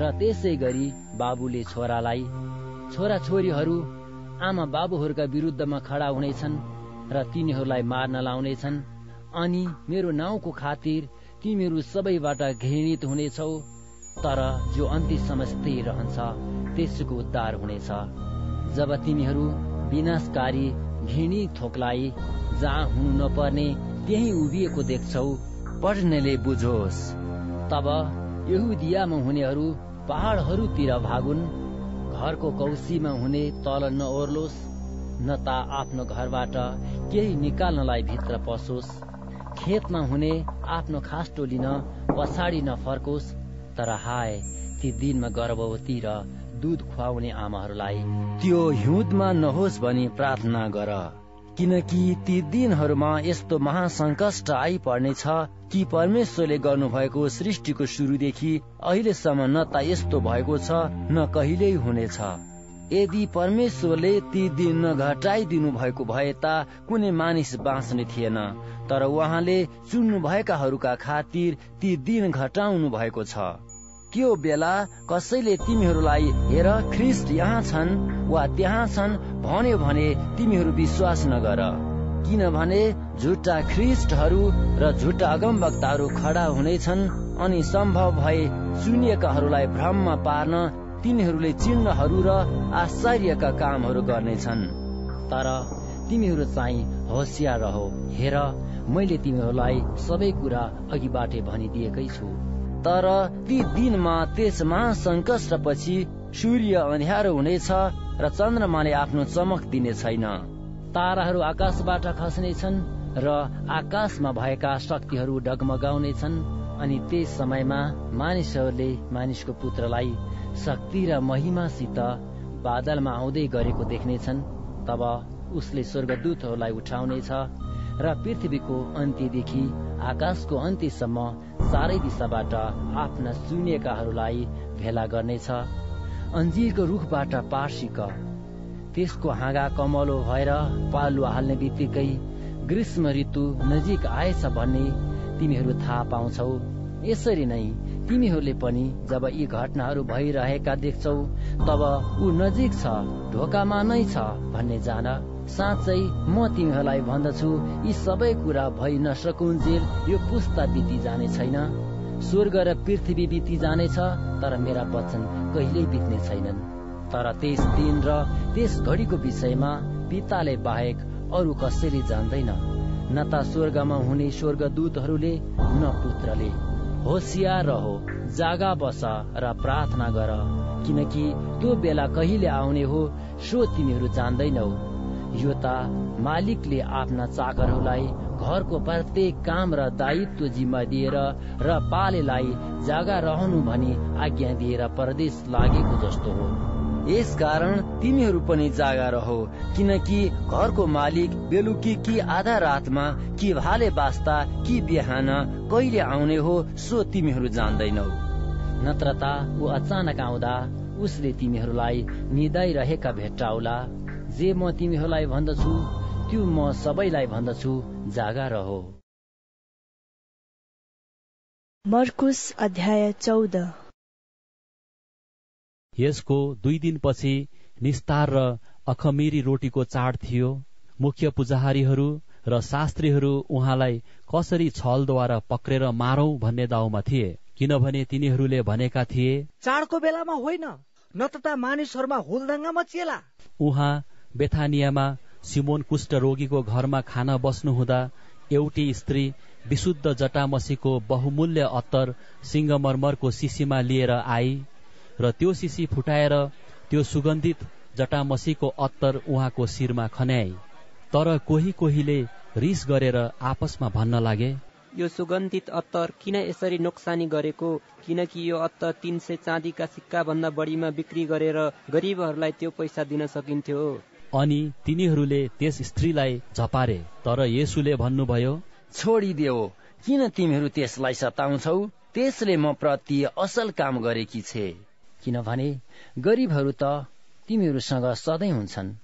र त्यसै गरी बाबुले छोरालाई छोरा छोरीहरू आमा बाबुहरूका विरुद्धमा खडा हुनेछन् र तिनीहरूलाई मार्न लाउनेछन्। अनि मेरो नाउँको खातिर तिमीहरू सबैबाट घृणित हुनेछौ तर जो अन्तिम स्थिर रहन्छ त्यसको उद्धार हुनेछ। जब तिमीहरू विनाशकारी घृणी थोकलाई जहाँ हुनु नपर्ने त्यही उभिएको देख्छौ पढ्नेले बुझोस्। तब यहुदियामा हुनेहरू पहाडहरूतिर भागुन्। घरको कौसीमा हुने तल नओर्लोस् न त आफ्नो घरबाट केही निकाल्नलाई भित्र पसोस्। खेतमा हुने आफ्नो खास्टो लिन पछाडि नफर्कोस् तर हाय ती दिनमा गर्भवती र दुध खुवाउने आमाहरूलाई त्यो हिउँदमा नहोस् भनी प्रार्थना गर। किनकि ती दिनहरूमा यस्तो महासङ्कष्ट आइपर्नेछ कि परमेश्वरले गर्नुभएको सृष्टिको सुरुदेखि अहिलेसम्म न त यस्तो भएको छ न कहिल्यै हुनेछ। यदि परमेश्वरले ती दिन नघटाइदिनु भएको भए त कुनै मानिस बाँच्ने थिएन तर उहाँले चुन्नु भएकाहरूका खातिर ती दिन घटाउनु भएको छ। त्यो बेला कसैले तिमीहरूलाई हेर ख्रिस्ट यहाँ छन् वा त्यहाँ छन् भन्यो भने तिमीहरू विश्वास नगर। किनभने झुट्टा ख्रिस्टहरू र झुट्टा अगमवक्ताहरू खडा हुनेछन् अनि सम्भव भए चुनिएकाहरूलाई भ्रममा पार्न तिनीहरूले चिन्हहरू र आश्चर्यका कामहरू गर्नेछन्। तर तिमीहरू चाहिँ होसियार रहो हेर मैले तिमीहरूलाई सबै कुरा अघिबाटै भनिदिएकै छु। तर ती दिनमा त्यस महासङ्कष्टपछि सूर्य अँध्यारो हुनेछ र चन्द्रमाले आफ्नो चमक दिने छैन। ताराहरू आकाशबाट खस्नेछन् र आकाशमा भएका शक्तिहरू डगमगाउनेछन् अनि त्यस समयमा मानिसहरूले मानिसको पुत्रलाई शक्ति र महिमासित बादलमा आउँदै गरेको देख्नेछन् तब उसले स्वर्गदूतहरूलाई उठाउनेछ र पृथ्वीको अन्त्यदेखि आकाशको अन्त्यसम्म चारै दिशाबाट आफ्ना चुनिएकाहरूलाई भेला गर्नेछ। अन्जिरको रुखबाट पार्सिक त्यसको हाँगा कमलो भएर पालुवा हाल्ने बित्तिकै ग्रीष्म ऋतु नजिक आएछ भन्ने तिमीहरू थाहा पाउँछौ। यसरी नै तिमीहरूले पनि जब यी घटनाहरू भइरहेका देख्छौ तब ऊ नजिक छ ढोकामा नै छ भन्ने जान। साँच्चै म तिमीहरूलाई भन्दछु यी सबै कुरा भइ नसकुन्जेल यो पुस्ता बिति जाने छैन। स्वर्ग र पृथ्वी बिति जानेछ तर मेरा वचन कहिल्यै बित्ने छैनन्। तर त्यस दिन र त्यस घडीको विषयमा पिताले बाहेक अरू कसैले जान्दैन न त स्वर्गमा हुने स्वर्गदूतहरूले न पुत्रले। होसियार रहो जागा बस र प्रार्थना गर किनकि त्यो बेला कहिले आउने हो सो तिमीहरू जान्दैनौ। यो त मालिकले आफ्ना चाकरहरूलाई घरको प्रत्येक काम र दायित्व जिम्मा दिएर र पालेलाई जागा रहनु भनी आज्ञा दिएर परदेश लागेको जस्तो हो। यस कारण तिमीहरू पनि जागा रहो किनकि घरको मालिक बेलुकी कि आधा रातमा कि भाले बास्ता कि बिहान कहिले आउने हो सो तिमीहरू जान्दैनौ। नत्र त ऊ अचानक आउँदा उसले तिमीहरूलाई निदाइरहेका भेट्टाउला। जे म तिमीहरूलाई भन्दछु त्यो म सबैलाई भन्दछु। जागा रहो। मर्कुस अध्याय चौध। यसको दुई दिनपछि निस्तार र अखमिरी रोटीको चाड थियो। मुख्य पुजाहारीहरू र शास्त्रीहरू उहाँलाई कसरी छलद्वारा पक्रेर मारौं भन्ने दाउमा थिए किनभने तिनीहरूले भनेका थिए चाडको बेलामा होइन न त मानिसहरूमा हुलदङ्गा मचिएला। उहाँ बेथानियामा सिमोन कुष्ठ रोगीको घरमा खाना बस्नुहुँदा एउटी स्त्री विशुद्ध जटामसीको बहुमूल्य अत्तर सिंगमरमरको सिसीमा लिएर आई र त्यो सिसी फुटाएर त्यो सुगन्धित जटामसीको अत्तर उहाँको शिरमा खन्याई। तर कोही कोहीले रिस गरेर आपसमा भन्न लागे यो सुगन्धित अत्तर किन यसरी नोक्सानी गरेको? किनकि यो अत्तर तीन सय चाँदीका सिक्का भन्दा बढीमा बिक्री गरेर गरिबहरूलाई त्यो पैसा दिन सकिन्थ्यो। अनि तिनीहरूले त्यस स्त्रीलाई झपारे। तर येसुले भन्नुभयो छोडिदेऊ किन तिमीहरू त्यसलाई सताउँछौ? त्यसले म प्रति असल काम गरेकी छे। किनभने गरिबहरू त तिमीहरूसँग सधैँ हुन्छन्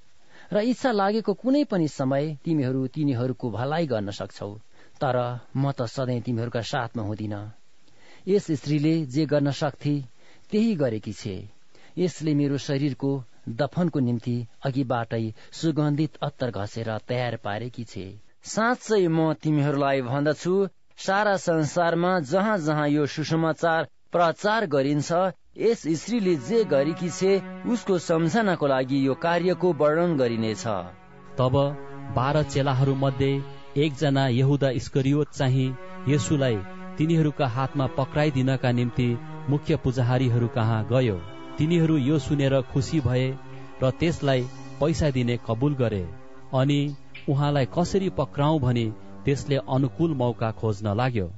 र इच्छा लागेको कुनै पनि समय तिमीहरू तिनीहरूको भलाइ गर्न सक्छौ। तर म त सधैँ तिमीहरूका साथमा हुँदिन। यस स्त्रीले जे गर्न सक्थे त्यही गरेकी छे। यसले मेरो शरीरको दफनको निम्ति अघिबाटै सुगन्धित अत्तर घसेर तयार पारेकी छे। साँच्चै म तिमीहरूलाई भन्दछु सारा संसारमा जहाँ जहाँ यो सुसमाचार प्रचार गरिन्छ यस स्त्रीले जे गरेकी छे उसको सम्झनाको लागि यो कार्यको वर्णन गरिनेछ। तब बाह्र चेलाहरू मध्ये एकजना यहुदा इस्करियोत चाहिँ यसुलाई तिनीहरूका हातमा पक्राइदिनका निम्ति मुख्य पुजाहारीहरू कहाँ गयो। तिनीहरू यो सुनेर खुसी भए र त्यसलाई पैसा दिने कबुल गरे। अनि उहाँलाई कसरी पक्राउ भने त्यसले अनुकूल मौका खोज्न लाग्यो।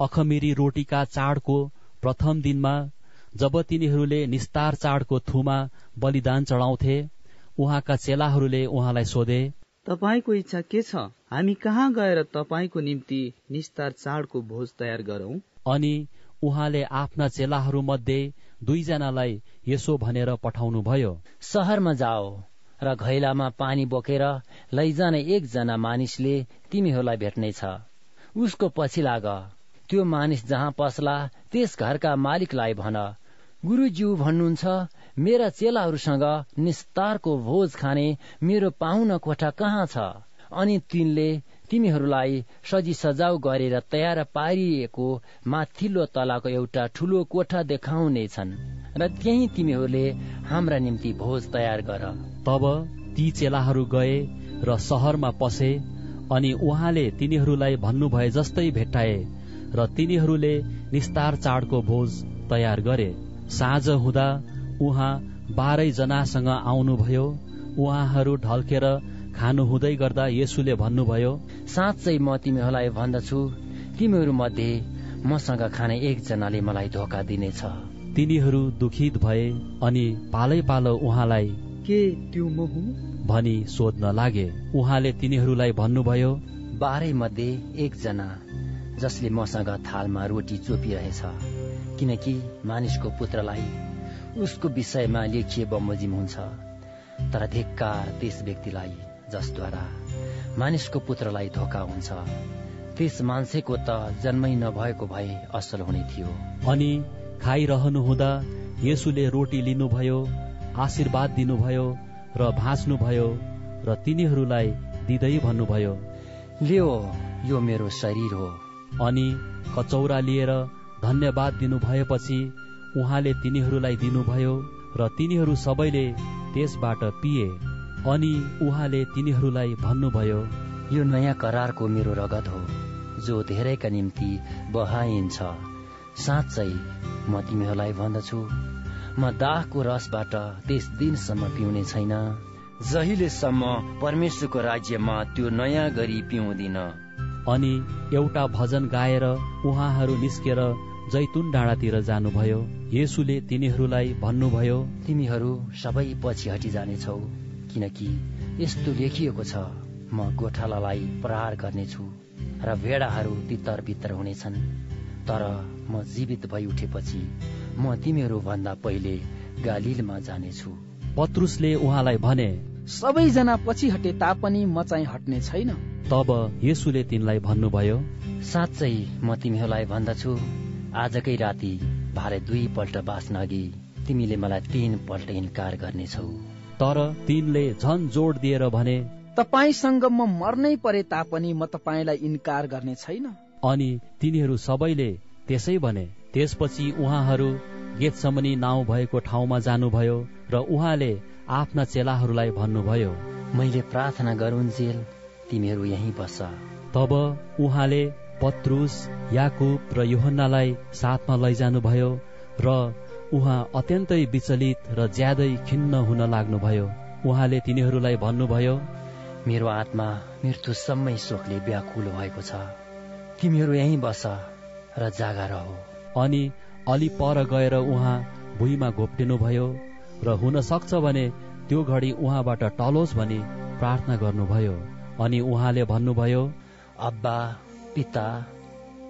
अखमिरी रोटीका चाडको प्रथम दिनमा जब तिनीहरूले निस्तार चाडको थुमा बलिदान चढाउँथे उहाँका चेलाहरूले उहाँलाई सोधे तपाईँको इच्छा के छ? हामी कहाँ गएर तपाईँको निम्ति निस्तार चाडको भोज तयार गरौं? अनि उहाँले आफ्ना चेलाहरू मध्ये दुईजनालाई यसो भनेर पठाउनु भयो सहरमा जाओ र घैलामा पानी बोकेर लैजाने एकजना मानिसले तिमीहरूलाई भेट्नेछ। उसको पछि लाग। त्यो मानिस जहाँ पस्ला त्यस घरका मालिकलाई भन। गुरुज्यू भन्नुहुन्छ मेरा चेलाहरूसँग निस्तारको भोज खाने मेरो पाहुना कोठा कहाँ छ? अनि तिनले तिमीहरूलाई सजी सजाउ गरेर तयार पारिएको माथिल्लो तलाको एउटा ठुलो कोठा देखाउनेछन् र त्यही तिमीहरूले हाम्रा निम्ति भोज तयार गर। तब ती चेलाहरू गए र सहरमा पसे अनि उहाँले तिनीहरूलाई भन्नुभए जस्तै भेट्टाए र तिनीहरूले निस्तार चाडको भोज तयार गरे। साँझ हुँदा उहाँ बाह्रै जनासँग आउनुभयो। उहाँहरू ढल्केर खानु हुँदै गर्दा येसुले भन्नुभयो साँच्चै म तिमीहरूलाई भन्दछु। तिमीहरू मध्ये मसँग खाने एकजनाले मलाई धोका दिनेछ। तिनीहरू दुखित भए अनि पालै पालो उहाँलाई के त्यो म हुँ? भनी सोध्न लागे। उहाँले तिनीहरूलाई भन्नुभयो बाह्रै मध्ये एकजना जसले मसँग थालमा रोटी चोपिरहेछ। किनकि मानिसको पुत्रलाई उसको विषयमा लेखिए बमोजिम हुन्छ। तर धिक्कार त्यस व्यक्तिलाई जसद्वारा मानिसको पुत्रलाई धोका हुन्छ त्यस मान्छेको त जन्मै नभएको भए असल हुने थियो। अनि खाइरहनु हुँदा येसुले रोटी लिनुभयो आशीर्वाद दिनुभयो र भाँच्नुभयो र तिनीहरूलाई दिँदै भन्नुभयो लियो यो मेरो शरीर हो। अनि कचौरा लिएर धन्यवाद दिनु भएपछि उहाँले तिनीहरूलाई दिनुभयो र तिनीहरू सबैले त्यसबाट पिए। अनि उहाँले तिनीहरूलाई भन्नुभयो यो नयाँ करारको मेरो रगत हो जो धेरैका निम्ति बहाइन्छ साँच्चै म तिमीहरूलाई भन्दछु। म दाहको रसबाट त्यस दिनसम्म पिउने छैन। जहिलेसम्म परमेश्वरको राज्यमा त्यो नयाँ गरी पिउँदिन। अनि एउटा भजन गाएर उहाँहरू निस्केर जैतुन डाँडातिर जानुभयो। येसुले तिनीहरूलाई भन्नुभयो तिमीहरू सबै पछि हटी जानेछौ किनकि यस्तो लेखिएको छ म गोठालालाई प्रहार गर्नेछु र भेडाहरू तितर बितर हुनेछन्। तर म जीवित भई उठेपछि म तिमीहरू भन्दा पहिले गालिलमा जानेछु। पत्रुसले उहाँलाई भने सबैजना पछि हटे तापनि म चाहिँ हट्ने छैन। तब येसुले तिनलाई भन्नुभयो साँच्चै म तिमीहरूलाई भन्दछु। आजकै राति भारे दुई पल्ट बाँच्न अघि तिमीले मलाई तीन पल्ट इन्कार गर्नेछौ। तर तिनले झन जोड दिएर भने तपाईँसँग म मर्नै परे तापनि म तपाईँलाई इन्कार गर्ने छैन? अनि तिनीहरू सबैले त्यसै भने त्यसपछि उहाँहरू गेतसमनी नाउँ भएको ठाउँमा जानुभयो र उहाँले आफ्ना चेलाहरूलाई भन्नुभयो मैले प्रार्थना गरुन्जेल तिमीहरू यही बस। तब उहाँले पत्रुस याकुब र योहन्नालाई साथमा लैजानुभयो र उहाँ अत्यन्तै विचलित र ज्यादै खिन्न हुन लाग्नुभयो। उहाँले तिनीहरूलाई भन्नुभयो मेरो आत्मा मृत्युसम्मै शोकले व्याकुल भएको छ। तिमीहरू यही बस र जागा रह अनि अलि पर गएर उहाँ भुइँमा घोप्टिनुभयो र हुन सक्छ भने त्यो घडी उहाँबाट टलोस् भनी प्रार्थना गर्नुभयो। अनि उहाँले भन्नुभयो अब्बा पिता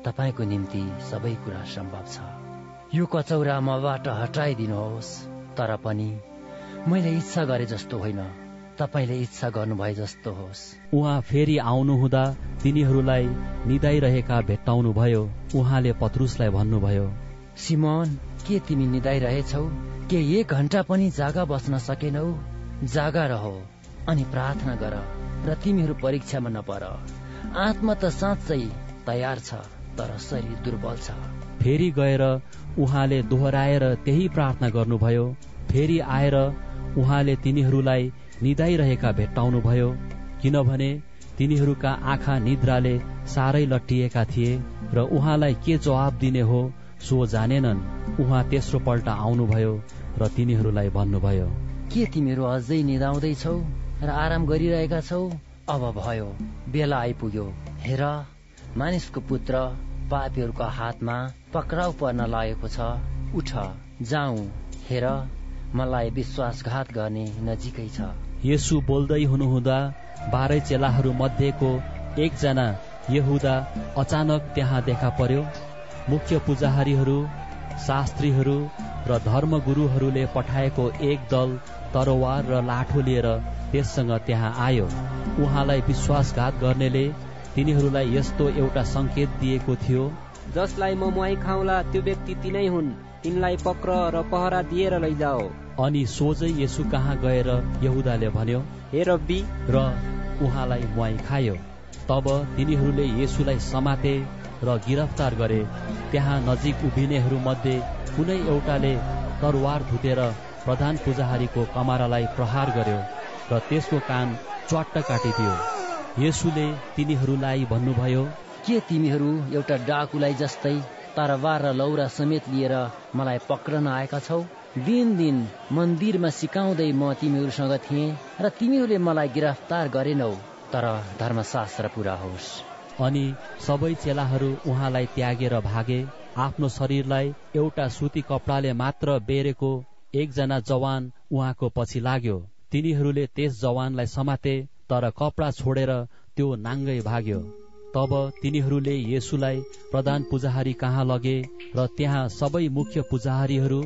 तपाईँको निम्ति सबै कुरा सम्भव छ। यो कचौरा मबाट हटाइदिनुहोस्। तर पनि मैले इच्छा गरे जस्तो होइन। तपाईँले इच्छा गर्नुभए जस्तो होस्। उहाँ फेरि आउनुहुँदा तिनीहरूलाई निदाइरहेका भेट्टाउनु भयो उहाँले पत्रुसलाई भन्नुभयो सिमन के तिमी निदाइरहेछौ? के एक घन्टा पनि जागा बस्न सकेनौ? जागा रह अनि प्रार्थना गर र तिमीहरू परीक्षामा नपर। आत्मा त साँच्चै तयार छ तर शरीर दुर्बल छ। फेरि गएर उहाँले दोहोऱ्याएर त्यही प्रार्थना गर्नुभयो। फेरि आएर उहाँले तिनीहरूलाई निदाइरहेका भेट्टाउनुभयो किनभने तिनीहरूका आँखा निद्राले साह्रै लट्टिएका थिए र उहाँलाई के जवाब दिने हो सो जानेनन्। उहाँ तेस्रो पल्ट आउनुभयो र तिनीहरूलाई भन्नुभयो के तिमीहरू अझै निदाउँदैछौ र आराम गरिरहेका छौ? अब भयो बेला आइपुग्यो। हेर मानिसको पुत्र पापीहरूको हातमा पक्राउ पर्न लागेको छ। उठ जाउँ हेर मलाई विश्वासघात गर्ने नजिकै छ। यसु बोल्दै हुनुहुँदा बाह्रै चेलाहरू मध्येको एकजना यहुदा अचानक त्यहाँ देखा पर्यो। मुख्य पुजारीहरू शास्त्रीहरू र धर्मगुरुहरूले पठाएको एक दल तरवार र लाठो लिएर त्यससँग त्यहाँ आयो। उहाँलाई विश्वासघात गर्नेले तिनीहरूलाई यस्तो एउटा संकेत दिएको थियो। जसलाई म मुहाई खाउँला त्यो व्यक्ति तिनै हुन्। तिनलाई पक्र र पहरा दिएर लैजाओ। अनि सोझै यसु कहाँ गएर यहुदाले भन्यो हे रब्बी! र उहाँलाई मुहाई खायो। तब तिनीहरूले येसुलाई समाते र गिरफ्तार गरे। त्यहाँ नजिक उभिनेहरू मध्ये कुनै एउटाले तरवार धुतेर प्रधान पुजारीको कमारालाई प्रहार गर्यो र त्यसको कान च्वाट्ट काटिदियो। येसुले तिनीहरूलाई भन्नुभयो के तिमीहरू एउटा डाकुलाई जस्तै तरबार र लौरा समेत लिएर मलाई पक्रन आएका छौ? दिन दिन मन्दिरमा सिकाउँदै म तिमीहरूसँग थिएँ र तिमीहरूले मलाई गिरफ्तार गरेनौ। तर धर्मशास्त्र पुरा होस्। अनि सबै चेलाहरू उहाँलाई त्यागेर भागे। आफ्नो शरीरलाई एउटा सुती कपडाले मात्र बेरेको एकजना जवान उहाँको पछि लाग्यो। तिनीहरूले त्यस जवानलाई समाते तर कपडा छोडेर त्यो नाङ्गै भाग्यो। तब तिनीहरूले येसुलाई प्रधान पुजाहारी कहाँ लगे र त्यहाँ सबै मुख्य पुजाहारीहरू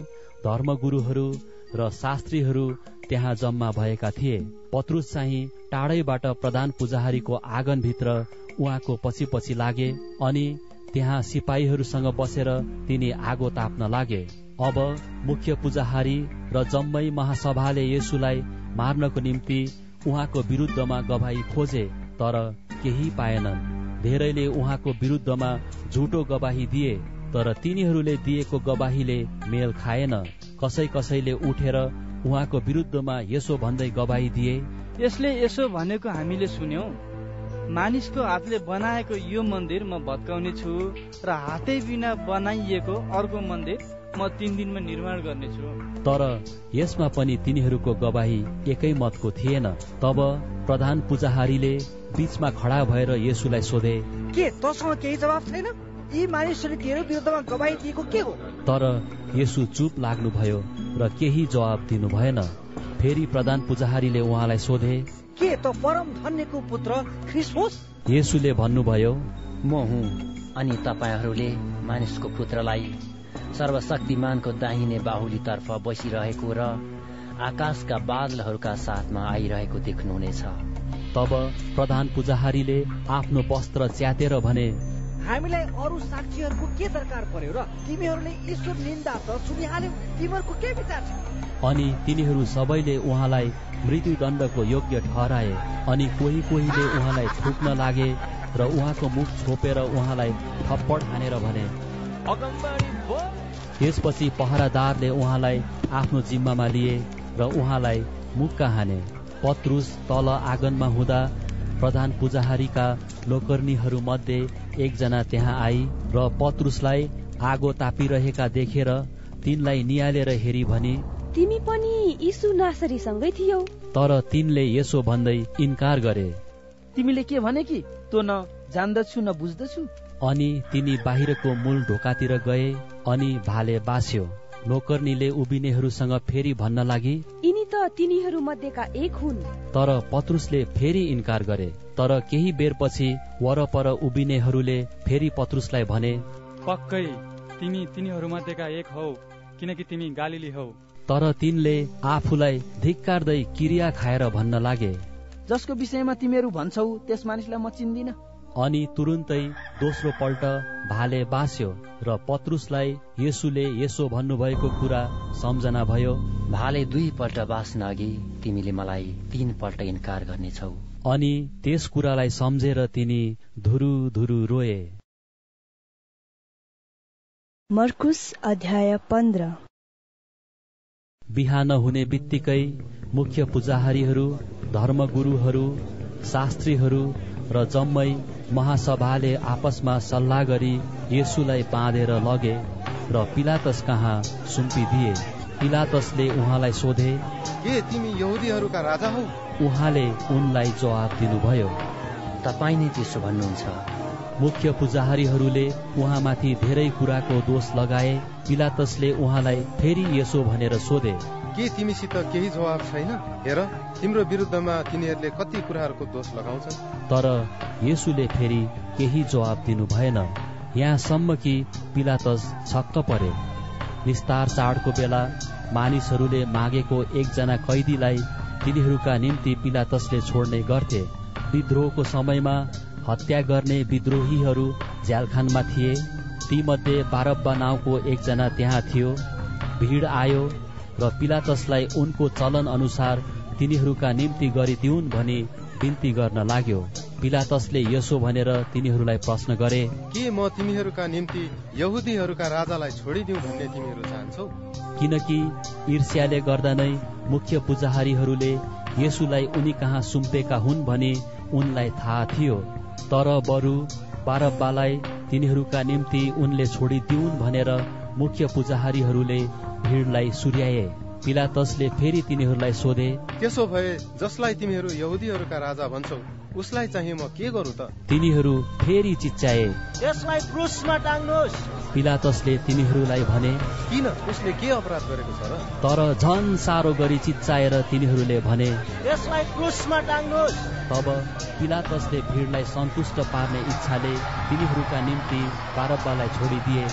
धर्मगुरुहरू र शास्त्रीहरू त्यहाँ जम्मा भएका थिए। पत्रुस चाहिँ टाढैबाट प्रधान पुजाहारीको आँगनभित्र उहाँको पछि पछि लागे अनि त्यहाँ सिपाहीहरूसँग बसेर तिनी आगो ताप्न लागे। अब मुख्य पुजाहारी र जम्मै महासभाले यसुलाई मार्नको निम्ति उहाँको विरुद्धमा गवाई खोजे तर केही पाएनन्। धेरैले उहाँको विरुद्धमा झुटो गवाही दिए तर तिनीहरूले दिएको गवाहीले मेल खाएन। कसै कसैले उठेर उहाँको विरुद्धमा यसो भन्दै गवाही दिए। यसले यसो भनेको हामीले सुन्यौं। मानिसको हातले बनाएको यो मन्दिर म भत्काउने छु र हातै बिना बनाइएको अर्को मन्दिर म तिन दिनमा निर्माण गर्नेछु। तर यसमा पनि तिनीहरूको गवाही एकै मतको थिएन। तब प्रधान पुजाहारीले बीचमा खडा भएर येसुलाई सोधे के तसँग केही जवाब छैन? यी मानिसहरूले तेरो विरुद्धमा गवाही दिएको के हो? तर यसु चुप लाग्नुभयो र केही जवाब दिनु भएन। फेरि प्रधान पुजाहारीले उहाँलाई सोधे के त परम धन्यको पुत्र ख्रिस होस् येसुले भन्नुभयो म हुँ अनि तपाईँहरूले मानिसको पुत्रलाई सर्वशक्तिमानको दाहिने बाहुलीतर्फ बसिरहेको र आकाशका बादलहरूका साथमा आइरहेको देख्नुहुनेछ। तब प्रधान पुजाहारीले आफ्नो वस्त्र च्यातेर भने हामीलाई अरू साक्षीहरूको के दरकार पर्यो र तिमीहरूले ईश्वर निन्दा त सुनिहाल्यौ? तिमीहरूको के विचार छ? अनि तिनीहरू सबैले उहाँलाई मृत्युदण्डको योग्य ठहराए। अनि कोही कोहीले उहाँलाई थुक्न लागे र उहाँको मुख छोपेर उहाँलाई थप्पड हानेर भने त्यसपछि पहरादारले उहाँलाई आफ्नो जिम्मामा लिए र उहाँलाई मुक्का हाने। पत्रुस तल आँगनमा हुँदा प्रधान पुजाहारीका लोकर्नीहरू मध्ये एकजना त्यहाँ आई र पत्रुसलाई आगो तापिरहेका देखेर तिनलाई निहालेर हेरी भनी तिमी पनि यीशु नासरीसँगै थियौ। तर तिनले यसो भन्दै इन्कार गरे। तिमीले के भने कि तँ न जान्दछु न बुझ्दछु? अनि तिनी बाहिरको मूल ढोकातिर गए अनि भाले बास्यो। नोकर्नीले उभिनेहरूसँग फेरि भन्न लागि यिनी त तिनीहरू मध्येका एक हुन्। तर पत्रुसले फेरि इन्कार गरे। तर केही बेरपछि वरपर उभिनेहरूले फेरि पत्रुसलाई भने पक्कै तिमी तिनीहरू मध्येका एक हौ किनकि तिमी गालिली हौ। तर तिनले आफूलाई धिक्कार्दै किरिया खाएर भन्न लागे। जसको विषयमा तिमीहरू भन्छौ त्यस मानिसलाई म चिन्दिन। अनि तुरुन्तै दोस्रो पल्ट भाले बास्यो र पत्रुसलाई येसुले यसो भन्नुभएको कुरा सम्झना भयो। भाले दुई पल्ट बाँच्न अघि तिमीले मलाई तीन पल्ट इन्कार गर्नेछौ। अनि त्यस कुरालाई सम्झेर तिनी धुरु धुरु रोए। मर्कुस अध्याय पन्ध्र। बिहान हुने बित्तिकै मुख्य पुजाहारीहरू धर्मगुरुहरू शास्त्रीहरू र जम्मै महासभाले आपसमा सल्लाह गरी येसुलाई बाँधेर लगे र पिलातस कहाँ सुम्पिदिए। पिलातसले उहाँलाई सोधे के तिमी यहुदीहरूका राजा हौ? उहाँले उनलाई जवाब दिनुभयो। तपाईँ नै त्यसो भन्नुहुन्छ। मुख्य पुजाहारीहरूले उहाँमाथि धेरै कुराको दोष लगाए। पिलातसले उहाँलाई फेरि यसो भनेर सोधे के तिमीसित केही जवाब छैन? हेर तिम्रो विरुद्धमा तिनीहरूले कति कुराहरूको दोष लगाउँछन्? तर यसुले फेरि केही जवाब दिनु भएन। यहाँसम्म कि पिलातस छक्क परे। निस्तार चाडको बेला मानिसहरूले मागेको एकजना कैदीलाई तिनीहरूका निम्ति पिलातसले छोड्ने गर्थे। विद्रोहको समयमा हत्या गर्ने विद्रोहीहरू झ्यालखानमा थिए। तीमध्ये बारब्बा नाउँको एकजना त्यहाँ थियो। भिड आयो। र पिलातसलाई उनको चलन अनुसार तिनीहरूका निम्ति गरिदिउन् भनी बिन्ती गर्न लाग्यो। पिलातसले यसो भनेर तिनीहरूलाई प्रश्न गरे के म तिमीहरूका निम्ति यहुदीहरूका राजालाई छोडिदिउँ भन्ने तिमीहरू चाहन्छौ? किनकि ईर्ष्याले गर्दा नै मुख्य पुजाहारीहरूले यसुलाई उनी कहाँ सुम्पेका हुन् भने उनलाई थाहा थियो। तर बरु बारब्बालाई तिनीहरूका निम्ति उनले छोडिदिउन् भनेर मुख्य पुजारीहरूले भिडलाई सुर्याए। पिलातसले फेरि तिनीहरूलाई सोधे त्यसो भए जसलाई तिमीहरू यहुदीहरूका राजा भन्छौ उसलाई चाहिँ म के गरौँ त? तिनीहरू फेरि चिच्चाए यसलाई क्रुसमा टाङ्नुहोस् पिलातसले तिनीहरूलाई भने किन? उसले के अपराध गरेको छ र? तर झन साह्रो गरी चिच्चाएर तिनीहरूले भने यसलाई क्रुसमा टाङ्नुहोस् तब पिलातसले भिडलाई सन्तुष्ट पार्ने इच्छाले तिनीहरूका निम्ति बारब्बालाई छोडिदिए।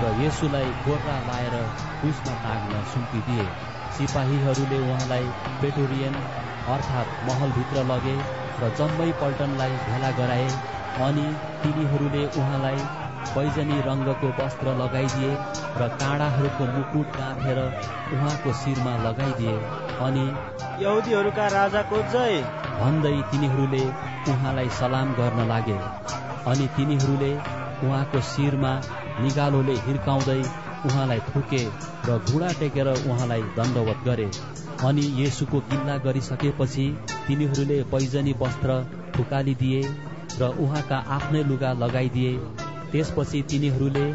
र यसुलाई गोर्रा लाएर क्रुसमा टाग्न सुम्पिदिए सिपाहीहरूले उहाँलाई पेटोरियन अर्थात् महलभित्र लगे र जम्मै पल्टनलाई भेला गराए अनि तिनीहरूले उहाँलाई बैजनी रङ्गको वस्त्र लगाइदिए र काँडाहरूको मुकुट गाँथेर उहाँको शिरमा लगाइदिए अनि यहुदीहरूका राजाको जय। भन्दै तिनीहरूले उहाँलाई सलाम गर्न लागे अनि तिनीहरूले उहाँको शिरमा निगालोले हिर्काउँदै उहाँलाई थुके र घुँडा टेकेर उहाँलाई दण्डवत गरे। अनि येसुको किल्ला गरिसकेपछि तिनीहरूले पैजनी वस्त्र फुकालिदिए र उहाँका आफ्नै लुगा लगाइदिए। त्यसपछि तिनीहरूले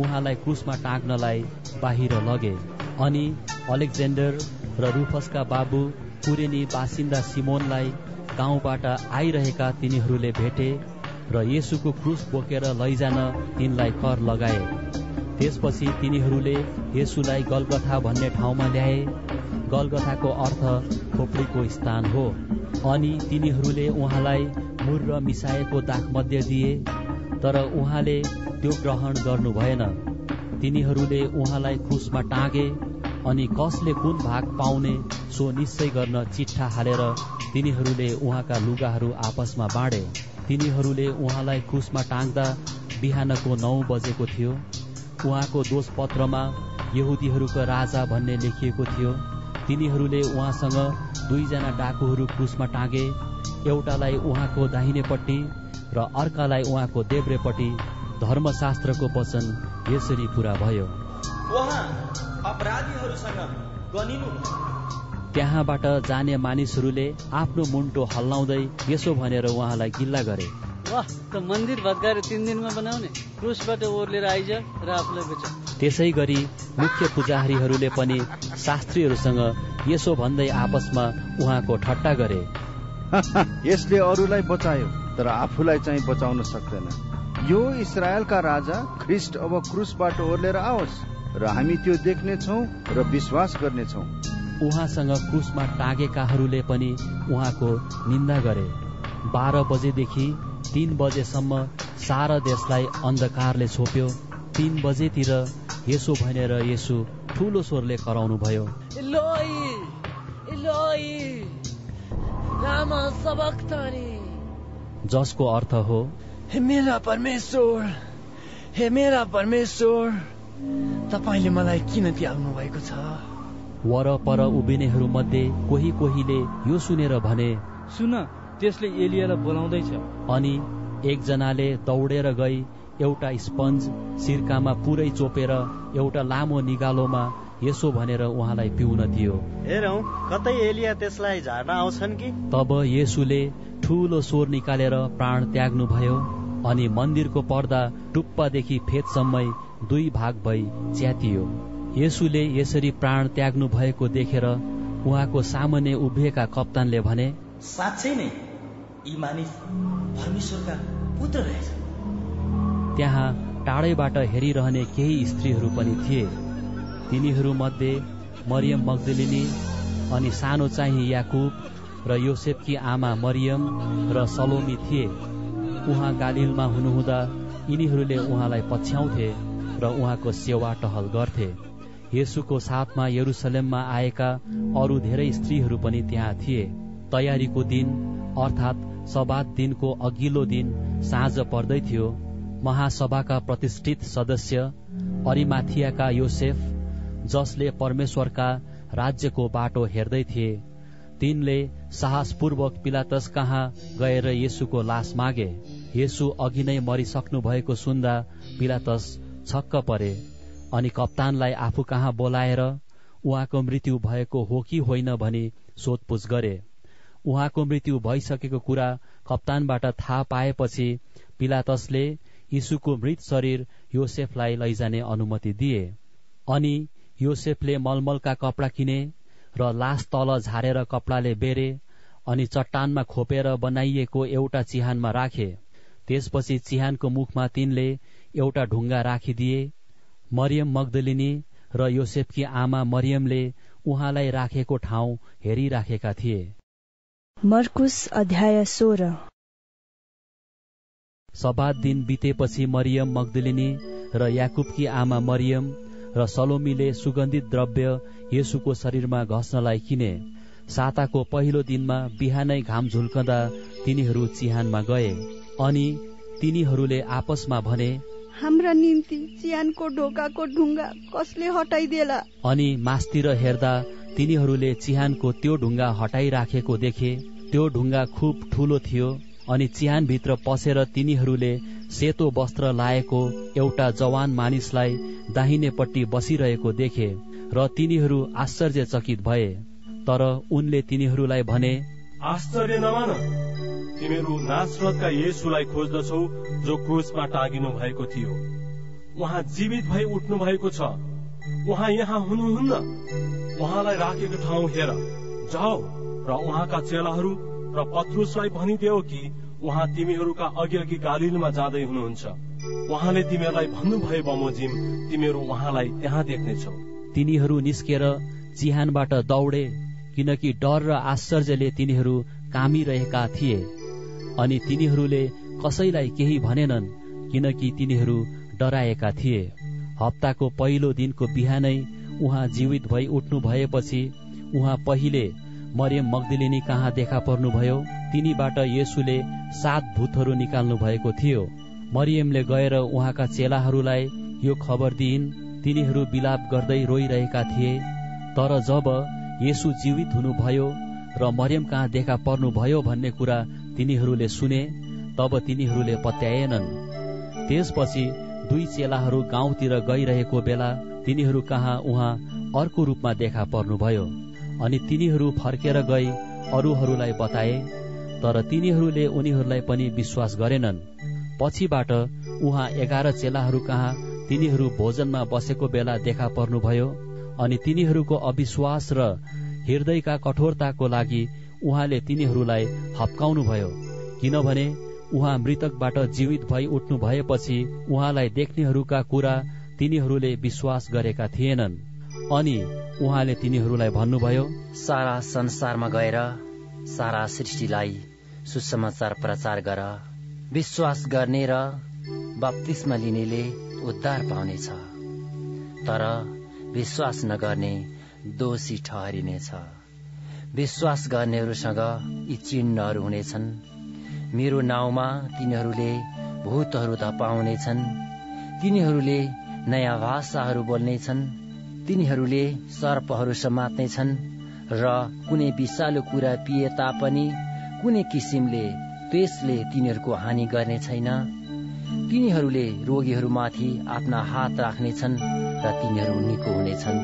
उहाँलाई क्रुसमा टाँग्नलाई बाहिर लगे। अनि अलेक्जेन्डर र रुफसका बाबु कुरेनी बासिन्दा सिमोनलाई गाउँबाट आइरहेका तिनीहरूले भेटे र येसुको क्रुस बोकेर लैजान तिनलाई कर लगाए। त्यसपछि तिनीहरूले येसुलाई गलगथा भन्ने ठाउँमा ल्याए। गलगथाको अर्थ खोपडीको स्थान हो। अनि तिनीहरूले उहाँलाई मुर मिसाएको दागमध्ये दिए तर उहाँले त्यो ग्रहण गर्नु भएन। तिनीहरूले उहाँलाई क्रुसमा टाँगे अनि कसले कुन भाग पाउने सो निश्चय गर्न चिट्ठा हालेर तिनीहरूले उहाँका लुगाहरू आपसमा बाँडे। तिनीहरूले उहाँलाई क्रुसमा टाङ्दा बिहानको नौ बजेको थियो। उहाँको दोष पत्रमा यहुदीहरूको राजा भन्ने लेखिएको थियो। तिनीहरूले उहाँसँग दुईजना डाकुहरू क्रुसमा टाँगे एउटालाई उहाँको दाहिनेपट्टि र अर्कालाई उहाँको देब्रेपट्टि धर्मशास्त्रको वचन यसरी पूरा भयो। त्यहाँबाट जाने मानिसहरूले आफ्नो मुन्टो हल्लाउँदै यसो भनेर उहाँलाई गिल्ला गरे। वाह त मन्दिर भत्काएर तिन दिनमा बनाउने। क्रुसबाट ओर्लेर आइज र आफूलाई बेच। त्यसै गरी मुख्य पुजारीहरूले पनि शास्त्रीहरूसँग यसो भन्दै आपसमा उहाँको ठट्टा गरे। यसले अरूलाई बचायो तर आफूलाई चाहिँ बचाउन सक्दैन। यो इसरायलका राजा ख्रिस्ट अब क्रुसबाट ओर्लेर आओस् र हामी त्यो देख्नेछौ र विश्वास गर्नेछौ। उहाँसँग क्रुसमा टाँगेकाहरूले पनि उहाँको निन्दा गरे। बाह्र बजेदेखि तीन बजेसम्म सारा देशलाई अन्धकारले छोप्यो। तीन बजेतिर यसो भनेर यसो ठुलो स्वरले कराउनु भयो जसको अर्थ हो हे मेरा परमेश्वर हे मेरा परमेश्वर तपाईँले मलाई किन त्याग्नु भएको छ? वरपर उभिनेहरू मध्ये कोही कोहीले यो सुनेर भने सुन त्यसले एलियालाई बोलाउँदैछ। अनि एकजनाले दौडेर गई एउटा स्पन्ज सिर्कामा पुरै चोपेर एउटा लामो निगालोमा यसो भनेर उहाँलाई पिउन दियो। हेरौँ कतै एलिया त्यसलाई झार्न आउँछन् कि? तब येसुले ठुलो स्वर निकालेर प्राण त्याग्नु भयो अनि मन्दिरको पर्दा टुप्पादेखि फेदसम्मै दुई भाग भई च्यातियो। येसुले यसरी प्राण त्याग्नु भएको देखेर उहाँको सामान्य उभिएका कप्तानले भने साँच्चै नै यी मानिस परमेश्वरका पुत्र रहेछ। त्यहाँ टाढैबाट हेरिरहने केही स्त्रीहरू पनि थिए। तिनीहरू मध्ये मरियम मगदलिनी अनि सानो चाहिँ याकुब र योसेफकी आमा मरियम र सलोमी थिए। उहाँ गालिलमा हुनुहुँदा यिनीहरूले उहाँलाई पछ्याउँथे र उहाँको सेवा टहल गर्थे। येसुको साथमा यरुसलेममा आएका अरू धेरै स्त्रीहरू पनि त्यहाँ थिए। तयारीको दिन अर्थात् सबात दिनको अघिल्लो दिन साँझ पर्दै थियो। महासभाका प्रतिष्ठित सदस्य अरिमाथियाका योसेफ जसले परमेश्वरका राज्यको बाटो हेर्दै थिए। तिनले साहसपूर्वक पिलातस कहाँ गएर येसुको लास मागे। येसु अघि नै मरिसक्नु भएको सुन्दा पिलातस छक्क परे। अनि कप्तानलाई आफू कहाँ बोलाएर उहाँको मृत्यु भएको हो कि होइन भनी सोधपुछ गरे। उहाँको मृत्यु भइसकेको कुरा कप्तानबाट थाहा पाएपछि पिलातसले यीशुको मृत शरीर योसेफलाई लैजाने अनुमति दिए। अनि योसेफले मलमलका कपडा किने र लास तल झारेर कपडाले बेरे अनि चट्टानमा खोपेर बनाइएको एउटा चिहानमा राखे। त्यसपछि चिहानको मुखमा तिनले एउटा ढुङ्गा राखिदिए मरियम मगदलिनी र योसेफकी आमा मरियमले उहाँलाई राखेको ठाउँ हेरिराखेका थिए। मर्कुस अध्याय सोह्र। सबात दिन बितेपछि मरियम मगदलिनी र याकुबकी आमा मरियम र सलोमीले सुगन्धित द्रव्य येसुको शरीरमा घस्नलाई किने। साताको पहिलो दिनमा बिहानै घाम झुल्कँदा तिनीहरू चिहानमा गए अनि तिनीहरूले आपसमा भने हाम्रा निम्ति चिहानको ढोकाको ढुङ्गा कसले हटाइदेला? अनि मास्तिर हेर्दा तिनीहरूले चिहानको त्यो ढुङ्गा हटाइराखेको देखे त्यो ढुङ्गा खुब ठूलो थियो अनि चिहानभित्र पसेर तिनीहरूले सेतो वस्त्र लाएको एउटा जवान मानिसलाई दाहिनेपट्टि बसिरहेको देखे र तिनीहरू आश्चर्यचकित भए। तर उनले तिनीहरूलाई भने आश्चर्य नमान तिमीहरू नासरतका येसुलाई खोज्दछौ जो क्रुसमा टाँगिनु भएको थियो। उहाँ जीवित भई उठ्नु भएको छ। उहाँ यहाँ हुनुहुन्न। उहाँलाई राखेको ठाउँ हेर। जाओ र उहाँका चेलाहरू र पत्रुसलाई भनिदेऊ कि उहाँ तिमीहरूका अघि अघि गालिलमा जाँदै हुनुहुन्छ। उहाँले तिमीहरूलाई भन्नुभयो बमोजिम तिमीहरू उहाँलाई त्यहाँ देख्नेछौ। तिनीहरू निस्केर चिहानबाट दौडे किनकि डर र आश्चर्यले तिनीहरू कामिरहेका थिए। अनि तिनीहरूले कसैलाई केही भनेनन् किनकि तिनीहरू डराएका थिए। हप्ताको पहिलो दिनको बिहानै उहाँ जीवित भई उठ्नु भएपछि उहाँ पहिले मरियम मगदिलिनी कहाँ देखा पर्नुभयो तिनीबाट येसुले सात भूतहरू निकाल्नु भएको थियो। मरियमले गएर उहाँका चेलाहरूलाई यो खबर दिइन् तिनीहरू विलाप गर्दै रोइरहेका थिए। तर जब येसु जीवित हुनुभयो र मरियम कहाँ देखा पर्नुभयो भन्ने कुरा तिनीहरूले सुने तब तिनीहरूले पत्याएनन्। त्यसपछि दुई चेलाहरू गाउँतिर गइरहेको बेला तिनीहरू कहाँ उहाँ अर्को रूपमा देखा पर्नुभयो। अनि तिनीहरू फर्केर गई अरूहरूलाई बताए तर तिनीहरूले उनीहरूलाई पनि विश्वास गरेनन्। पछिबाट उहाँ एघार चेलाहरू कहाँ तिनीहरू भोजनमा बसेको बेला देखा पर्नुभयो। अनि तिनीहरूको अविश्वास र हृदयका कठोरताको लागि उहाँले तिनीहरूलाई हप्काउनुभयो। किनभने उहाँ मृतकबाट जीवित भई उठ्नु भएपछि उहाँलाई देख्नेहरूका कुरा तिनीहरूले विश्वास गरेका थिएनन्। अनि उहाँले तिनीहरूलाई भन्नुभयो सारा संसारमा गएर सारा सृष्टिलाई सुसमाचार प्रचार गर। विश्वास गर्ने र बप्तिस्मा लिनेले उद्धार पाउनेछ। तर विश्वास नगर्ने दोषी ठहरिनेछ। विश्वास गर्नेहरूसँग यी चिन्हहरू हुनेछन्। मेरो नाउँमा तिनीहरूले भूतहरू धपाउनेछन्। तिनीहरूले नयाँ भाषाहरू बोल्नेछन्। तिनीहरूले सर्पहरू समात्नेछन् र कुनै विषालु कुरा पिए तापनि कुनै किसिमले त्यसले तिनीहरूको हानि गर्ने छैन। तिनीहरूले रोगीहरूमाथि आफ्ना हात राख्नेछन्। र तिनीहरू निको हुनेछन्।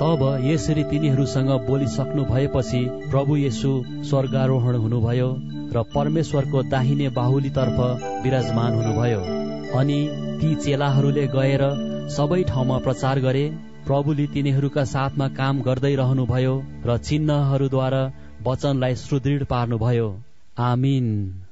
तब यसरी तिनीहरूसँग बोलिसक्नु भएपछि प्रभु येसु स्वर्गारोहण हुनुभयो र परमेश्वरको दाहिने बाहुलीतर्फ विराजमान हुनुभयो। अनि ती चेलाहरूले गएर सबै ठाउँमा प्रचार गरे। प्रभुले तिनीहरूका साथमा काम गर्दै रहनुभयो र चिन्हहरूद्वारा वचनलाई सुदृढ पार्नुभयो। आमिन।